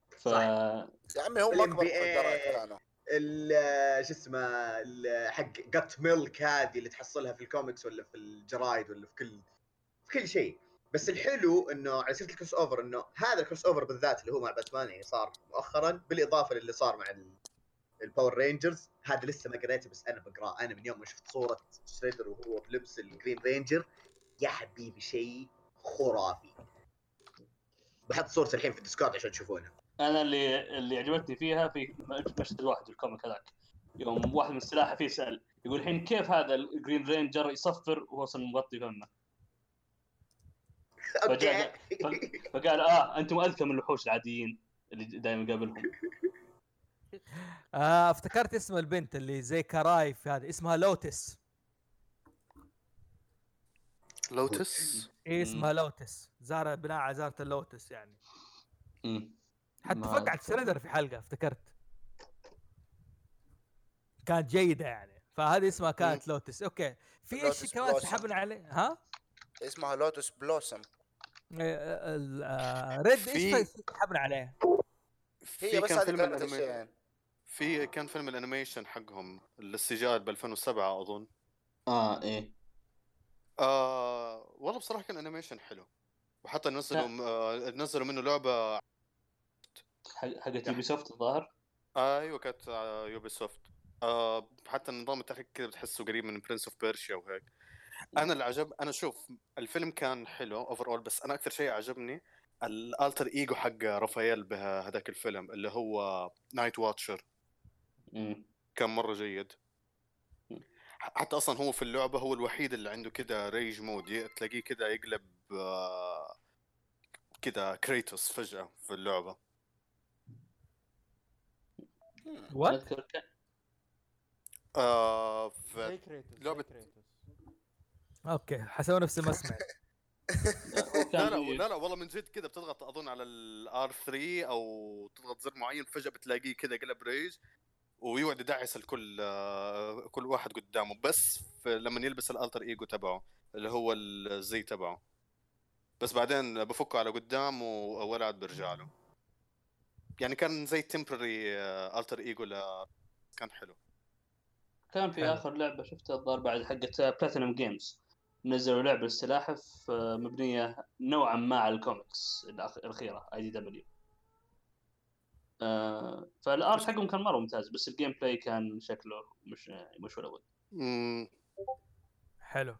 ف صح. يا عمي هم اكبر مخدرات كانوا شو اسمه ال- حق got milk هذه اللي تحصلها في الكوميكس ولا في الجرايد ولا في كل في كل شيء. بس الحلو إنه على سيرة ال crossover إنه هذا ال crossover بالذات اللي هو مع باتمان يعني صار مؤخرا بالإضافة للي صار مع ال- ال Power Rangers هذا لسه ما قريته بس أنا بقراه أنا من يوم ما شفت صورة شريدر وهو بلبس ال green ranger يا حبيبي شيء خرافي. بحط صورته الحين في ال Discord عشان تشوفونها أنا اللي اللي عجبتني فيها في مشهد واحد في ال comic هذاك. يوم واحد من السلاحف يسال يقول الحين كيف هذا ال green ranger يصفر وهو أصلا مغطي فمه؟ okay. فقال آه أنتم أذكى من الوحوش العاديين اللي دائما يقابلهم. آه افتكرت اسم البنت اللي زي كراي في هذا اسمها لوتس. لوتس؟ إيه اسمها لوتس. زهرة بناء على زهرة اللوتس يعني. مم. حتى فقعت. شريدر في حلقة افتكرت. كانت جيدة يعني. فهذه اسمها كانت لوتس. okay. في إيش كمان. سحبنا عليه؟ ها؟ اسمها Lotus Blossom. آه، ال- آه، ريد في- إيش سحبنا عليه؟ في بس هذه فيلم الأنمي... الشيئين في كان فيلم ال animation حقهم ال CGI ب 2007 أظن. آه إيه. آه والله بصراحة كان animation حلو. وحتى نزلوا آه نزلوا منه لعبة حقت Ubisoft الظاهر؟ آه أيوه كانت آه Ubisoft آه حتى النظام التحريك كذا بتحسه قريب من Prince of Persia وهيك. أنا اللي عجب أنا شوف الفيلم كان حلو overall بس أنا أكثر شيء عجبني ال alter ego حق رافائيل بهذاك الفيلم اللي هو Nightwatcher. كان مرة جيد. حتى أصلا هو في اللعبة هو الوحيد اللي عنده كده rage mode تلاقيه كده يقلب آه، كده كريتوس فجأة في اللعبة. what؟ آه في لعبة- okay حسوا نفسي ما سمعت لا لا في- لا لا والله من جد كده بتضغط أظن على ال R 3 أو تضغط زر معين فجأة بتلاقيه كده قلب rage ويقعد يدعس الكل آه، كل واحد قدامه. بس لما يلبس ال alter ego تبعه اللي هو الزي تبعه. بس بعدين بفكه على قدام وولد بيرجع له. يعني كان زي temporary alter ego ل... كان حلو. كان في حلو. آخر لعبة شفتها الظاهر بعد حقت Platinum Games نزلوا لعبة للسلاحف آه، مبنية نوعا ما على الكوميكس الأخ- الأخيرة IDW فال art حقهم كان مرة ممتاز بس ال gameplay كان شكله مش يعني مش مم. حلو.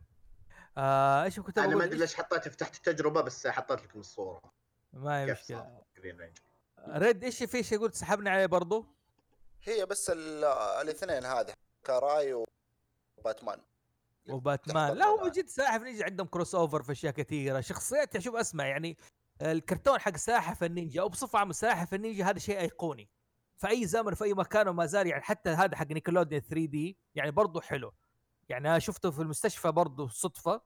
آه إيش كنت أنا ما أدري ليش حطيت فتحت التجربة بس حطيت لكم الصورة. ما هي مشكلة. ريد إيش في شيء قلت سحبنا عليه برضو؟ هي بس ال- الاثنين هذه كاراي وباتمان وباتمان لا هو جد سلاحف نينجا عندهم crossover في أشياء كثيرة. شخصيات شوف أسمع يعني الكرتون حق سلاحف النينجا أو بصفة عامة سلاحف النينجا هذا شيء أيقوني. في أي زمن في أي مكان وما زال يعني حتى هذا حق نيكلوديان 3 دي يعني برضه حلو. يعني أنا شفته في المستشفى برضه صدفة.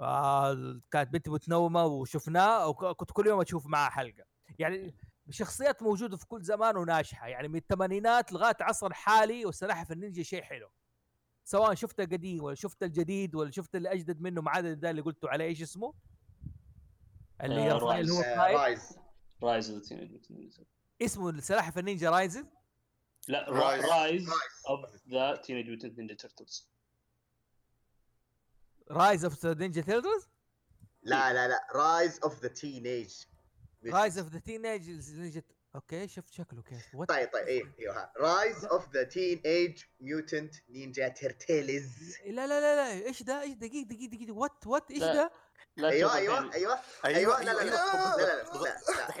آه كانت بنتي متنومة وشفناه وكنت كل يوم أشوف معاه حلقة. يعني شخصيات موجودة في كل زمان وناجحة. يعني من الثمانينات لغاية عصر الحالي وسلاحف النينجا شيء حلو. سواء شفت القديم ولا شفت الجديد ولا شفت اللي أجدد منه ما عدا ده اللي قلتوا عليه إيش اسمه؟ اللي آه، اللي هو Rise. Rise Rise the اسمه السلاحف النينجا Rises لا Rise. Rise Rise of the Teenage Mutant Ninja Turtles Rise of the Ninja Turtles لا لا لا. Rise of the Teenage Rise of the Teenage Ninja okay شفت شكله كيف طيب طيب إيه أيوه Rise of the Teenage Mutant Ninja Turtles لا لا لا لا إيش ده إيش دقيقه دقيقه دقيقه what what إيش. ده؟ لا أيوه تشوف أيوه. أيوه أيوه أيوه لا لا لا أيوة.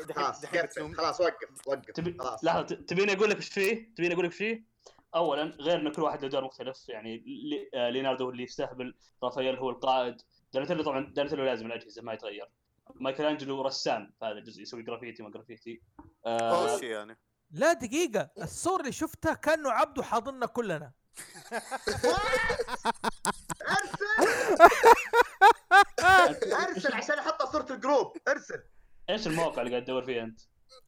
لا خلاص وقف وقف خلاص لحظه تبيني أقول لك إيش فيه؟ تبيني أقول لك إيش فيه؟ اولا غير إن كل واحد له دور مختلف يعني آه، ليوناردو هو اللي يستهبل رافائيل هو القائد دانيتيلو طبعا دانيتيلو لازم الأجهزة ما يتغير مايكل انجلو رسام في هذا الجزء يسوي جرافيتي ما جرافيتي. آه يعني. لا دقيقة الصور اللي شفتها كأنه عبده حاضننا كلنا. أرسل ارسل عشان احطها صورة ال group أرسل. إيش الموقع اللي قاعد تدور فيه أنت؟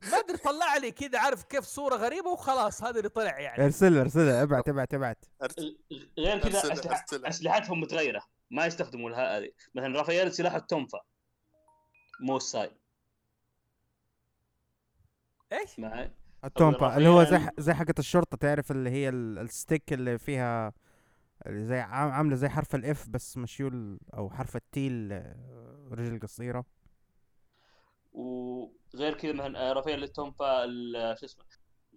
ما أدري طلع لي كذا عارف كيف صورة غريبة وخلاص هذا اللي طلع يعني. ارسل ارسل ابعت ابعت ابعت. غير كذا أرسلها. أسلحتهم متغيرة ما يستخدموا لها هذه. مثلا رافائيل سلاحه ال tonfa مو ال sai إيش؟ معي ال tonfa اللي هو زي زي حقة الشرطة تعرف اللي هي ال- ال stick اللي فيها اللي زي عام- عاملة زي حرف الاف بس مشيول أو حرف التيل رجل قصيرة. وغير كذا مثلا آه، رافائيل التونفا ال- شو اسمه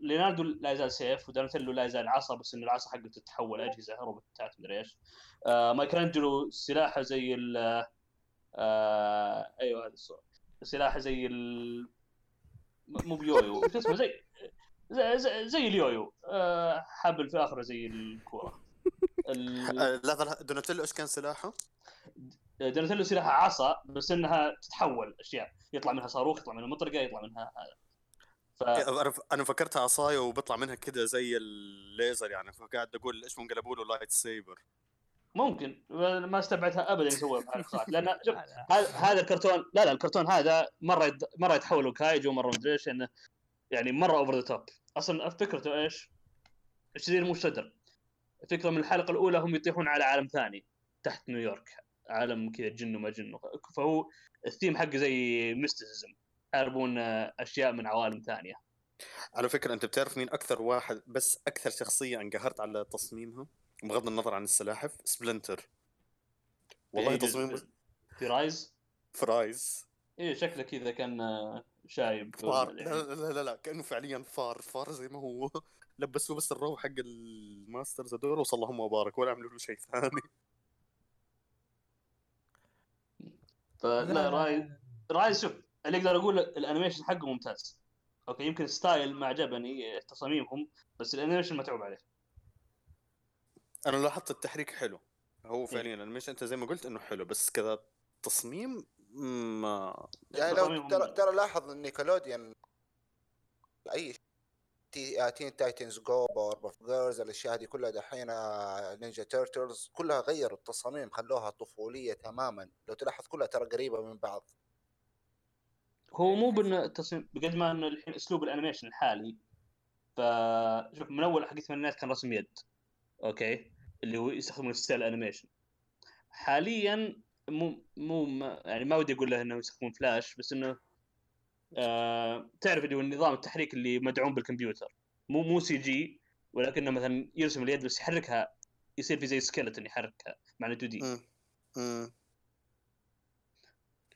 ليوناردو لا يزال سيف ودانتيلو لا يزال عصا بس ان العصا حقته تتحول أجهزة روبوتات مدري إيش. آه مايكل انجلو سلاحه زي ال آه أيوه هذه الصورة سلاحه زي ال مو بيويو شو اسمه زي زي, زي, زي اليويو. آه حبل في آخره زي الكورة. ال- آه، دوناتيلو إيش كان سلاحه؟ دوناتيلو سلاحها عصا بس إنها تتحول أشياء. يطلع منها صاروخ يطلع منها مطرقة يطلع منها هذا. ف... أنا أنا فكرتها عصاية وبيطلع منها كذا زي الليزر يعني فقاعد أقول إيش منقلبوا له lightsaber ممكن ما استبعدها ابدا يسويها لأن شوف. هذا الكرتون لا لا الكرتون هذا مرة يد... مرة يتحول kaiju مره مدري إيش انه يعني مرة over the top أصلا فكرته إيش؟ الشرير مو شريدر. الفكرة من الحلقة الأولى هم يطيحون على عالم ثاني تحت نيويورك. عالم كذا جن وما جن. فهو الثيم حقه زي mysticism يحاربون آه، أشياء من عوالم ثانية. على فكرة أنت بتعرف مين أكثر واحد بس أكثر شخصية انقهرت على تصميمها؟ بغض النظر عن السلاحف سبلنتر والله إيه، تصميم في Rise ف Rise إيه شكله كذا كان آه، شايب. فار. يعني. لا لا لا, لا كأنه فعليا فار. فار زي ما هو. لبسوه بس الرو حق ال masters هذول وصلى اللهم وبارك ولا عملوا له شيء ثاني. فلا Rise Rise شوف اللي أقدر أقول ال animation حقه ممتاز. okay يمكن style ما عجبني تصاميمهم بس ال animation متعوب عليه. أنا لاحظت التحريك حلو. هو فعليا ال animation أنت زي ما قلت إنه حلو بس كذا تصميم ما يعني لو ترى ترى لاحظ إن Nickelodeon أي تي آه، Teen Titans Go Powerpuff Girls الأشياء هذه كلها دحين آه، Ninja Turtles كلها غيروا التصاميم خلوها طفولية تماما. لو تلاحظ كلها ترى قريبة من بعض. هو مو بان التصميم بقد ما إنه الحين أسلوب ال animation الحالي فشوف من أول حق الثمانينات كان رسم يد. okay؟ اللي هو يستخدمون style animation حاليا مو مو ما يعني ما ودي أقول له إنه يستخدمون فلاش بس إنه آه تعرف اللي هو النظام التحريك اللي مدعوم بالكمبيوتر. مو مو CG ولكنه مثلا يرسم اليد بس يحركها يصير في زي skeleton يحركها مع 2D.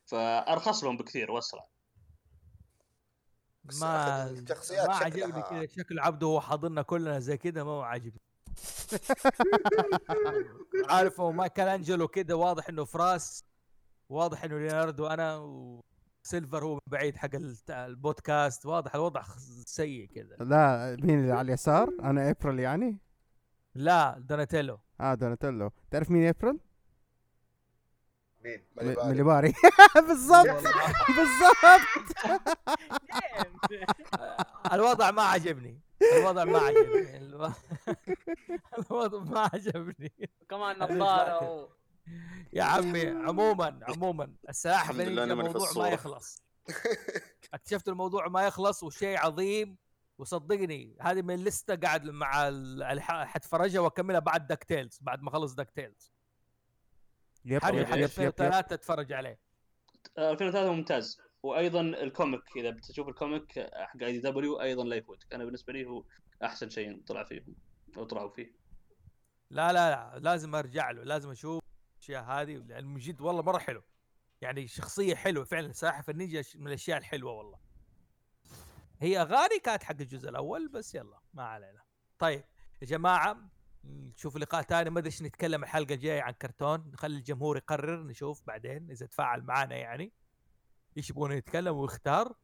فأرخص لهم بكثير وأسرع. ما أخذ الشخصيات ما عجبني كذا شكل عبده وهو حاضننا كلنا زي كذا ما هو عاجبني. عارف هو مايكل أنجلو كذا واضح إنه فراس واضح إنه ليوناردو أنا وسبلنتر هو بعيد حق الت- البودكاست واضح الوضع سيء كذا لا مين اللي على اليسار؟ أنا إبريل يعني؟ لا دوناتيلو. آه دوناتيلو. تعرف مين إبريل؟ مين؟ مليباري. مليباري بالضبط بالضبط. الوضع ما عجبني. الوضع ما عجبني الو- الوضع ما عجبني. كمان نظارة و- يا عمي عموما عموما السلاحف الحمد لله النينجا أنا ماني في موضوع ما. يخلص. اكتشفت الموضوع ما يخلص وشيء عظيم وصدقني هذه من الليسته قاعد مع ال- حتفرجها وأكملها بعد DuckTales بعد ما اخلص Duck Tales yep yep حق yep yep. yep 2003 اتفرج عليه. آه، 2003 ممتاز. وأيضا ال comic إذا بتشوف ال comic حق IDW أيضا لا يفوتك. أنا بالنسبة لي هو أحسن شيء طلع فيهم أو طلعوا فيه. لا لا لا لازم أرجع له لازم أشوف الأشياء هذه لأن من جد والله مرة حلو. يعني شخصية حلوة فعلا سلاحف النينجا من الأشياء الحلوة والله. هي أغاني كانت حق الجزء الأول بس يلا ما علينا. طيب يا جماعة نشوف لقاء ثاني. ما أدري إيش نتكلم الحلقة الجاية عن كرتون. نخلي الجمهور يقرر نشوف بعدين إذا تفاعل معنا يعني. إيش يبغون يتكلم ويختار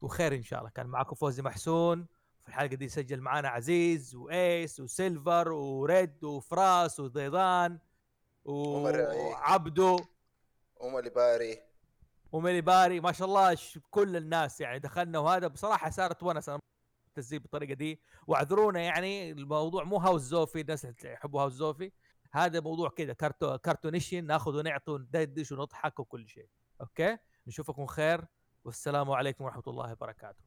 وخير إن شاء الله. كان معكم فوزي محسون في الحلقة دي سجل معانا عزيز وإيس وسيلفر وريد وفراس وضيضان. وعبدو. ومليباري وميلي باري. ما شاء الله كل الناس يعني دخلنا وهذا بصراحة صارت ونس. أنا التسجيل بالطريقة دي. واعذرونا يعني الموضوع مو هاوس زوفي الناس اللي يحبوا هاوس زوفي. هذا موضوع كذا كارتو كرتونيشن ناخذ ونعطي وندردش ونضحك وكل شيء. أوكي؟ نشوفكم خير والسلام عليكم ورحمة الله وبركاته.